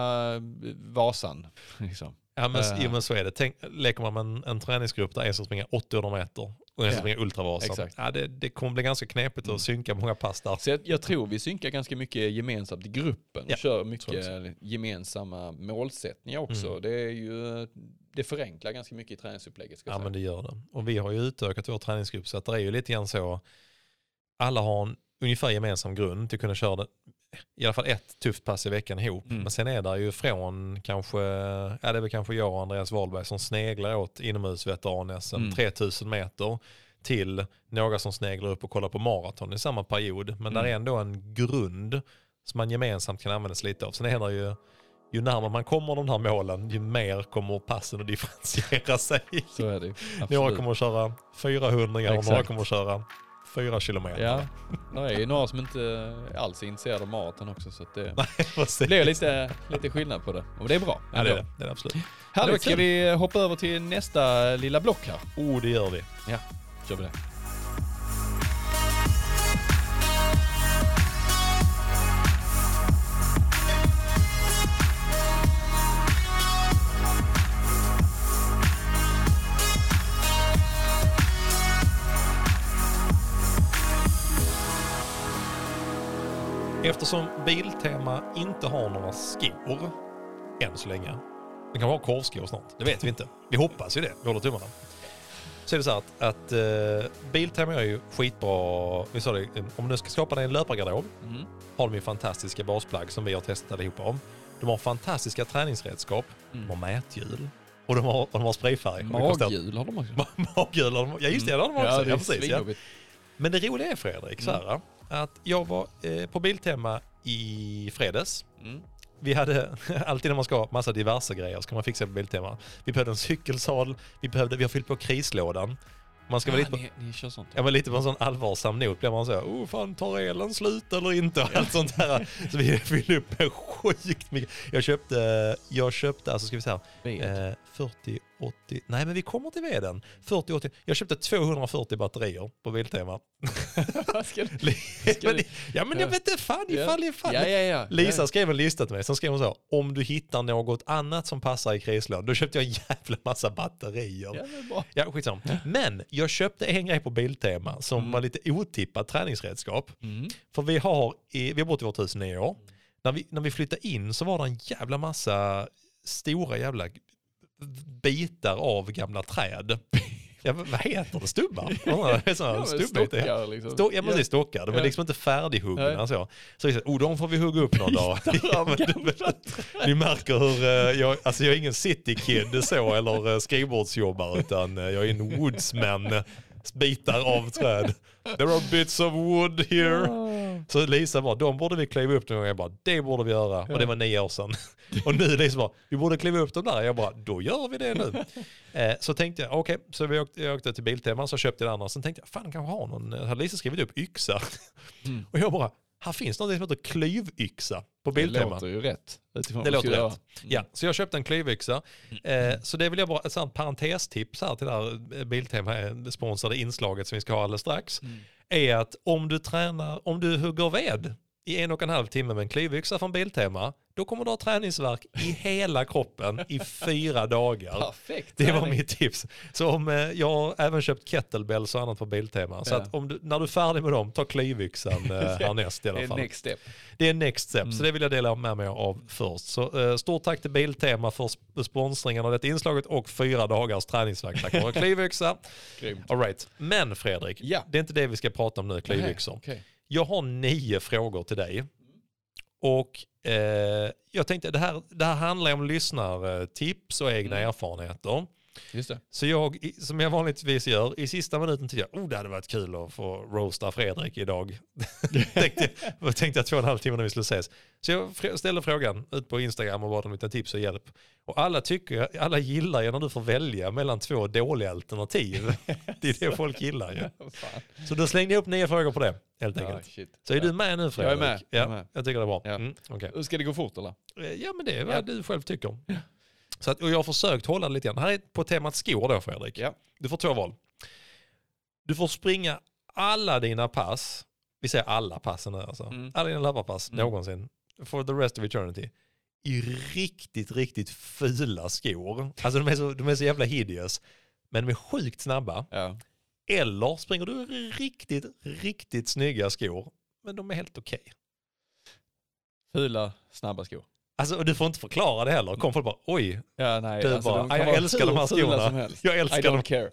Vasan. Liksom. Ja, men, Eh. jo, men så är det. Tänk, leker man med en, en träningsgrupp där en som springer 800 meter och en som Ultravasan. Exakt. Ja, det, det kommer bli ganska knepigt Mm. att synka många pass där. Så jag, jag tror vi synkar ganska mycket gemensamt i gruppen och kör mycket gemensamma målsättningar också. Mm. Det, är ju, det förenklar ganska mycket i träningsupplägget. Ska Ja säga. men det gör det. Och vi har ju utökat vår träningsgrupp så att det är ju lite grann så. Alla har en ungefär gemensam grund till att kunna köra det, i alla fall ett tufft pass i veckan ihop. Mm. Men sen är det ju från kanske, ja det är väl kanske jag och Andreas Wahlberg som sneglar åt inomhusveteran-SM Mm. 3000 meter till några som sneglar upp och kollar på maraton i samma period. Men Mm. där är ändå en grund som man gemensamt kan använda sig lite av. Sen är det ju, ju närmare man kommer de här målen, ju mer kommer passen att differentiera sig. Så är det. Några kommer att köra 400 och några Exakt. kommer att köra 4 kilometer. Ja, det är ju några som inte alls är intresserade av maraton också. Så att det det blir lite, lite skillnad på det. Och det är bra. Ja, det är det. det, är det absolut. Härligt, ska vi hoppa över till nästa lilla block här? Oh, det gör vi. Kör vi det. Eftersom Biltema inte har några skor än så länge. Det kan vara korvskor snart. Det vet vi inte. Vi hoppas ju det. Vi håller tummarna. Så är det så att, att uh, Biltema är ju skitbra. Vi sa det, om du ska skapa dig en löpargarderob Mm. har de ju fantastiska basplagg som vi har testat allihopa. De har fantastiska träningsredskap. Mm. De har mäthjul. Och de har, och de har sprayfärg. Kostar- Maghjul har de också. Maghjul har de. Ja just det, det har de också. Ja, det är precis. Ja. Men det roliga är Fredrik, så här, att jag var eh, på Biltema i fredags. Mm. Vi hade, alltid när man ska ha massa diverse grejer så kan man fixa på Biltema. Vi behövde en cykelsadel, vi, behövde, vi har fyllt på krislådan. Man ska vara lite på, ni, ni kör sånt? Ja men lite på en sån allvarsam not blir man så här, oh fan tar elen slut eller inte och allt sånt där. Så vi fyllde upp med sjukt mycket. Jag köpte, jag köpte, alltså ska vi säga, eh, 40, 80, nej men vi kommer till veden. 40, 80, jag köpte 240 batterier på Biltema. Vad ska du- ja men jag vet inte fan ifall, ifall. Ja, ja, ja. Lisa skrev en lista till mig, sen skrev hon så, om du hittar något annat som passar i krislådan, då köpte jag en jävla massa batterier. Ja, men bra. Ja, skitsamma. Men jag köpte en grej på Biltema som Mm. var lite otippat träningsredskap. Mm. För vi har, i, vi har bott i vårt hus i nio år. När vi, när vi flyttade in så var det en jävla massa stora jävla bitar av gamla träd. Ja, vad heter det? Stubbar? Ja, stockar liksom. Stå, ja, precis, stockar. De är Ja. liksom inte färdighuggna Nej. så. Så vi sa, oh, de får vi hugga upp någon dag. Ja, men du Ni märker hur, eh, jag, alltså jag är ingen citykid så eller eh, skrivbordsjobbare utan eh, jag är en woodsman. Bitar av träd. There are bits of wood here. Så Lisa bara, de borde vi kliva upp någon gång. Jag bara, det borde vi göra. Och det var nio år sedan. Och nu Lisa bara, vi borde kliva upp dem där. Jag bara, då gör vi det nu. Eh, så tänkte jag, okej, så vi åkte, jag åkte till Biltema så köpte jag det andra. Sen tänkte jag, fan kanske ha någon, eh, hade Lisa skrivit upp yxa. Mm. Och jag bara, här finns något som heter klyvyxa på Det Biltema. låter ju rätt. Utifrån Det låter rätt. göra. Ja, så jag köpte en klyvyxa. Eh, så det vill jag bara ett sånt parentestips här till det här eh, Biltema eh, sponsrade inslaget som vi ska ha alldeles strax. Mm. Är att om du tränar, om du hugger ved i en och en halv timme med en klyvyxa från Biltema, då kommer du ha träningsverk i hela kroppen i fyra dagar. Perfekt. Det var mitt tips. Så om, eh, jag har även köpt kettlebells och annat på Biltema. Så Ja. att om du, när du är färdig med dem, ta klyvyxan eh, härnäst i Det alla är fall. next step. Det är next step, Mm. så det vill jag dela med mig av först. Så eh, stort tack till Biltema för sp- sponsringen av detta inslaget och fyra dagars träningsvärk tack vare klyvyxa. All right. Men Fredrik, Ja. det är inte det vi ska prata om nu, klyvyxor. Okej. Jag har nio frågor till dig. Och eh, jag tänkte, det här, det här handlar om lyssnartips och egna Mm. erfarenheter. Just det. Så jag, som jag vanligtvis gör, i sista minuten tyckte jag, oh det hade varit kul att få roasta Fredrik idag. tänkte, jag tänkte jag två och en halv timme när vi skulle ses. Så jag ställde frågan ut på Instagram och bad om lite tips och hjälp. Och alla tycker, alla gillar ju när du får välja mellan två dåliga alternativ. Det är det folk gillar ju. Så då slängde jag upp nio frågor på det, helt Ja, enkelt. shit. Så är Ja. du med nu Fredrik? Jag är med, jag är Ja, med. jag tycker det är bra. Ja. Mm, okej. Ska det gå fort eller? Eh, Ja men det är vad Ja. du själv tycker. Så att, och jag har försökt hålla det lite grann. Här är på temat skor då Fredrik. Ja. Du får två val. Du får springa alla dina pass, vi säger alla passen nu alltså, Mm. alla dina löparpass Mm. någonsin, for the rest of eternity, i riktigt, riktigt fula skor. Alltså de är så, de är så jävla hideous, men de är sjukt snabba. Ja. Eller springer du riktigt, riktigt snygga skor, men de är helt okej. Fula, snabba skor. Alltså och du får inte förklara det heller. Kom folk bara, oj, Ja, nej. Du alltså, bara, de "Ah, kan jag älskar de här skorna." Jag I älskar don't dem. care.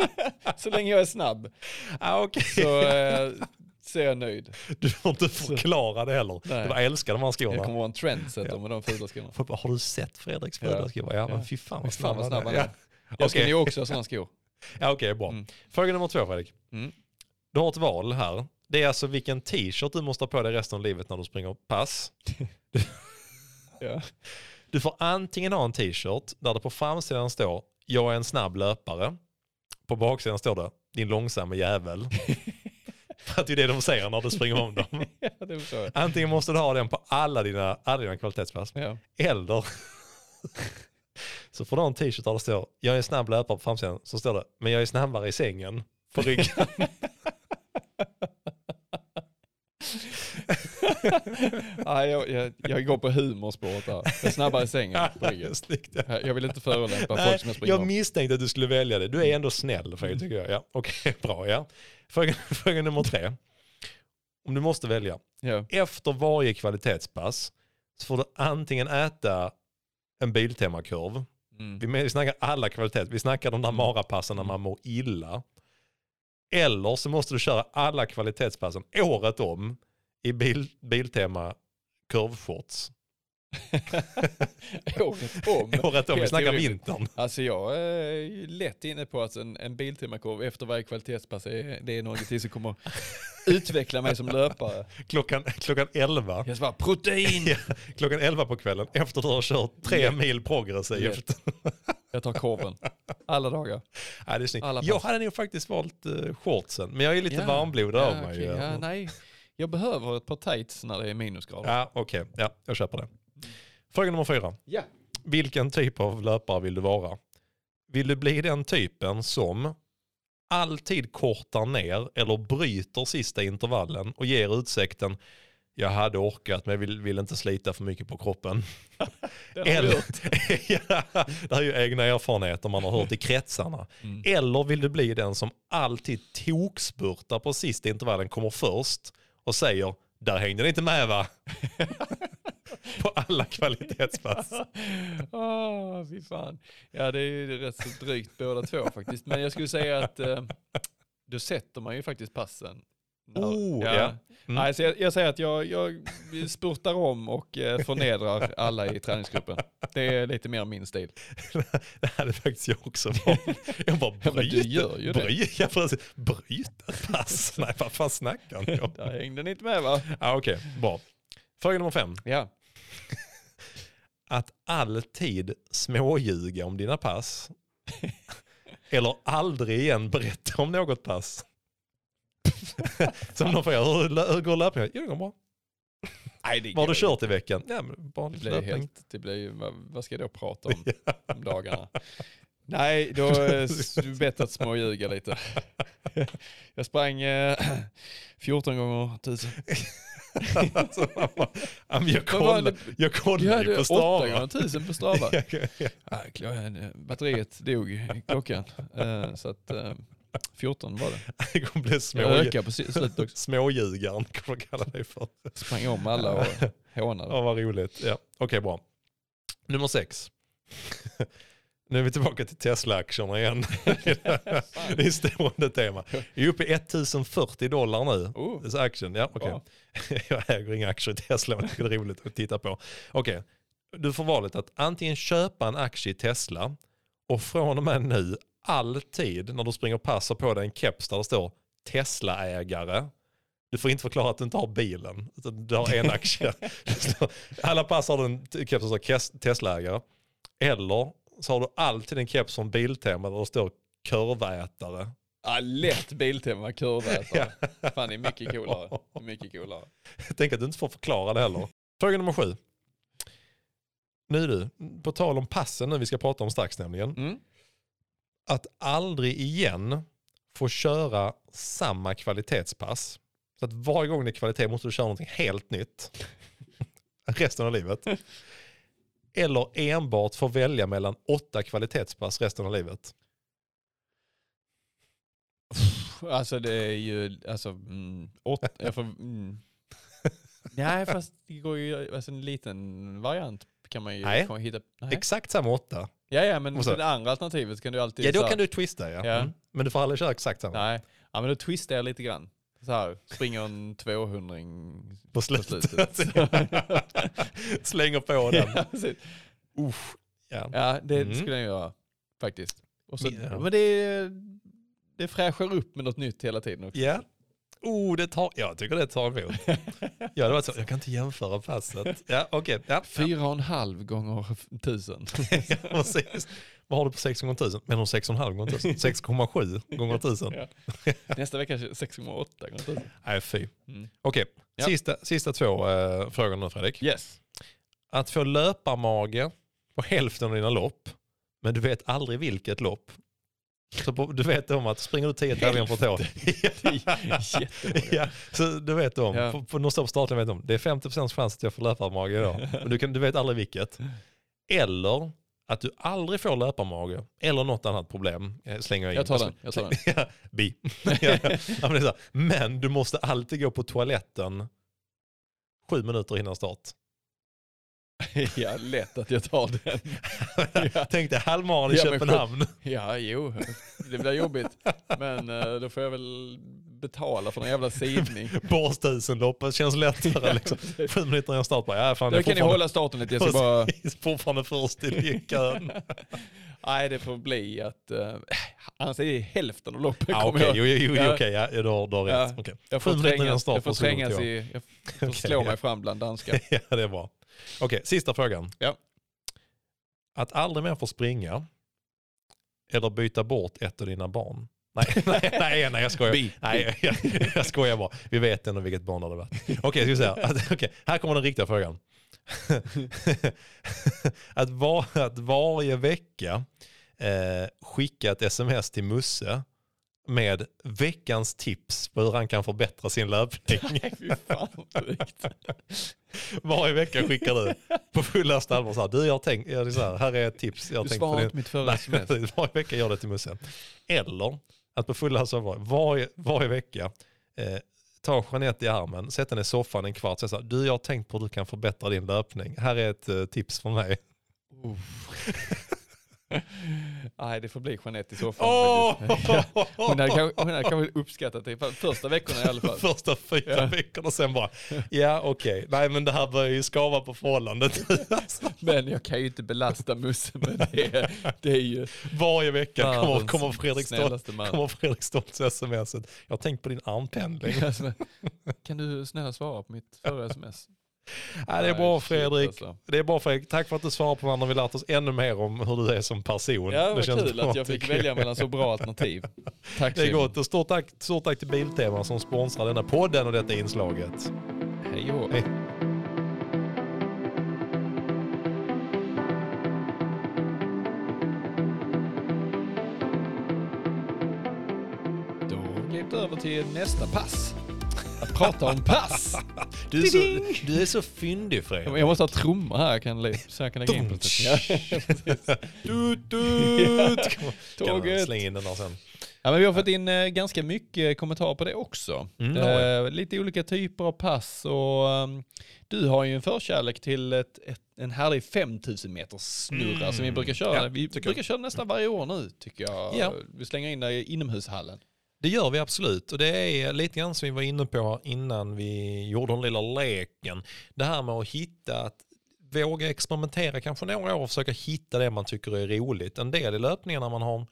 Så länge jag är snabb Ah, okej. så, eh, så är jag nöjd. Du får inte förklara det heller. Nej. Du bara älskar de här Jag skorna. kommer vara en trendsetter Ja. med de fula skorna. Bara, har du sett Fredriks fula Ja. skor? Ja, men Ja. fan Fy fan vad snabba de är. är. Jag ska Okej. ju också ha sådana skor. Ja, okej, bra. Mm. Fråga nummer två Fredrik. Mm. Du har ett val här. Det är alltså vilken t-shirt du måste ha på dig resten av livet när du springer pass. Ja. Du får antingen ha en t-shirt där det på framsidan står jag är en snabb löpare. På baksidan står det din långsamma jävel. För att det är det de säger när du springer om dem. ja. Antingen måste du ha den på alla dina, alla dina kvalitetspass. Ja. Eller så får du ha en t-shirt där det står jag är snabb löpare på framsidan. Så står det men jag är snabbare i sängen på ryggen. Nej, jag, jag, jag går på humorspåret där. Jag är snabbare i sängen på. Snyggt. ja. Jag vill inte förolämpa folk som jag springer jag misstänkte att du skulle välja det. Du är ändå snäll Fredrik tycker jag. Ja, Okej, bra ja. Fråga, fråga nummer tre. Om du måste välja. Ja. Efter varje kvalitetspass så får du antingen äta en Biltema-korv. Mm. Vi, vi snackar alla kvaliteter. Vi snackar de där Mm. marapassen när man mår illa. Eller så måste du köra alla kvalitetspassen året om i bil, Biltema korvshorts. Året om. Året om, vi snackar vintern. Alltså jag är lätt inne på att en, en biltimmarkorv efter varje kvalitetspass är, det är något som kommer utveckla mig som löpare. Klockan, klockan 11. Jag ska bara, protein! Ja, klockan 11 på kvällen efter du har kört tre mil progressivt. Jag tar korven. Alla dagar. Ja, det är snyggt. Jag hade nog faktiskt valt uh, shortsen, men jag är lite varmblodad av mig. okej, ju. ja, nej. Jag behöver ett par tights när det är minusgrader. Ja, okej. Ja, jag köper det. Fråga nummer fyra. Ja. Vilken typ av löpare vill du vara? Vill du bli den typen som alltid kortar ner eller bryter sista intervallen och ger utsikten jag hade orkat men jag vill, vill inte slita för mycket på kroppen. Eller, ja, det här är ju egna erfarenheter man har hört i kretsarna. Mm. Eller vill du bli den som alltid tokspurtar på sista intervallen, kommer först och säger där hängde ni inte med va? på alla kvalitetspass. oh, fy fan. Ja, det är ju rätt så drygt båda två faktiskt. Men jag skulle säga att eh, då sätter man ju faktiskt passen. Oh, ja. Mm. Nej, så jag, jag säger att jag, jag spurtar om och eh, förnedrar alla i träningsgruppen. Det är lite mer min stil. Det hade faktiskt jag också. Jag bara Ja, men du bryter, gör ju det. bry, ja, precis. bryta ett pass. Nej, vad fan snackar ni om? Där hängde ni inte med va? Ja, Okej, bra. Fråga nummer fem. Ja. Att alltid småljuga om dina pass. Eller aldrig igen berätta om något pass. Som de får göra. Hur, hur går löpningen? Jo, det går bra. Nej, det Vad har du kört i veckan? Ja, men Det vanlig blir löpning. helt, det blir vad, vad ska jag då prata om om dagarna? Nej, då är det bättre att småljuga lite. Jag sprang eh, 14 gånger 1000. alltså, man jag kollar, det? jag kollar ju hade på 8 Strava. gånger 1000 på Strava. Ja, ja, ja. Ja, klockan, batteriet dog i klockan. Eh, Så att eh, 14 var det. Det kommer bli Jag små, ökade på si- slutet också. småljugaren, jag kalla dig för. Sprang om alla och hånade. Ja, vad roligt. Ja. Okej, bra. Nummer sex. Nu är vi tillbaka till Tesla-aktierna igen. det är stående tema. Vi är uppe i 1040 dollar nu. Oh, Så aktien, ja okej. bra. Jag äger inga aktier i Tesla men jag det är roligt att titta på. Okej, du får valet att antingen köpa en aktie i Tesla och från och med nu alltid när du springer pass på dig en keps där det står Tesla-ägare. Du får inte förklara att du inte har bilen. Utan du har en aktie. Alla pass har du en keps som står Tesla-ägare. Eller så har du alltid en keps från Biltema där det står kurvätare. Ja, lätt Biltema kurvätare. Fan det är mycket coolare. Mycket coolare. Tänk att du inte får förklara det heller. Fråga nummer sju. Nu du, på tal om passen nu vi ska prata om strax nämligen. Mm. Att aldrig igen få köra samma kvalitetspass. Så att varje gång det är kvalitet måste du köra någonting helt nytt. resten av livet. Eller enbart få välja mellan åtta kvalitetspass resten av livet. Alltså det är ju, alltså, mm, åt, jag får, mm. Nej fast det går ju, alltså en liten variant kan man ju Nej. hitta. Nej. Exakt samma åtta. Ja ja men det andra alternativet kan du alltid Ja då kan du twista ja. Ja. Mm. Men du får aldrig köra exakt samma. Nej, ja men då twistar jag lite grann. Så här, springer en 200 På på slutet. slutet. Slänger på den. ja, precis. Uff. Ja. ja det Mm. skulle jag göra faktiskt. Så, Ja. Men det, det fräschar upp med något nytt hela tiden också. Ja. Oh, det tar, jag tycker det tar emot. ja, det var så, jag kan inte jämföra passet. Ja, okej. Ja, Fyra och en halv gånger tusen. ja, precis. Vad har du på 6 gånger 1000? Men 6,5 gånger 1000? 6,7 gånger 1000? Ja. Nästa vecka 6,8 gånger tusen. Nej, fy. Mm. Okej, Ja. sista, sista två äh, frågor nu Fredrik. Yes. Att få löparmage på hälften av dina lopp, men du vet aldrig vilket lopp. Så på, du vet om att springer du 10 tävlingar på ett år. Ja, så du vet om, Ja. på, på något stopp starten vet om, det är 50% chans att jag får löparmage idag. Men du, kan, du vet aldrig vilket. Eller att du aldrig får löparmage eller något annat problem. eh, Slänger jag in. Jag tar den. Jag tar den. ja, bi. ja, men, men du måste alltid gå på toaletten sju minuter innan start. Ja, lätt att jag tar den. Ja. Dig halvmaran i Ja, men Köpenhamn. Ja, jo, det blir jobbigt. Men eh, då får jag väl betala för någon jävla sidning. Borstusenloppet känns lättare liksom. Sju minuter innan start bara, ja fan Då kan ni hålla starten lite, jag ska bara... Fortfarande först i kön. Nej, det får bli att... Uh, annars är det hälften av loppet Ja, kommer Okej, jag. jo, jo, jo, Ja. okej, ja, du har, du har Ja. rätt. Okej. Jag Sju får trängas, jag får trängas ja. i... Jag får slå ja. mig fram bland danskar. Ja, det är bra. Okej, sista frågan. Ja. Att aldrig mer få springa eller byta bort ett av dina barn? Nej, nej, nej, nej jag skojar. Bi. Nej, jag, jag skojar bara. Vi vet ändå vilket barn det hade varit. Okej, ska vi säga. Att, okej, här kommer den riktiga frågan. att, var, att varje vecka eh, skicka ett sms till Musse med veckans tips på hur han kan förbättra sin löpning. Varje vecka skickar du på fullaste allvar så här, du jag har tänkt, jag är så här, här är ett tips. Jag Du svarade inte mitt förra sms. varje vecka gör det till Musse. Eller att på fullaste allvar, varje, varje vecka, eh, ta Jeanette i armen, sätta henne i soffan en kvart och säga så här, du jag har tänkt på hur du kan förbättra din löpning. Här är ett eh, tips från mig. Nej, det får bli Jeanette i så fall. Åh! faktiskt. Ja. Hon hade kanske, hon hade kanske uppskattat det för första veckorna i alla fall. Första fyra Ja. veckorna och sen bara, ja okej, nej men det här börjar ju skava på förhållandet. Men jag kan ju inte belasta Musse med det. Det är ju Varje vecka kommer, kommer Fredrik Stolt kommer Fredrik Stoltz sms. Jag har tänkt på din armpendling. Kan du snälla svara på mitt förra sms? Ja, det är bra Nej, Fredrik. alltså. Det är bra Fredrik. Tack för att du svarar på varandra. Vi lärt oss ännu mer om hur du är som person. Ja, vad känns kul att jag fick välja mellan så bra alternativ. Tack Det är Simon. gott. Och stort tack, stort tack till Biltema som sponsrar denna podden och detta inslaget. Hej och. Hej. Då glidit över till nästa pass. Prata om pass. Du är, så, du är så fyndig Fredrik. Jag måste ha trummor här kan jag, så jag kan lägga in. Tut, tut. Kan Tåget. Släng in den där sen. Ja, men vi har fått in eh, ganska mycket kommentarer på det också. Mm, eh, lite olika typer av pass och ehm, du har ju en förkärlek till ett, ett, en härlig 5000 meters snurra Mm. som vi brukar köra. Ja, vi brukar jag. köra nästan varje år nu tycker jag. Ja. Vi slänger in det i inomhushallen. Det gör vi absolut och det är lite grann som vi var inne på innan vi gjorde den lilla leken. Det här med att hitta, att våga experimentera kanske några år och försöka hitta det man tycker är roligt. En del i löpningarna man har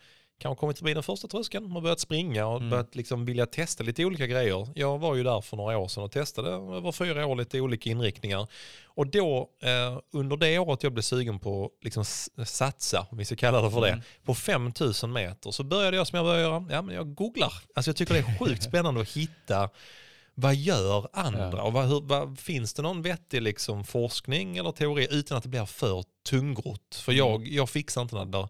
kanske kommit förbi den första tröskeln, har börjat springa och Mm. börjat liksom vilja testa lite olika grejer. Jag var ju där för några år sedan och testade över fyra år lite olika inriktningar. Och då eh, under det året jag blev sugen på liksom s- satsa, om vi ska kalla det för det, Mm. på 5000 meter så började jag som jag började göra, ja men jag googlar. Alltså jag tycker det är sjukt spännande att hitta vad gör andra och vad, hur, vad, finns det någon vettig liksom forskning eller teori utan att det blir för tungrott? För Mm. jag, jag fixar inte det där.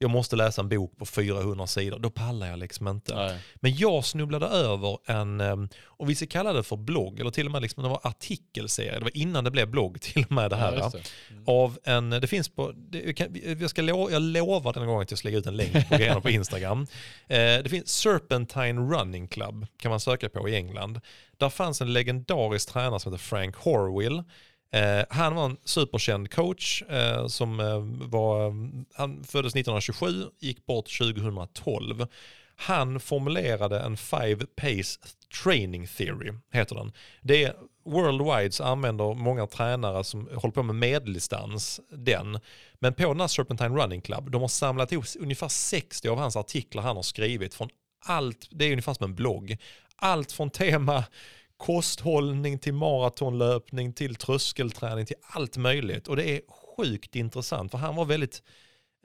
Jag måste läsa en bok på 400 sidor, då pallar jag liksom inte. Nej. Men jag snubblade över en, em, och vi ska kalla det för blogg, eller till och med liksom, det var artikelserie, det var innan det blev blogg till och med det här. Ja, det. Mm. Av en, det finns på, det, jag, kan, jag, ska lo, jag lovar den gången att jag ska lägga ut en länk på grejerna på Instagram. Eh, det finns Serpentine Running Club, kan man söka på i England. Där fanns en legendarisk tränare som heter Frank Horwill. Eh, han var en superkänd coach eh, som eh, var, han föddes 1927, gick bort 2012. Han formulerade en five pace training theory, heter den. Det är worldwide så använder många tränare som håller på med medeldistans den. Men på den här Serpentine Running Club, de har samlat ihop ungefär 60 av hans artiklar han har skrivit från allt, det är ungefär som en blogg. Allt från tema kosthållning till maratonlöpning till tröskelträning till allt möjligt. Och det är sjukt intressant för han var väldigt,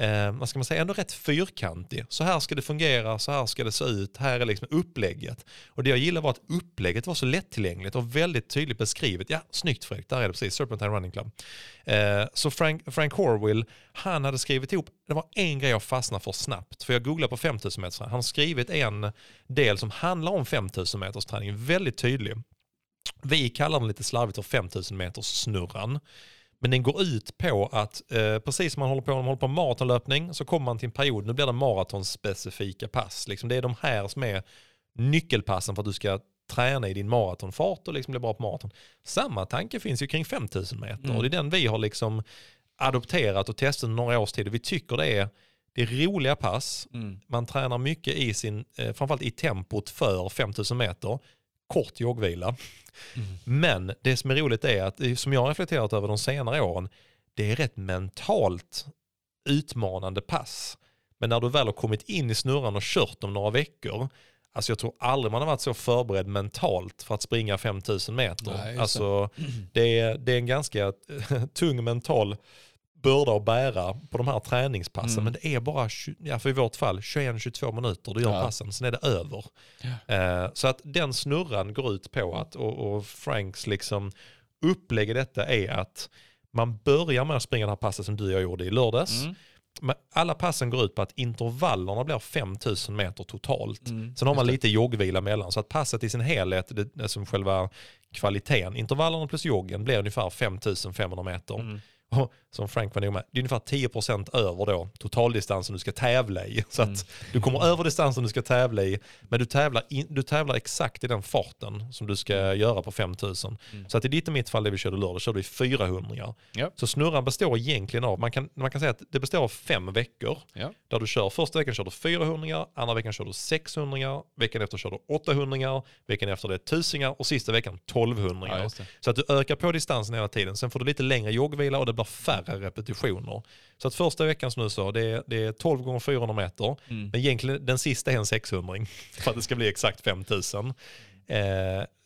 eh, vad ska man säga, ändå rätt fyrkantig. Så här ska det fungera, så här ska det se ut, här är liksom upplägget. Och det jag gillar var att upplägget var så lättillgängligt och väldigt tydligt beskrivet. Ja, snyggt Fredrik, där är det precis, Serpentine Running Club. Eh, så Frank, Frank Horwill, han hade skrivit ihop, det var en grej jag fastnade för snabbt, för jag googlade på 5000 meters Han har skrivit en del som handlar om 5000 meters träning, väldigt tydlig. Vi kallar den lite slarvigt för 5000 meters snurran. Men den går ut på att eh, precis som man håller på, man håller på maratonlöpning så kommer man till en period, nu blir det maratonspecifika pass. Liksom det är de här som är nyckelpassen för att du ska träna i din maratonfart och liksom bli bra på maraton. Samma tanke finns ju kring 5000 meter Mm. och det är den vi har liksom adopterat och testat några års tid vi tycker det är Det är roliga pass. Mm. Man tränar mycket i sin, eh, framförallt i tempot för 5000 meter. Kort joggvila. Mm. Men det som är roligt är att, som jag har reflekterat över de senare åren, det är rätt mentalt utmanande pass. Men när du väl har kommit in i snurran och kört dem några veckor, alltså jag tror aldrig man har varit så förberedd mentalt för att springa 5000 meter. Nej, alltså, det, är, det är en ganska tung mental börda att bära på de här träningspassen. Mm. Men det är bara, 20 ja, för i vårt fall, 21-22 minuter du gör Ja. passen, sen är det över. Eh, så att den snurran går ut på att, och, och Franks liksom upplägg i detta är att man börjar med att springa det här passet som du och jag gjorde i lördags. Mm. Men alla passen går ut på att intervallerna blir 5000 meter totalt. Mm. Sen har man lite joggvila mellan. Så att passet i sin helhet, det, som själva kvaliteten, intervallerna plus joggen blir ungefär 5500 meter. Mm. Och som Frank var nog med, det är ungefär 10% över då totaldistansen du ska tävla i. Så Mm. att du kommer över distansen du ska tävla i, men du tävlar, in, du tävlar exakt i den farten som du ska göra på 5000. Mm. Så att i ditt och mitt fall, det vi körde lördag, körde vi 400. Ja. Så snurran består egentligen av, man kan, man kan säga att det består av fem veckor. Ja. Där du kör, första veckan kör du 400, andra veckan kör du 600, veckan efter kör du 800, veckan efter det är 1000 och sista veckan 1200. Ja. Så att du ökar på distansen hela tiden. Sen får du lite längre joggvila och det blir färre repetitioner. Så att första veckan som du sa, det är, det är 12 gånger 400 meter. Mm. Men egentligen den sista är en 600 för att det ska bli exakt 5000. Eh,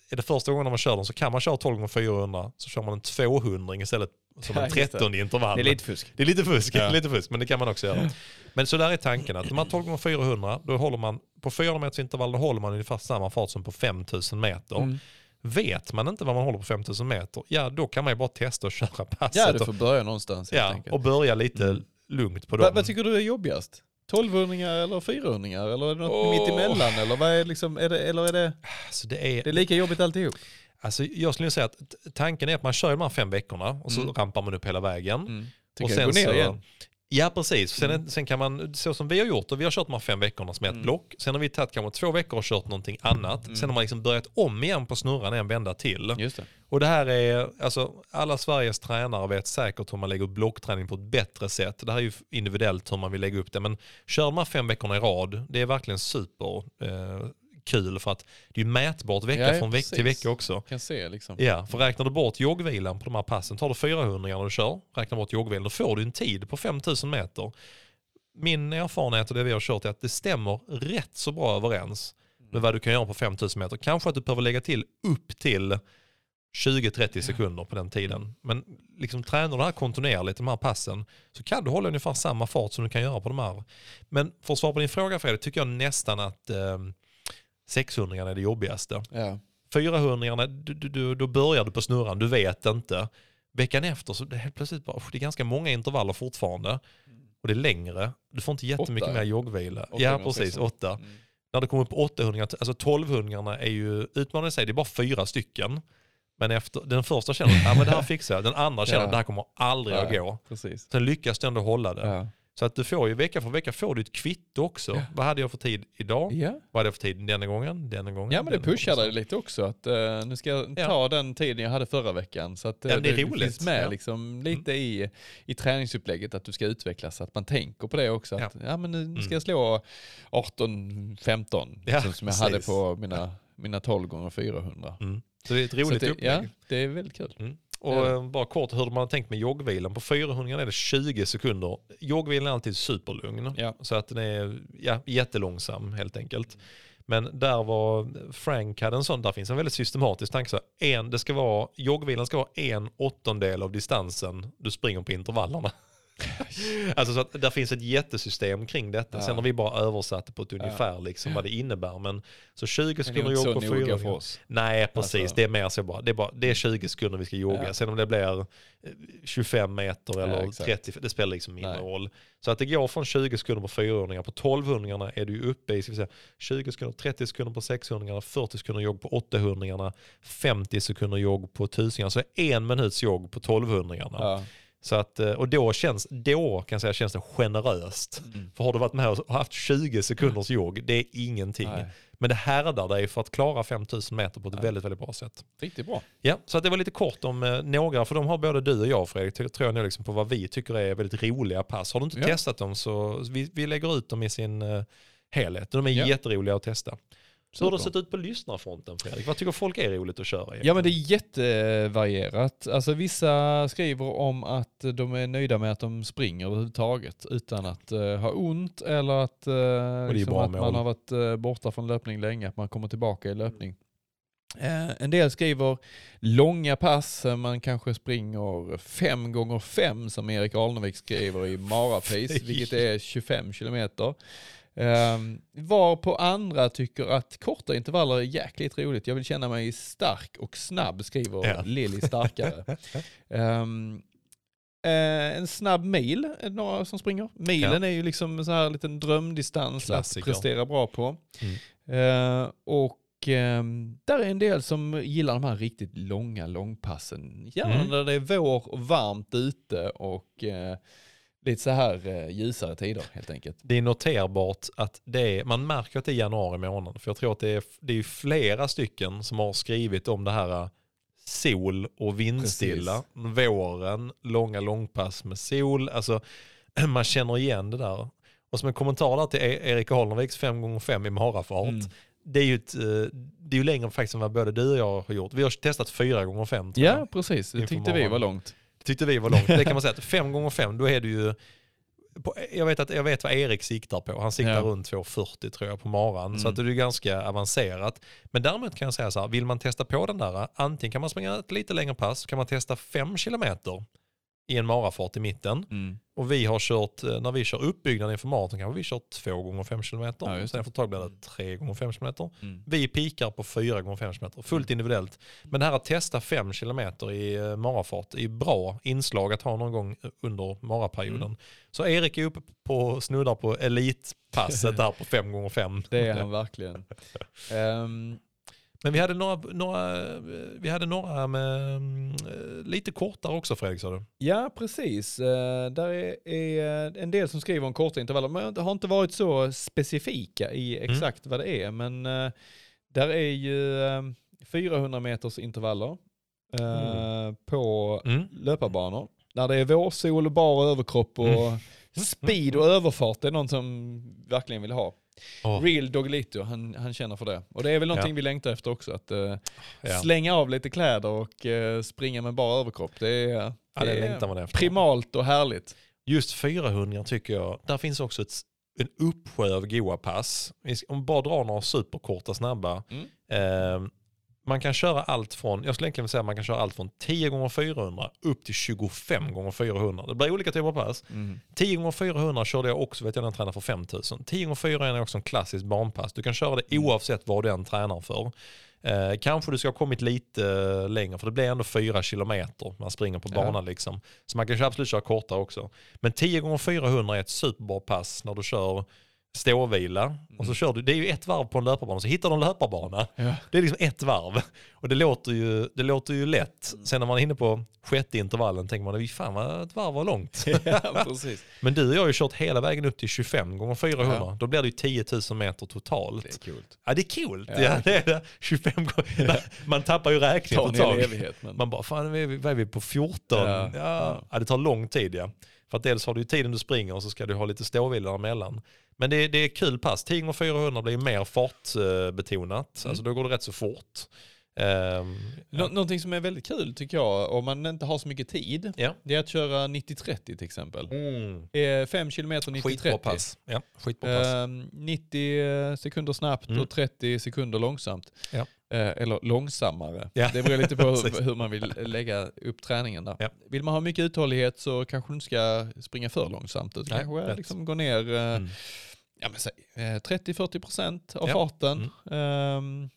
är det första gången man kör den så kan man köra 12 gånger 400 så kör man en 200 istället som en just det. 13 intervall. Det är lite fusk. Det är lite fusk, Ja. lite fusk, men det kan man också göra. Men så där är tanken att de här 12 gånger 400, då håller man på 400 meters intervall, då håller man ungefär samma fart som på 5000 meter. Mm. Vet man inte vad man håller på 5000 meter, ja då kan man ju bara testa att köra passet Ja, du och, får börja någonstans helt ja, enkelt. och börja lite Mm. lugnt på Va, dem. vad tycker du är jobbigast? 1200 eller 400 eller är det något Åh. mitt emellan eller vad är liksom, är det, eller är det, alltså det, är, det är lika jobbigt alltihop? alltså jag skulle säga att tanken är att man kör de här fem veckorna och så Mm. rampar man upp hela vägen. Mm. Och ner så- igen. Ja precis, sen, Mm. sen kan man, så som vi har gjort, och vi har kört de här fem veckorna som ett Mm. block, sen har vi tagit kanske två veckor och kört någonting annat, Mm. sen har man liksom börjat om igen på snurran en vända till. Just det. Och det här är, alltså alla Sveriges tränare vet säkert hur man lägger upp blockträning på ett bättre sätt. Det här är ju individuellt hur man vill lägga upp det, men kör de här fem veckorna i rad, det är verkligen super eh, kul för att det är mätbart vecka Ja, från vecka till vecka också. Kan se liksom. Ja, för räknar du bort joggvilan på de här passen, tar du 400 när du kör, räknar bort joggvilan, då får du en tid på 5000 meter. Min erfarenhet och det vi har kört är att det stämmer rätt så bra överens med vad du kan göra på 5000 meter. Kanske att du behöver lägga till upp till 20-30 sekunder på den tiden. Men liksom tränar du här kontinuerligt, de här passen, så kan du hålla ungefär samma fart som du kan göra på de här. Men för att svara på din fråga Fredrik, tycker jag nästan att eh, 600 är det jobbigaste. Ja. 400 du, du, du, då börjar du på snurran, du vet inte. Veckan efter så det är helt plötsligt bara, det är ganska många intervaller fortfarande. Och det är längre. Du får inte jättemycket Åtta. mer joggvila. 800, Ja precis, 600. åtta. Mm. När det kommer upp på 800, alltså 1200 är ju utmanande i sig, det är bara fyra stycken. Men efter, den första känner ja men det här fixar jag. Den andra känner Ja. det här kommer aldrig att Ja. gå. Precis. Sen lyckas du ändå hålla det. Ja. Så att du får ju vecka för vecka får du ett kvitto också. Ja. Vad hade jag för tid idag? Ja. Vad hade jag för tid denna gången? Denna gången? ja men det pushar dig lite också att eh, nu ska jag ta Ja. den tiden jag hade förra veckan. Så att eh, Ja, det är roligt. finns med. Mm. liksom, lite i, i träningsupplägget att du ska utvecklas. Så att man tänker på det också. Att, Ja. men nu ska Mm. jag slå 18-15 Ja, liksom, som jag hade på mina, mina 12 gånger 400 Mm. Så det är ett roligt det, upplägg. Ja, det är väldigt kul. Mm. Och eh, bara kort hur man har tänkt med joggvilan. På 400 är det 20 sekunder. Joggvilan är alltid superlugn. Ja. Så att den är ja, jättelångsam helt enkelt. Men där var Frank hade en sån, där finns en väldigt systematisk tanke. Så en, det ska vara, joggvilan ska vara en åttondel av distansen du springer på intervallerna. alltså så att där finns ett jättesystem kring detta. Ja. Sen har vi bara översatt det på ett ungefär liksom vad det innebär. Men så 20 Det är sekunder jogg på 400. för oss. Nej, precis. Alltså- Det är mer så bara. Det är, bara, det är 20 sekunder vi ska jogga. Ja. Sen om det blir eh, 25 meter eller exakt. 30, det spelar liksom Nej. roll. Så att det går från 20 sekunder på 400 på 1200 är du uppe i säga, 20 sekunder, 30 sekunder på 600 40 sekunder jogg på 800 50 sekunder jogg på 1000 Så en minuts jogg på 1200 Ja. Så att, eh, och då känns, då kan jag säga, känns det generöst. För har du varit med och haft 20 sekunders jogg, det är ingenting. Nej. Men det härdar dig för att klara 5000 meter på ett väldigt, väldigt bra sätt. Riktigt bra. Ja, så att det var lite kort om eh, några, för de har både du och jag Fredrik, tror jag nu liksom på vad vi tycker är väldigt roliga pass. Har du inte Ja. testat dem så vi, vi lägger ut dem i sin eh, helhet. De är Ja. jätteroliga att testa. Så hur har det sett ut på lyssnarfronten Fredrik? Vad tycker folk är roligt att köra? Ja men det är jättevarierat. Alltså vissa skriver om att de är nöjda med att de springer överhuvudtaget utan att eh, ha ont eller att, uh, liksom att man har varit eh, borta från löpning länge, att man kommer tillbaka i löpning. En del skriver långa pass, man kanske springer fem gånger fem som Erik Alnevik skriver i Marapace, vilket är 25 kilometer. Um, var på andra tycker att korta intervaller är jäkligt roligt. Jag vill känna mig stark och snabb, skriver Ja. Lilly Starkare. Ehm, eh, en snabb mil, är det några som springer. Milen är ju liksom en sån här liten drömdistans Klassiker. att prestera bra på. Mm. Eh, och där är en del som gillar de här riktigt långa långpassen. Gärna Mm. när det är vår och varmt ute och eh, lite så här eh, ljusare tider helt enkelt. Det är noterbart att det är, man märker att det är januari månad. För jag tror att det är, det är flera stycken som har skrivit om det här äh, sol och vindstilla. Våren, långa långpass med sol. Alltså man känner igen det där. Och som en kommentar där till E- Erik Holmviks 5x5 i marafart. Mm. Det är ju ett, eh, det är ju längre faktiskt än vad både du och jag har gjort. Vi har testat 4x5 tror jag. Ja, precis. Det tyckte vi var morgonen. Långt. tyckte vi var långt. Det kan man säga att 5 gånger 5 då är det ju på, jag, vet att, jag vet vad Erik siktar på. Han siktar Ja. runt 2,40 tror jag på maran. Så Mm. att det är ganska avancerat. Men däremot kan jag säga så här, vill man testa på den där, antingen kan man springa ett lite längre pass, kan man testa 5 kilometer i en marafart i mitten. Mm. Och vi har kört, eh, när vi kör uppbyggnaden inför maraton kanske vi kör 2 gånger 5 kilometer. Ja, sen efter ett tag blir det 3 gånger 5 kilometer. Mm. Vi pikar på 4 gånger 5 km, fullt individuellt. Men det här att testa 5 km i eh, marafart är bra inslag att ha någon gång under maraperioden. Mm. Så Erik är uppe på snuddar på elitpasset där på 5 gånger 5 Det är han verkligen. Ehm, Men vi hade några, några, eh, vi hade några med mm, eh, lite kortare också Fredrik sa du. ja, precis. Uh, där är, är en del som skriver om korta intervaller, men har inte varit så specifika i Mm. exakt vad det är. Men uh, där är ju eh, 400 meters intervaller eh, på Mm. löparbanor. När det är vårsol bar överkropp och Mm. speed och överfart, det är någon som verkligen vill ha. Åh, Real Doggelito, han, han känner för det. Och det är väl någonting Ja. vi längtar efter också, att eh, ja. slänga av lite kläder och eh, springa med bara överkropp. Det är, Ja, det det är man efter. primalt och härligt. Just 400 tycker jag, där finns också ett, en uppsjö av goa pass. Om vi bara drar några superkorta snabba. Mm. Eh, man kan köra allt från, jag skulle egentligen säga att man kan köra allt från 10 gånger 400 upp till 25 gånger 400. Det blir olika typer av pass. 10 gånger 400 körde jag också, vet jag, när jag tränade för 5000. 10 gånger 400 är också en klassisk barnpass. Du kan köra det Mm. oavsett vad du än tränar för. Eh, kanske du ska ha kommit lite eh, längre, för det blir ändå 4 kilometer man springer på Ja. banan liksom. Så man kan absolut köra kortare också. Men 10 gånger 400 är ett superbra pass när du kör ståvila. Och så kör du, det är ju ett varv på en löparbana, så hittar du en löparbana. Ja. Det är liksom ett varv. Och det låter ju, det låter ju lätt. Mm. Sen när man är inne på sjätte intervallen tänker man, "Fy fan vad ett varv var långt. ja. Men du och jag har ju kört hela vägen upp till 25 gånger 400. Ja. Då blir det ju 10 000 meter totalt. Det är kul. Ja det är kul. Ja. Det är det. 25 gånger. Man tappar ju räkningen på ett tag. evighet. Men... Man bara, fan vad är vi, vad är vi på 14? Ja. Ja. Ja. Ja. det tar lång tid ja. För att dels har du tiden du springer och så ska du ha lite ståvila emellan. Men det, det är kul pass. 10 gånger 400 blir mer fartbetonat. Mm. Alltså då går det rätt så fort. Nå- ja. Någonting som är väldigt kul tycker jag, om man inte har så mycket tid, Ja. det är att köra 90-30 till exempel. Mm. Eh, Fem kilometer Skitbra 90-30. pass. Ja, skitbra pass. Ehm, 90 sekunder snabbt Mm. och 30 sekunder långsamt. Ja. Eh, eller långsammare. Ja. Det beror lite på hur, hur man vill lägga upp träningen där. Ja. Vill man ha mycket uthållighet så kanske du inte ska springa för långsamt. Utan kanske liksom gå ner eh, Mm. ja, men säg, eh, 30-40% av farten. ehm,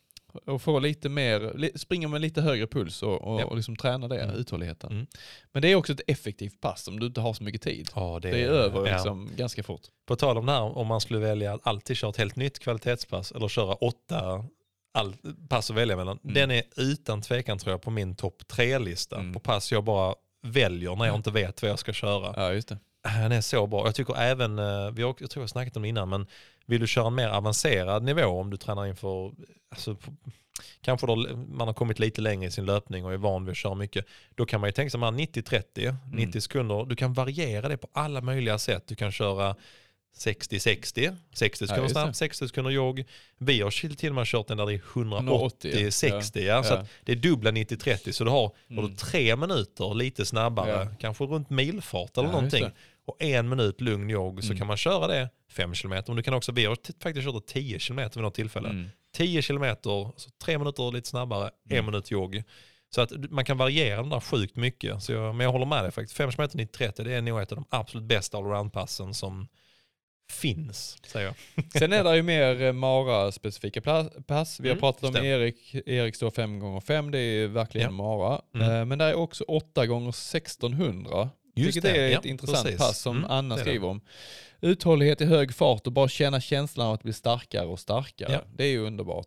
och få lite mer, springa med lite högre puls och, och, Ja. och liksom träna det, Mm. uthålligheten. Mm. Men det är också ett effektivt pass om du inte har så mycket tid. Ja, Det är över ja. liksom, ganska fort. På tal om det här, om man skulle välja att alltid köra ett helt nytt kvalitetspass eller köra åtta all, pass att välja mellan. Mm. Den är utan tvekan tror jag på min topp tre-lista Mm. på pass jag bara väljer när jag inte vet vad jag ska köra. Ja, just det. Han är så bra. Jag tycker även, eh, vi har, jag tror jag snackat om det innan, men vill du köra en mer avancerad nivå om du tränar inför, alltså, kanske då man har kommit lite längre i sin löpning och är van vid att köra mycket, då kan man ju tänka sig man 90-30, 90 sekunder, du kan variera det på alla möjliga sätt. Du kan köra 60-60, 60 sekunder det. snabbt, 60 sekunder jogg. Vi har till och med kört den där det är 180, 180-60, ja. så Ja. det är dubbla 90-30, så du har, har Mm. du tre minuter lite snabbare, Ja. kanske runt milfart eller Ja, någonting och en minut lugn jogg så Mm. kan man köra det 5 km. Men du kan också, vi har faktiskt kört 10 km vid något tillfälle. Mm. 10 km, så tre minuter lite snabbare, en Mm. minut jogg. Så att man kan variera den där sjukt mycket. Så jag, men jag håller med dig faktiskt. 5 km 90-30 det är nog ett av de absolut bästa allround-passen som finns, säger jag. Sen är det ju mer eh, Mara-specifika pass. Vi har Mm, pratat om stämmer. Erik, Eriks då 5x5, det är verkligen Ja. Mara. Mm. Eh, Men det är också 8x1600. Just vilket det, är ja, ett intressant precis. pass som Mm, Anna skriver om. Uthållighet i hög fart och bara känna känslan av att bli starkare och starkare. Ja. Det är ju underbart.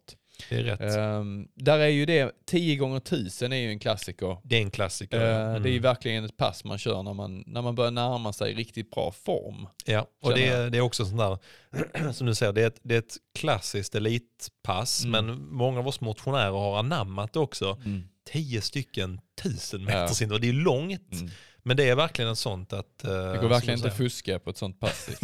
Det är rätt. Um, där är ju det, 10 gånger 1000 är ju en klassiker. det är en klassiker. Eh, Mm. Det är ju verkligen ett pass man kör när man, när man börjar närma sig riktigt bra form. Ja, och det är, det är också sånt där, som du säger, det är ett, det är ett klassiskt elitpass, Mm. men många av oss motionärer har anammat det också. Mm. Tio stycken tusen Ja. meters intervall. Det är långt, Mm. Men det är verkligen en sånt att... eh, Det som går verkligen inte att fuska på ett sånt pass.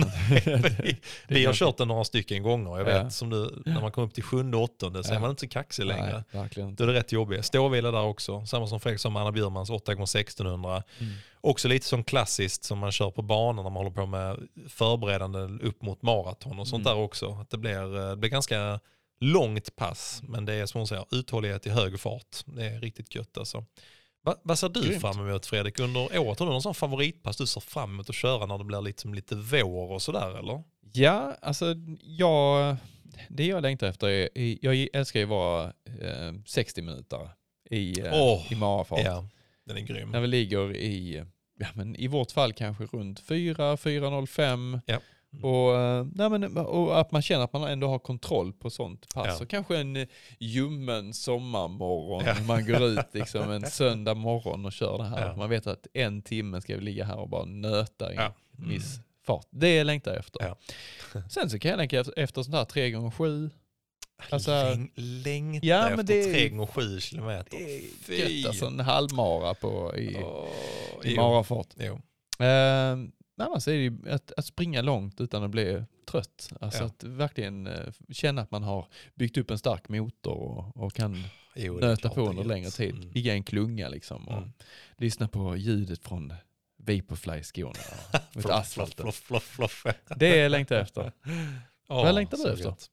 vi, vi har kört den några stycken gånger. Jag vet, Ja. som du, när man kommer upp till sjunde och åttonde så är Ja. man inte så kaxig längre. Nej, verkligen Då är det rätt jobbigt. Ståvila där också. Samma som Fredrik med Anna Bjurmans 8x1600. Mm. Också lite som klassiskt som man kör på banan när man håller på med förberedande upp mot maraton och sånt Mm. där också. Att det blir, eh, det blir ganska långt pass men det är som hon säger uthållighet i hög fart. Det är riktigt gött alltså. Va, vad ser du Grymt. fram emot Fredrik under året? Har du någon sån favoritpass du ser fram emot att köra när det blir liksom lite vår och sådär eller? Ja, alltså jag, det jag längtar efter är, jag älskar ju att vara eh, 60 minuter i, eh, Åh, i marafart. Ja, den är grym. När vi ligger i, ja men i vårt fall kanske runt 4, 4.05. Ja. Och, eh, nej men, och att man känner att man ändå har kontroll på sånt pass. Ja. Och kanske en eh, ljummen sommarmorgon. Ja. Man går ut liksom en söndag morgon och kör det här. Ja. Man vet att en timme ska vi ligga här och bara nöta i Ja. en viss fart. Det längtar jag efter. Ja. Sen så kan jag längta efter, sånt här 3 gånger 7 Alltså, Läng, längta ja, efter men det är- 3 gånger 7 kilometer. Gött alltså en halvmara på, i, Åh, i marafart. Jo. Eh, annars är det ju att, att springa långt utan att bli trött. Alltså Ja. att verkligen eh, känna att man har byggt upp en stark motor och, och kan Jo, är nöta på är under längre tid. Mm. Ligga i en klunga liksom och Mm. lyssna på ljudet från Vaporfly-skorna mot Floff, asfalten. floff, floff, floff, floff. Det längtar jag efter. Ja, Vad längtar du efter? gött.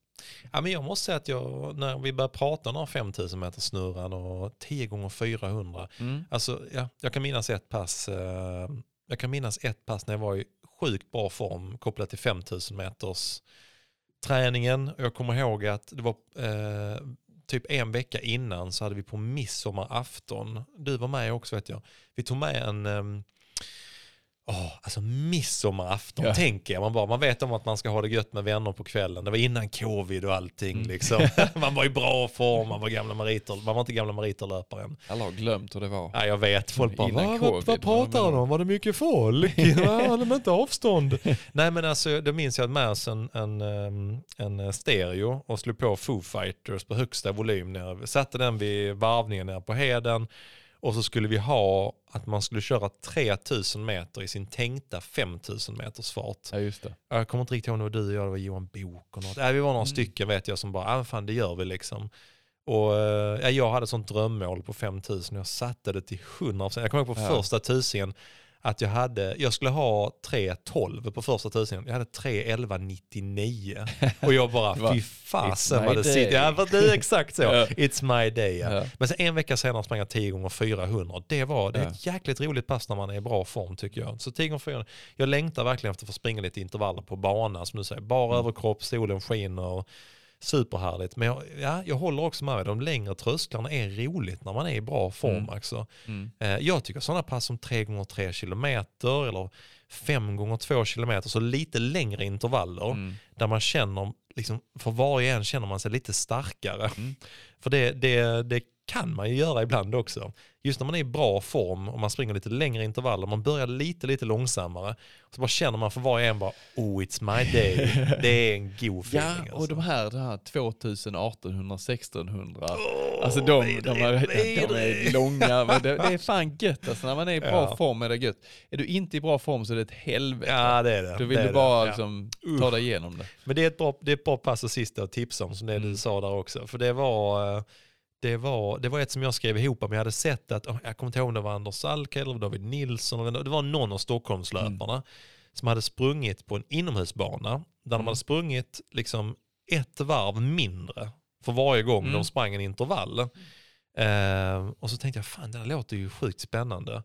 Ja, men jag måste säga att jag, när vi började prata om den här 5000 meter snurran och 10 gånger 400 Mm. Alltså, ja, jag kan minnas ett pass. Eh, jag kan minnas ett pass när jag var i sjukt bra form kopplat till 5000 meters träningen. Jag kommer ihåg att det var eh, typ en vecka innan så hade vi på midsommarafton. Du var med också vet jag. Vi tog med en ehm, Åh, alltså midsommarafton Ja. tänker jag. Man, bara, man vet om att man ska ha det gött med vänner på kvällen. Det var innan covid och allting. Mm. Liksom. man var i bra form, man var gamla meriter. Man var inte gamla meriterlöparen. Alla har glömt hur det var. Ja, jag vet. Folk bara, Innan "Va, covid, vad, vad pratar han om? Var det mycket folk? Hade de inte avstånd? Nej men alltså, då minns jag att med oss en, en, ehm, en stereo och slog på Foo Fighters på högsta volym. Satte den vid varvningen ner på heden och så skulle vi ha att man skulle köra 3000 meter i sin tänkta 5000 meters fart. Ja just det. Jag kommer inte riktigt ihåg om det var du och jag, det var Johan Bok och något. Ja, vi var några Mm. stycken vet jag som bara, ah, fan det gör vi liksom. Och ja, jag hade ett sånt drömmål på 5000 och jag satte det till 100%. Jag kommer ihåg på Ja. första tusingen att jag hade, jag skulle ha 3.12 på första tusingen. Jag hade 3.11.99. Och jag bara, fy fasen "It's my vad det day." sitter. Ja, det är exakt så. Ja. It's my day. Ja. Ja. Men sen en vecka senare sprang jag 10 gånger 400. Det var det är ett jäkligt roligt pass när man är i bra form tycker jag. Så 10 gånger 400. Jag längtar verkligen efter att få springa lite intervaller på banan som du säger. Bara Mm. överkropp, solen skiner. Superhärligt. Men jag, ja, jag håller också med dig. De längre trösklarna är roligt när man är i bra form. Mm. Alltså. Mm. Eh, jag tycker sådana pass som 3 gånger 3 kilometer eller 5 gånger 2 kilometer, så lite längre intervaller Mm. där man känner, liksom, för varje en känner man sig lite starkare. Mm. För det, det, det kan man ju göra ibland också. Just när man är i bra form och man springer lite längre intervaller, man börjar lite, lite långsammare. Så bara känner man för varje en bara, oh it's my day. Det är en god feeling. Ja, och alltså. de här, de här 2000, 1800, 1600. Åh, Alltså de, vidrigt, de, är, de är långa, men det, det är fan gött alltså. När man är i bra Ja. form är det gött. Är du inte i bra form så är det ett helvete. Ja det är det. Då vill det du bara det. Ja. liksom, ta dig igenom det. Men det är ett bra, det är ett bra pass och sista att tipsa om som det Mm. du sa där också. För det var, eh, det var, det var ett som jag skrev ihop men jag hade sett att, jag kommer inte ihåg om det var Anders Alk eller David Nilsson, det var någon av Stockholmslöparna som hade sprungit på en inomhusbana där de Mm. hade sprungit liksom ett varv mindre för varje gång Mm. de sprang en intervall. Eh, och så tänkte jag, fan det här låter ju sjukt spännande.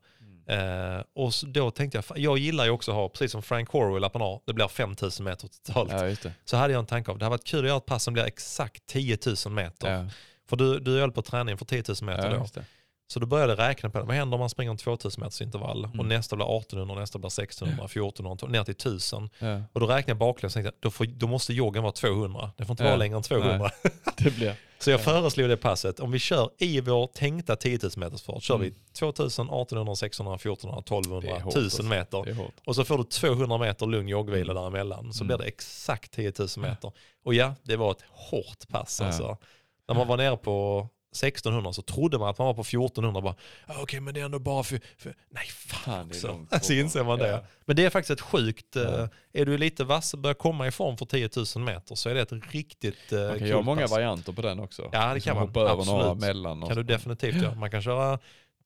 Eh, och så, då tänkte jag, jag gillar ju också att ha, precis som Frank Corwell att man har, det blir 5000 meter totalt. Ja. Så hade jag en tanke av, det hade varit kul att göra ett pass som blir exakt 10 000 meter. Ja, För du, du höll på träningen för 10 000 meter ja, då. Så då började jag räkna på det. Vad händer om man springer en 2000 meters intervall? Och Mm. nästa blir 1800, nästa blir 1600, 1400, ner till 1000. Ja. Och då räknade jag baklänges och tänkte då, får, då måste joggen vara 200. Det får inte Ja. vara längre än 200. Det blir... Så jag Ja. föreslog det passet. Om vi kör i vår tänkta 10 000 meters fart, kör Mm. vi 2000, 1800, 1600, 1400, 1200, Det är hårt, 1000 alltså. meter. Och så får du 200 meter lugn joggvila däremellan. Så Mm. blir det exakt 10 000 meter. Och ja, det var ett hårt pass alltså. När man var nere på 1600 så trodde man att man var på 1400 bara, "Ah, okej men det är ändå bara för, för... nej fan, också. Så bort. inser man det. Ja. Men det är faktiskt ett sjukt, eh, Ja. är du lite vass och börjar komma i form för 10 000 meter så är det ett riktigt eh, Man kan göra många pass. varianter på den också. Ja, det Liksom kan man. Hoppa över några mellan. kan du definitivt göra. Man kan köra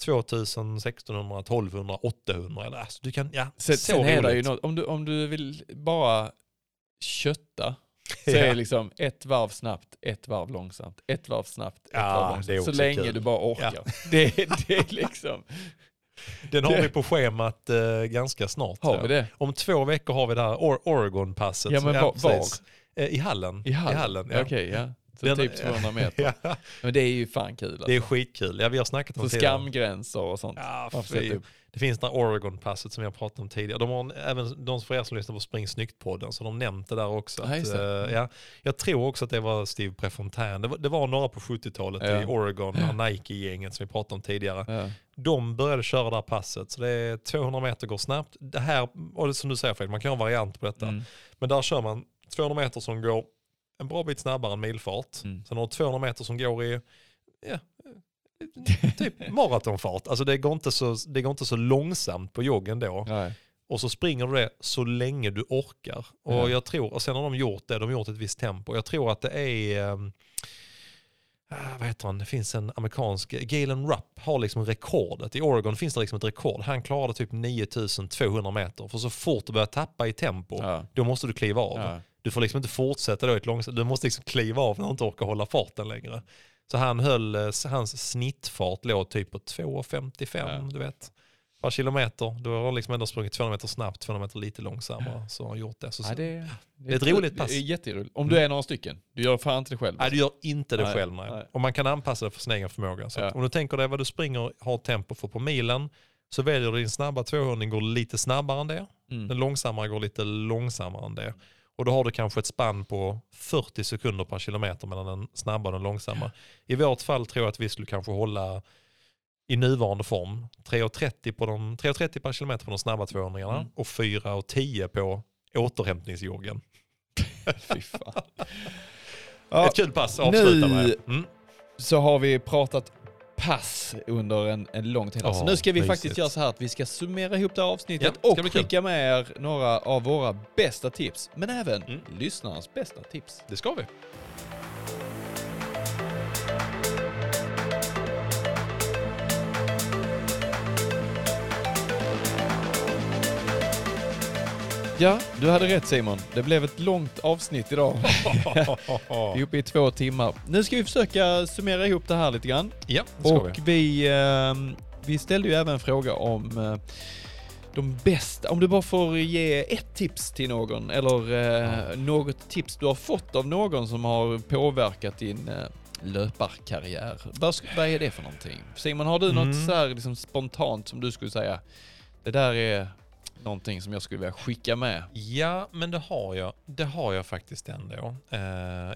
2000, 1600, 1200, 800 eller alltså, du kan, ja, Sen, så sen är det ju något, om du, om du vill bara kötta så Ja. är det liksom ett varv snabbt, ett varv långsamt, ett varv snabbt, ett Ja, varv det är långsamt. Så länge kul. du bara orkar. Det, det är liksom, Den har Det- vi på schemat eh, ganska snart. har vi det? Om två veckor har vi det här Or- Oregon-passet. Ja, men var- precis. Eh, I hallen. I hallen? ja. Okej, ja. Så Den- typ 200 meter. ja. Men det är ju fan kul alltså. Det är skitkul. Ja, vi har snackat om Så tidigare. skamgränser och sånt. Ja, fy. Det finns det här Oregon-passet som har pratat om tidigare. De har en- även de för er som lyssnar på Spring Snyggt-podden så de nämnt det där också. Ja, Att, eh, ja, jag tror också att det var Steve Prefontaine. Det var, det var några på 70-talet Ja. i Oregon, här Nike-gänget som vi pratade om tidigare. Ja. De började köra det här passet. Så det är 200 meter går snabbt. Det här, och det som du säger Fred, man kan ha en variant på detta. Mm. Men där kör man 200 meter som går en bra bit snabbare än milfart. Mm. Sen har du 200 meter som går i ja, typ maratonfart. Alltså det går, inte så, det går inte så långsamt på joggen då. Nej. Och så springer du det så länge du orkar. Och Ja. jag tror, och sen har de gjort det, de har gjort ett visst tempo. Jag tror att det är, um, vad heter han, det finns en amerikansk, Galen Rupp har liksom rekordet. I Oregon finns det liksom ett rekord. Han klarade typ 9200 meter. För så fort du börjar tappa i tempo, Ja. då måste du kliva av. Ja. Du får liksom inte fortsätta då i ett långsamt, du måste liksom kliva av när du inte orkar hålla farten längre. Så han höll, eh, hans snittfart låg typ på 2,55 Ja. du vet. Per kilometer, då har liksom ändå sprungit 200 meter snabbt, 200 meter lite långsammare. Så har han gjort det. Så, Ja, det, Det är ett roligt pass. Det är jätteroligt. Om du är några stycken. Du gör fan inte det själv. Nej, du gör inte det Nej, själv. Nej. nej. Och man kan anpassa det för sin egen förmåga. Så Ja. om du tänker dig vad du springer har tempo för på milen, så väljer du din snabba 200 går lite snabbare än det. Mm. Den långsammare går lite långsammare än det. Och då har du kanske ett spann på 40 sekunder per kilometer mellan den snabba och den långsamma. I vårt fall tror jag att vi skulle kanske hålla i nuvarande form 3.30 på de 3.30 per kilometer på de snabba 200 Mm. och 4.10 på återhämtningsjoggen. Fy fan. Ett kul pass att avsluta nu- med. Mm. så har vi pratat pass under en, en lång tid. här. så Ja, nu ska vi mysigt. faktiskt göra så här att vi ska summera ihop det här avsnittet Ja, och skicka med er några av våra bästa tips. Men även Mm. lyssnarnas bästa tips. Det ska vi. Ja, du hade rätt Simon. Det blev ett långt avsnitt idag. Vi är uppe i två timmar. Nu ska vi försöka summera ihop det här lite grann. ja, det ska Och vi. vi, ehm, vi ställde ju även en fråga om eh, de bästa, om du bara får ge ett tips till någon eller eh, något tips du har fått av någon som har påverkat din eh, löparkarriär. Vad, är det för någonting? Simon, har du något Mm. så här liksom spontant som du skulle säga, det där är någonting som jag skulle vilja skicka med. Ja, men det har jag. Det har jag faktiskt ändå. Eh,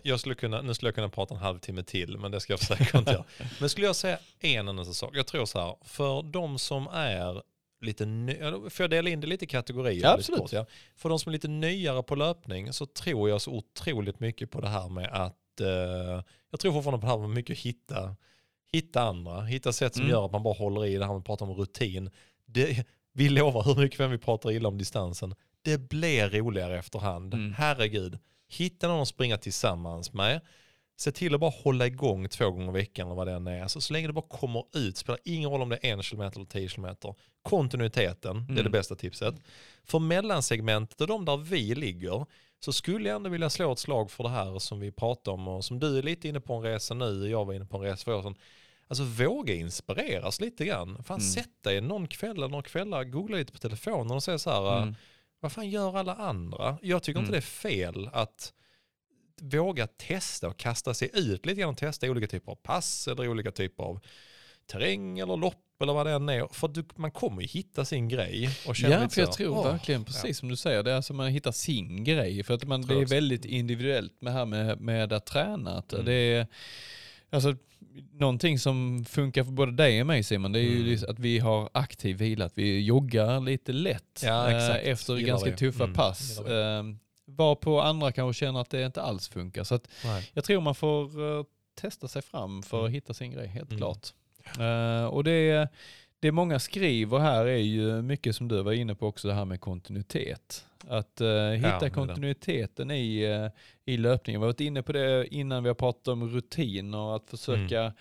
jag skulle kunna, nu skulle jag kunna prata en halvtimme till, men det ska jag försöka inte göra. Men skulle jag säga en enda sak. Jag tror så här, för de som är lite ny, får jag dela in det lite i kategorier? Ja, absolut. kort, ja. För de som är lite nyare på löpning så tror jag så otroligt mycket på det här med att, eh, jag tror fortfarande på det här med mycket hitta, hitta andra, hitta sätt som Mm. gör att man bara håller i det här med att prata om rutin. Det, vi lovar hur mycket vi pratar illa om distansen. Det blir roligare efterhand. Mm. Herregud. Hitta någon att springa tillsammans med. Se till att bara hålla igång två gånger i veckan eller vad det än är. Alltså, så länge det bara kommer ut, spelar ingen roll om det är en kilometer eller tio kilometer. Kontinuiteten, det är det Mm. bästa tipset. För mellansegmentet och de där vi ligger, så skulle jag ändå vilja slå ett slag för det här som vi pratar om och som du är lite inne på en resa nu, jag var inne på en resa för år sedan. Alltså våga inspireras lite grann. Fan Mm. sätt dig någon kväll eller några kvällar, googla lite på telefonen och säga så här, Mm. vad fan gör alla andra? Jag tycker inte Mm. det är fel att våga testa och kasta sig ut lite grann och testa olika typer av pass eller olika typer av terräng eller lopp eller vad det än är. För du, man kommer ju hitta sin grej och känna Ja, för jag tror "Åh, verkligen precis som du säger, det är alltså man hittar sin grej. För att man, det är väldigt individuellt med, här med, med att träna. Att Mm. det är, alltså, någonting som funkar för både dig och mig Simon, det är ju Mm. liksom att vi har aktiv vila, att vi joggar lite lätt Ja, exakt. efter Gillar ganska det. tuffa Mm, pass. Eh, var på andra kanske känner att det inte alls funkar. Så jag tror man får eh, testa sig fram för att Mm. hitta sin grej, helt Mm. klart. Eh, och det, det många skriver här är ju mycket som du var inne på också, det här med kontinuitet. Att är hitta det. kontinuiteten i, uh, i löpningen. Vi har varit inne på det innan vi har pratat om rutiner, att försöka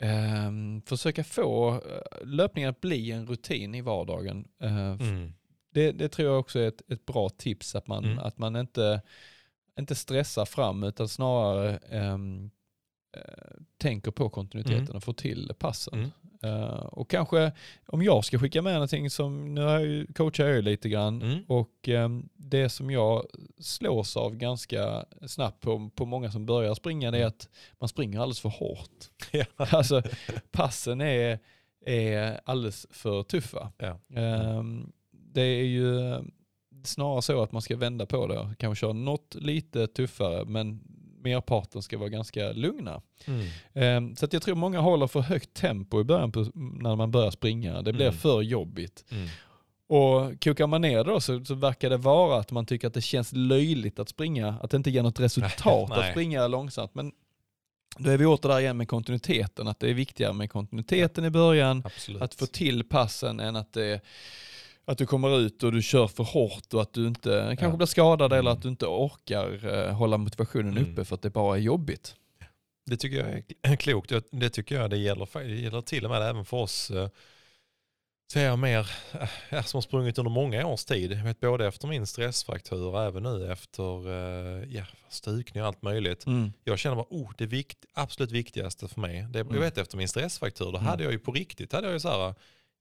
ehm, försöka få eh, löpningen att bli en rutin i vardagen. Eh, Mm. det, det tror jag också är ett, ett bra tips, att man, Mm. att man inte, inte stressar fram utan snarare eh, tänker på kontinuiteten Mm. och får till passen. Mm. Eh, och kanske om jag ska skicka med någonting som, nu har jag ju, coachar jag ju lite grann Mm. och ehm, det som jag slås av ganska snabbt på, på många som börjar springa det är att man springer alldeles för hårt. Ja. Alltså passen är, är alldeles för tuffa. Ja. Ehm, det är ju snarare så att man ska vända på det och kanske köra något lite tuffare men merparten ska vara ganska lugna. Mm. Ehm, så att jag tror många håller för högt tempo i början på, när man börjar springa. Det blir Mm. för jobbigt. Mm. Och kokar man ner då så, så verkar det vara att man tycker att det känns löjligt att springa, att det inte ger något resultat Nej. att springa långsamt. Men då är vi åter där igen med kontinuiteten, att det är viktigare med kontinuiteten i början, Absolut. att få till passen än att, det, att du kommer ut och du kör för hårt och att du inte kanske Ja. blir skadad eller Mm. att du inte orkar eh, hålla motivationen Mm. uppe för att det bara är jobbigt. Det tycker jag är klokt. Det- tycker jag det gäller, det gäller till och med även för oss eh, säger jag mer, eh, ja, som har sprungit under många års tid. Jag vet både efter min stressfraktur och även nu efter ja, stukning och allt möjligt. Jag känner bara, oh, det vikt, absolut viktigaste för mig. Det, Mm. Jag vet efter min stressfraktur, då Mm. hade jag ju på riktigt, hade jag ju så här,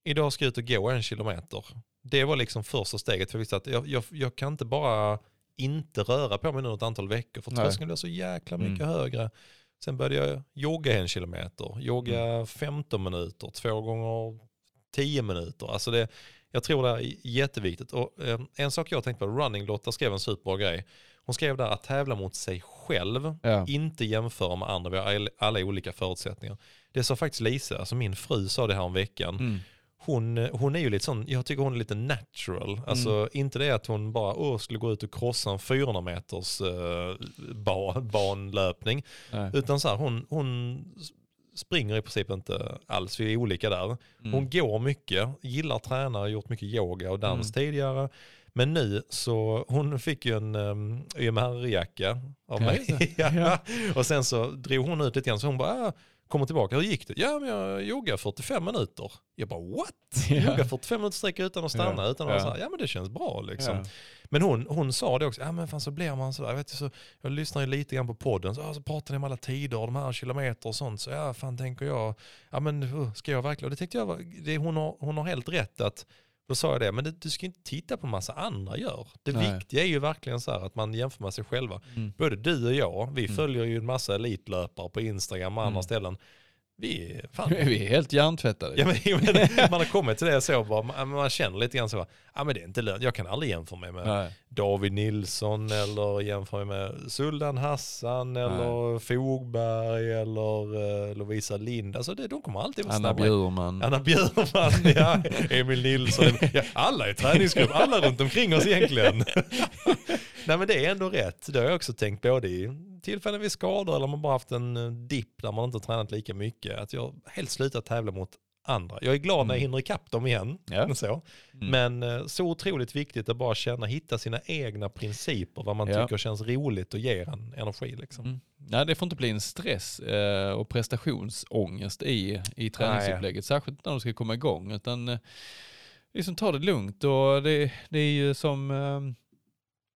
idag ska jag ut och gå en kilometer. Det var liksom första steget, för jag visste att jag, jag, jag kan inte bara inte röra på mig nu ett antal veckor, för tröskeln blir så jäkla mycket Mm. högre. Sen började jag jogga en kilometer, jogga Mm. 15 minuter, två gånger 10 minuter. Alltså det, jag tror det är jätteviktigt. Och, eh, en sak jag tänkte på, Running Lotta skrev en superbra grej. Hon skrev där att tävla mot sig själv, Ja. inte jämföra med andra. Vi har all- alla olika förutsättningar. Det sa faktiskt Lisa, alltså min fru sa det här om veckan. Mm. Hon, hon är ju lite sån, jag tycker hon är lite natural. Alltså inte det att hon bara Åh, skulle gå ut och krossa en 400 meters eh, ba, banlöpning. Nej. Utan så här, hon, hon springer i princip inte alls, vi är olika där. Mm. Hon går mycket, gillar att träna, gjort mycket yoga och dans Mm. tidigare. Men nu så, hon fick ju en um, YMR-jacka av Ja, mig. Ja. Och sen så drog hon ut lite grann så hon bara, ah, kommer tillbaka, hur gick det? Ja men jag yogar 45 minuter. Jag bara what? Ja. Yoga 45 minuter sträck utan att stanna, Ja. utan att så här, ja men det känns bra liksom. Ja. Men hon, hon sa det också, ja men fan så blir man sådär, jag, vet, så, jag lyssnar ju lite grann på podden, så, så pratar ni om alla tider de här kilometer och sånt, så ja fan tänker jag, ja men ska jag verkligen, och det tyckte jag det, hon, har, hon har helt rätt att, då sa jag det, men du ska inte titta på massa andra gör. Det Nej. viktiga är ju verkligen så att man jämför med sig själva. Mm. Både du och jag, vi Mm. följer ju en massa elitlöpare på Instagram och andra Mm. ställen. Vi, fan, Vi är helt hjärntvättade. Ja, men, man har kommit till det så, bara, man, känner lite grann så, ja men det är inte lönt, jag kan aldrig jämföra mig med Nej. David Nilsson eller jämföra mig med Suldan Hassan eller Fogberg eller uh, Lovisa Lind. Alltså det, de kommer alltid vara Anna snabba. Bjurman. Anna Bjurman, ja, Emil Nilsson. Ja, alla i träningsgrupp, alla runt omkring oss egentligen. Nej men det är ändå rätt. Det har jag också tänkt både i tillfällen vid skador eller man bara haft en eh, dipp där man inte tränat lika mycket. Att jag helt slutat tävla mot andra. Jag är glad när jag Mm. hinner ikapp dem igen. Ja. Så. Mm. Men eh, så otroligt viktigt att bara känna, hitta sina egna principer, vad man Ja. tycker känns roligt och ger en energi. Liksom. Mm. Nej, det får inte bli en stress eh, och prestationsångest i, i träningsupplägget, särskilt när de ska komma igång. Utan eh, liksom ta det lugnt och det, det är ju som, eh,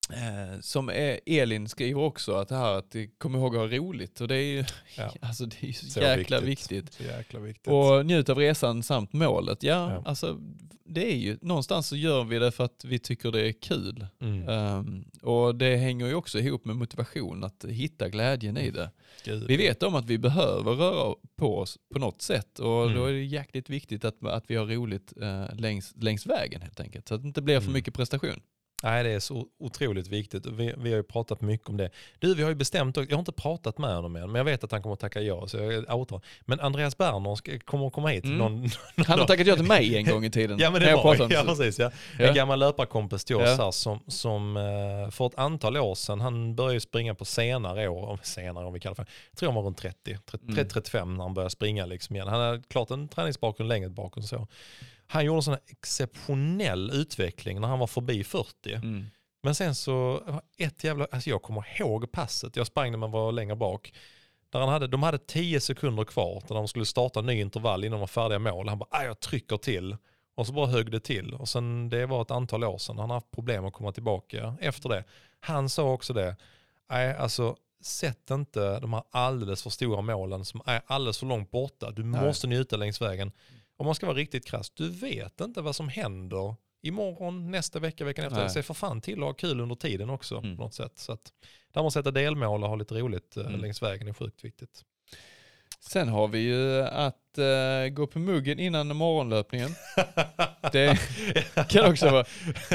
eh, som eh, Elin skriver också, att det här att eh, kom ihåg att ha roligt. Och det är ju Ja. alltså, det är ju så, Så jäkla viktigt. viktigt. Så jäkla viktigt. Och njut av resan samt målet. Ja, Ja. alltså det är ju, någonstans så gör vi det för att vi tycker det är kul. mm. Ehm, och det hänger ju också ihop med motivation, att hitta glädjen i det. Gud. Vi vet om att vi behöver röra på oss på något sätt och Mm. då är det jäkligt viktigt att, att vi har roligt eh, längs, längs vägen helt enkelt. Så att det inte blir för Mm. mycket prestation. Nej, det är så otroligt viktigt. Vi, vi har ju pratat mycket om det. Du, vi har ju bestämt, jag har inte pratat med honom än, men jag vet att han kommer att tacka ja. Så jag outar. Men Andreas Berner kommer att komma hit. Mm. Någon, Han har tackat ja till mig en gång i tiden. ja, men det jag var om ja, precis. Ja. Ja. En gammal löparkompis till oss Ja. som, som eh, för ett antal år sedan, han började springa på senare år, senare om vi kallar det för, jag tror han var runt 30, 30 Mm. 35 när han började springa liksom igen. Han hade klart en träningsbakgrund längre bakgrund så. Han gjorde en sån exceptionell utveckling när han var förbi 40. Mm. Men sen så, ett jävla, alltså jag kommer ihåg passet, jag sprang när man var längre bak. Där han hade, de hade 10 sekunder kvar när de skulle starta en ny intervall innan de var färdiga mål. Han bara, "Aj, jag trycker till. Och så bara högg det till. Och sen, det var ett antal år sedan, han har haft problem att komma tillbaka efter det. Han sa också det, nej alltså sätt inte de här alldeles för stora målen som är alldeles för långt borta. Du Nej. måste njuta längs vägen. Om man ska vara riktigt krass, du vet inte vad som händer imorgon, nästa vecka, veckan efter. Nej. Se för fan till att ha kul under tiden också Mm. på något sätt. Så att, där man sätter delmål och ha lite roligt eh, Mm. längs vägen är sjukt viktigt. Sen har vi ju att eh, gå på muggen innan morgonlöpningen. Det kan också vara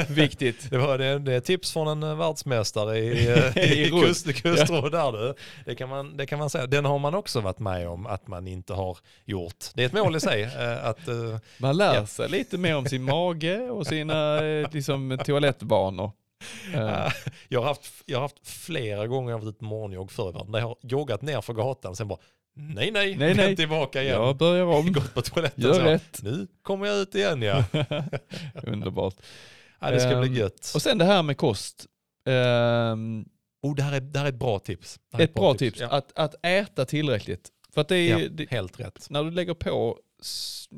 viktigt. Det var det, det är tips från en eh, världsmästare i, eh, I i kust, kustrå där du. Det kan, man, det kan man säga. Den har man också varit med om att man inte har gjort. Det är ett mål i sig. att, eh, Man lär Ja. sig lite mer om sin mage och sina liksom, toalettvanor. Eh, jag, har haft, jag har haft flera gånger jag har varit ute morgonjogg förr i världen. Jag har joggat ner för gatan sen bara nej nej, Nej, nej. vänt tillbaka igen. jag börjar om. Gått på toaletten Gör så. rätt. Nu kommer jag ut igen ja. Underbart. ja det ska Ehm, bli gött. Och sen det här med kost. Ehm, Oh, det, här är, det här är ett bra tips. Är ett bra tips, Ja, att, att äta tillräckligt. För att det är, ja, det, helt rätt. när du lägger på,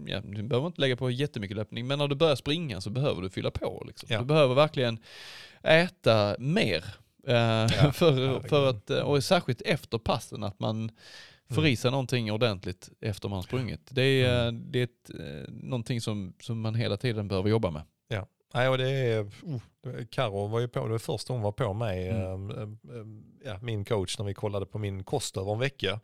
ja, du behöver inte lägga på jättemycket löpning, men när du börjar springa så behöver du fylla på. Liksom. Ja. Du behöver verkligen äta mer. eh, för, för att, eh, och särskilt efter passen, att man Mm. i sig någonting ordentligt efter man sprungit. Det är, eh, det är ett, eh, någonting som, som man hela tiden behöver jobba med. Nej, och det är, oh, Karo var ju på, det var första hon var på mig, Mm. ehm, ehm, ja, min coach, när vi kollade på min kost över en vecka. Mm.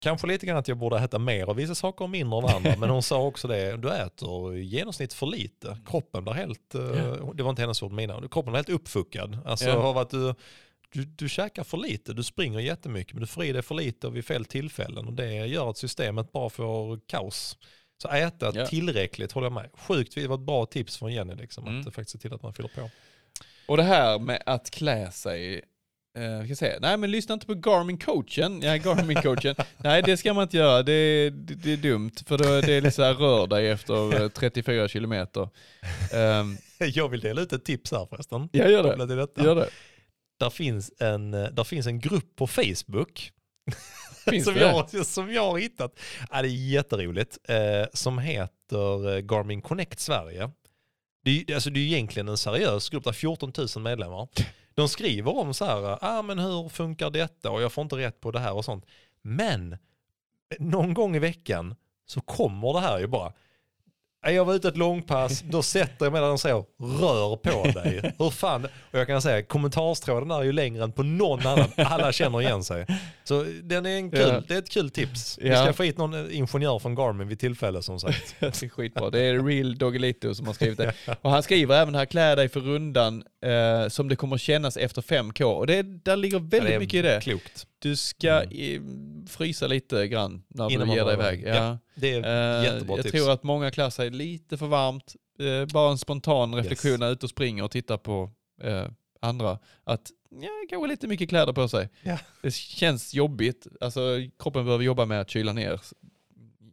Kanske lite grann att jag borde äta mer av vissa saker och mindre av andra, men hon sa också det, du äter i genomsnitt för lite. Kroppen blir helt, Ja. det var inte hennes ord, mina, kroppen blir helt uppfuckad. Alltså Ja. av att du, du, du käkar för lite, du springer jättemycket, men du får i dig för lite och vid fel tillfällen. Och det gör att systemet bara får kaos. Så äta Ja. tillräckligt håller jag med. Sjukt, det var ett bra tips från Jenny, liksom, Mm. att faktiskt se till att man fyller på. Och det här med att klä sig, eh, ska säga, nej men lyssna inte på Garmin-coachen. Ja, Garmin-coachen. nej, det ska man inte göra. Det, är- det, det är dumt, för då, det är lite så här rör dig efter eh, 34 kilometer. Um, Jag vill dela ut ett tips här förresten. jag gör det. Gör det. Där, finns en, eh, där finns en grupp på Facebook som, jag, som jag har hittat. Ja, det är jätteroligt. Eh, som heter eh, Garmin Connect Sverige. Det är, alltså, det är egentligen en seriös grupp, där 14 000 medlemmar. De skriver om så här, ah, men hur funkar detta och jag får inte rätt på det här och sånt. Men någon gång i veckan så kommer det här ju bara. Jag var ute ett långpass, då sätter jag mig där och säger rör på dig. Hur fan, och jag kan säga kommentarstråden är ju längre än på någon annan. Alla känner igen sig. Så den är en kul, Ja. det är ett kul tips. Vi Ja. ska få hit någon ingenjör från Garmin vid tillfälle som sagt. Det är skitbra. Det är Real Doggelito som har skrivit det. Och han skriver även här, klä dig för rundan eh, som det kommer kännas efter 5K. Och det, där ligger väldigt är mycket i det. Klokt. Du ska i, frysa lite grann när Innan du ger dig iväg. iväg. Ja. Det är Eh, jättebra jag tips. tror att många klär sig lite för varmt. Eh, bara en spontan reflektion Yes. när ute och springer och tittar på eh, andra. Att ja, kanske lite mycket kläder på sig. Ja. Det känns jobbigt. Alltså, kroppen behöver jobba med att kyla ner,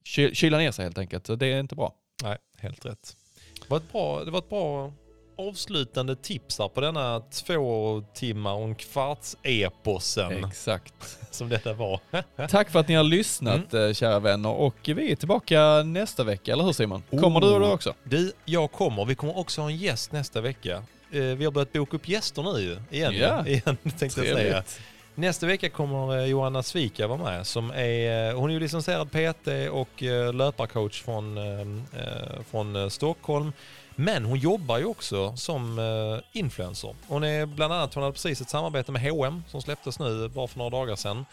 ky, kyla ner sig helt enkelt. Så det är inte bra. Nej, helt rätt. Det var ett bra, det var ett bra avslutande tips här på denna två timmar och en kvarts eposen Exakt. som detta var. Tack för att ni har lyssnat Mm. eh, kära vänner och vi är tillbaka nästa vecka, eller hur Simon? Kommer du Oh. du också? Du, jag kommer. Vi kommer också ha en gäst nästa vecka. Eh, Vi har börjat boka upp gäster nu ju. Igen, Ja. igen tänkte jag säga. Trevligt. Nästa vecka kommer eh, Johanna Svika vara med. Som är, hon är ju licensierad PT och löparcoach från, från Stockholm. Men hon jobbar ju också som eh, influencer. Hon är bland annat, hon hade precis ett samarbete med H&M som släpptes nu bara för några dagar sedan.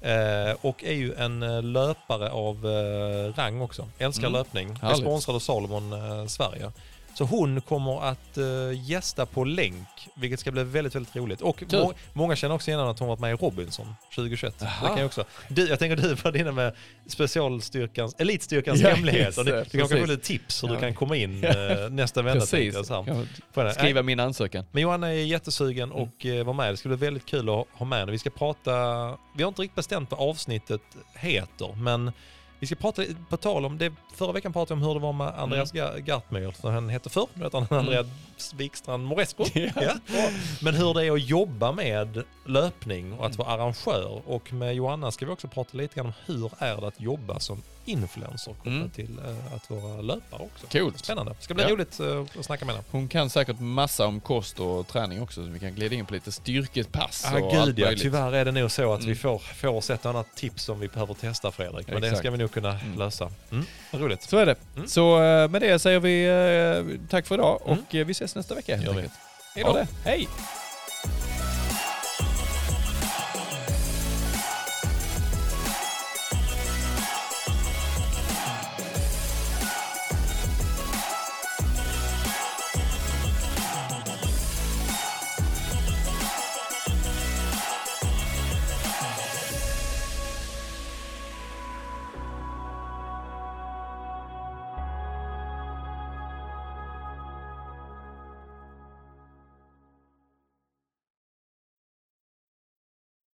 Eh, och är ju en eh, löpare av eh, rang också. Älskar Mm. löpning. Är sponsrad av Salomon eh, Sverige. Så hon kommer att uh, gästa på länk, vilket ska bli väldigt, väldigt roligt. Och må många känner också igen att hon varit med i Robinson 2021. Det kan jag också. Du, jag tänker du var inne med specialstyrkans, elitstyrkans Ja, hemlighet. Och du, det, du kan kanske precis. få lite tips hur Ja. du kan komma in eh, nästa vända. jag så. Kan jag- Skriva min ansökan. men Johanna är jättesugen Mm. och eh, vara med. Det ska bli väldigt kul att ha med henne. Vi ska prata, vi har inte riktigt bestämt vad avsnittet heter, men vi ska prata på tal om det. Förra veckan pratade vi om hur det var med Andreas mm. Gartmyr, som han hette förr. Nu heter han Andreas Wikstrand Moresco. Ja. Ja. Men hur det är att jobba med löpning och att vara arrangör. Och med Johanna ska vi också prata lite grann om hur är det att jobba som influencer kopplat Mm. till eh, att vara löpare också. Coolt. Spännande. Det ska bli Ja. roligt eh, att snacka med henne. Hon kan säkert massa om kost och träning också, så vi kan glida in på lite styrkepass Ja, och gud allt ja. möjligt. Tyvärr är det nog så att vi Mm. får, får oss ett annat tips som vi behöver testa Fredrik. Men det Exakt. ska vi nog kunna Mm. lösa. Mm. Vad roligt. Så är det. Mm. Så eh, med det säger vi tack för idag Mm. och vi ses nästa vecka Gör vi. Hej då. det. Hej!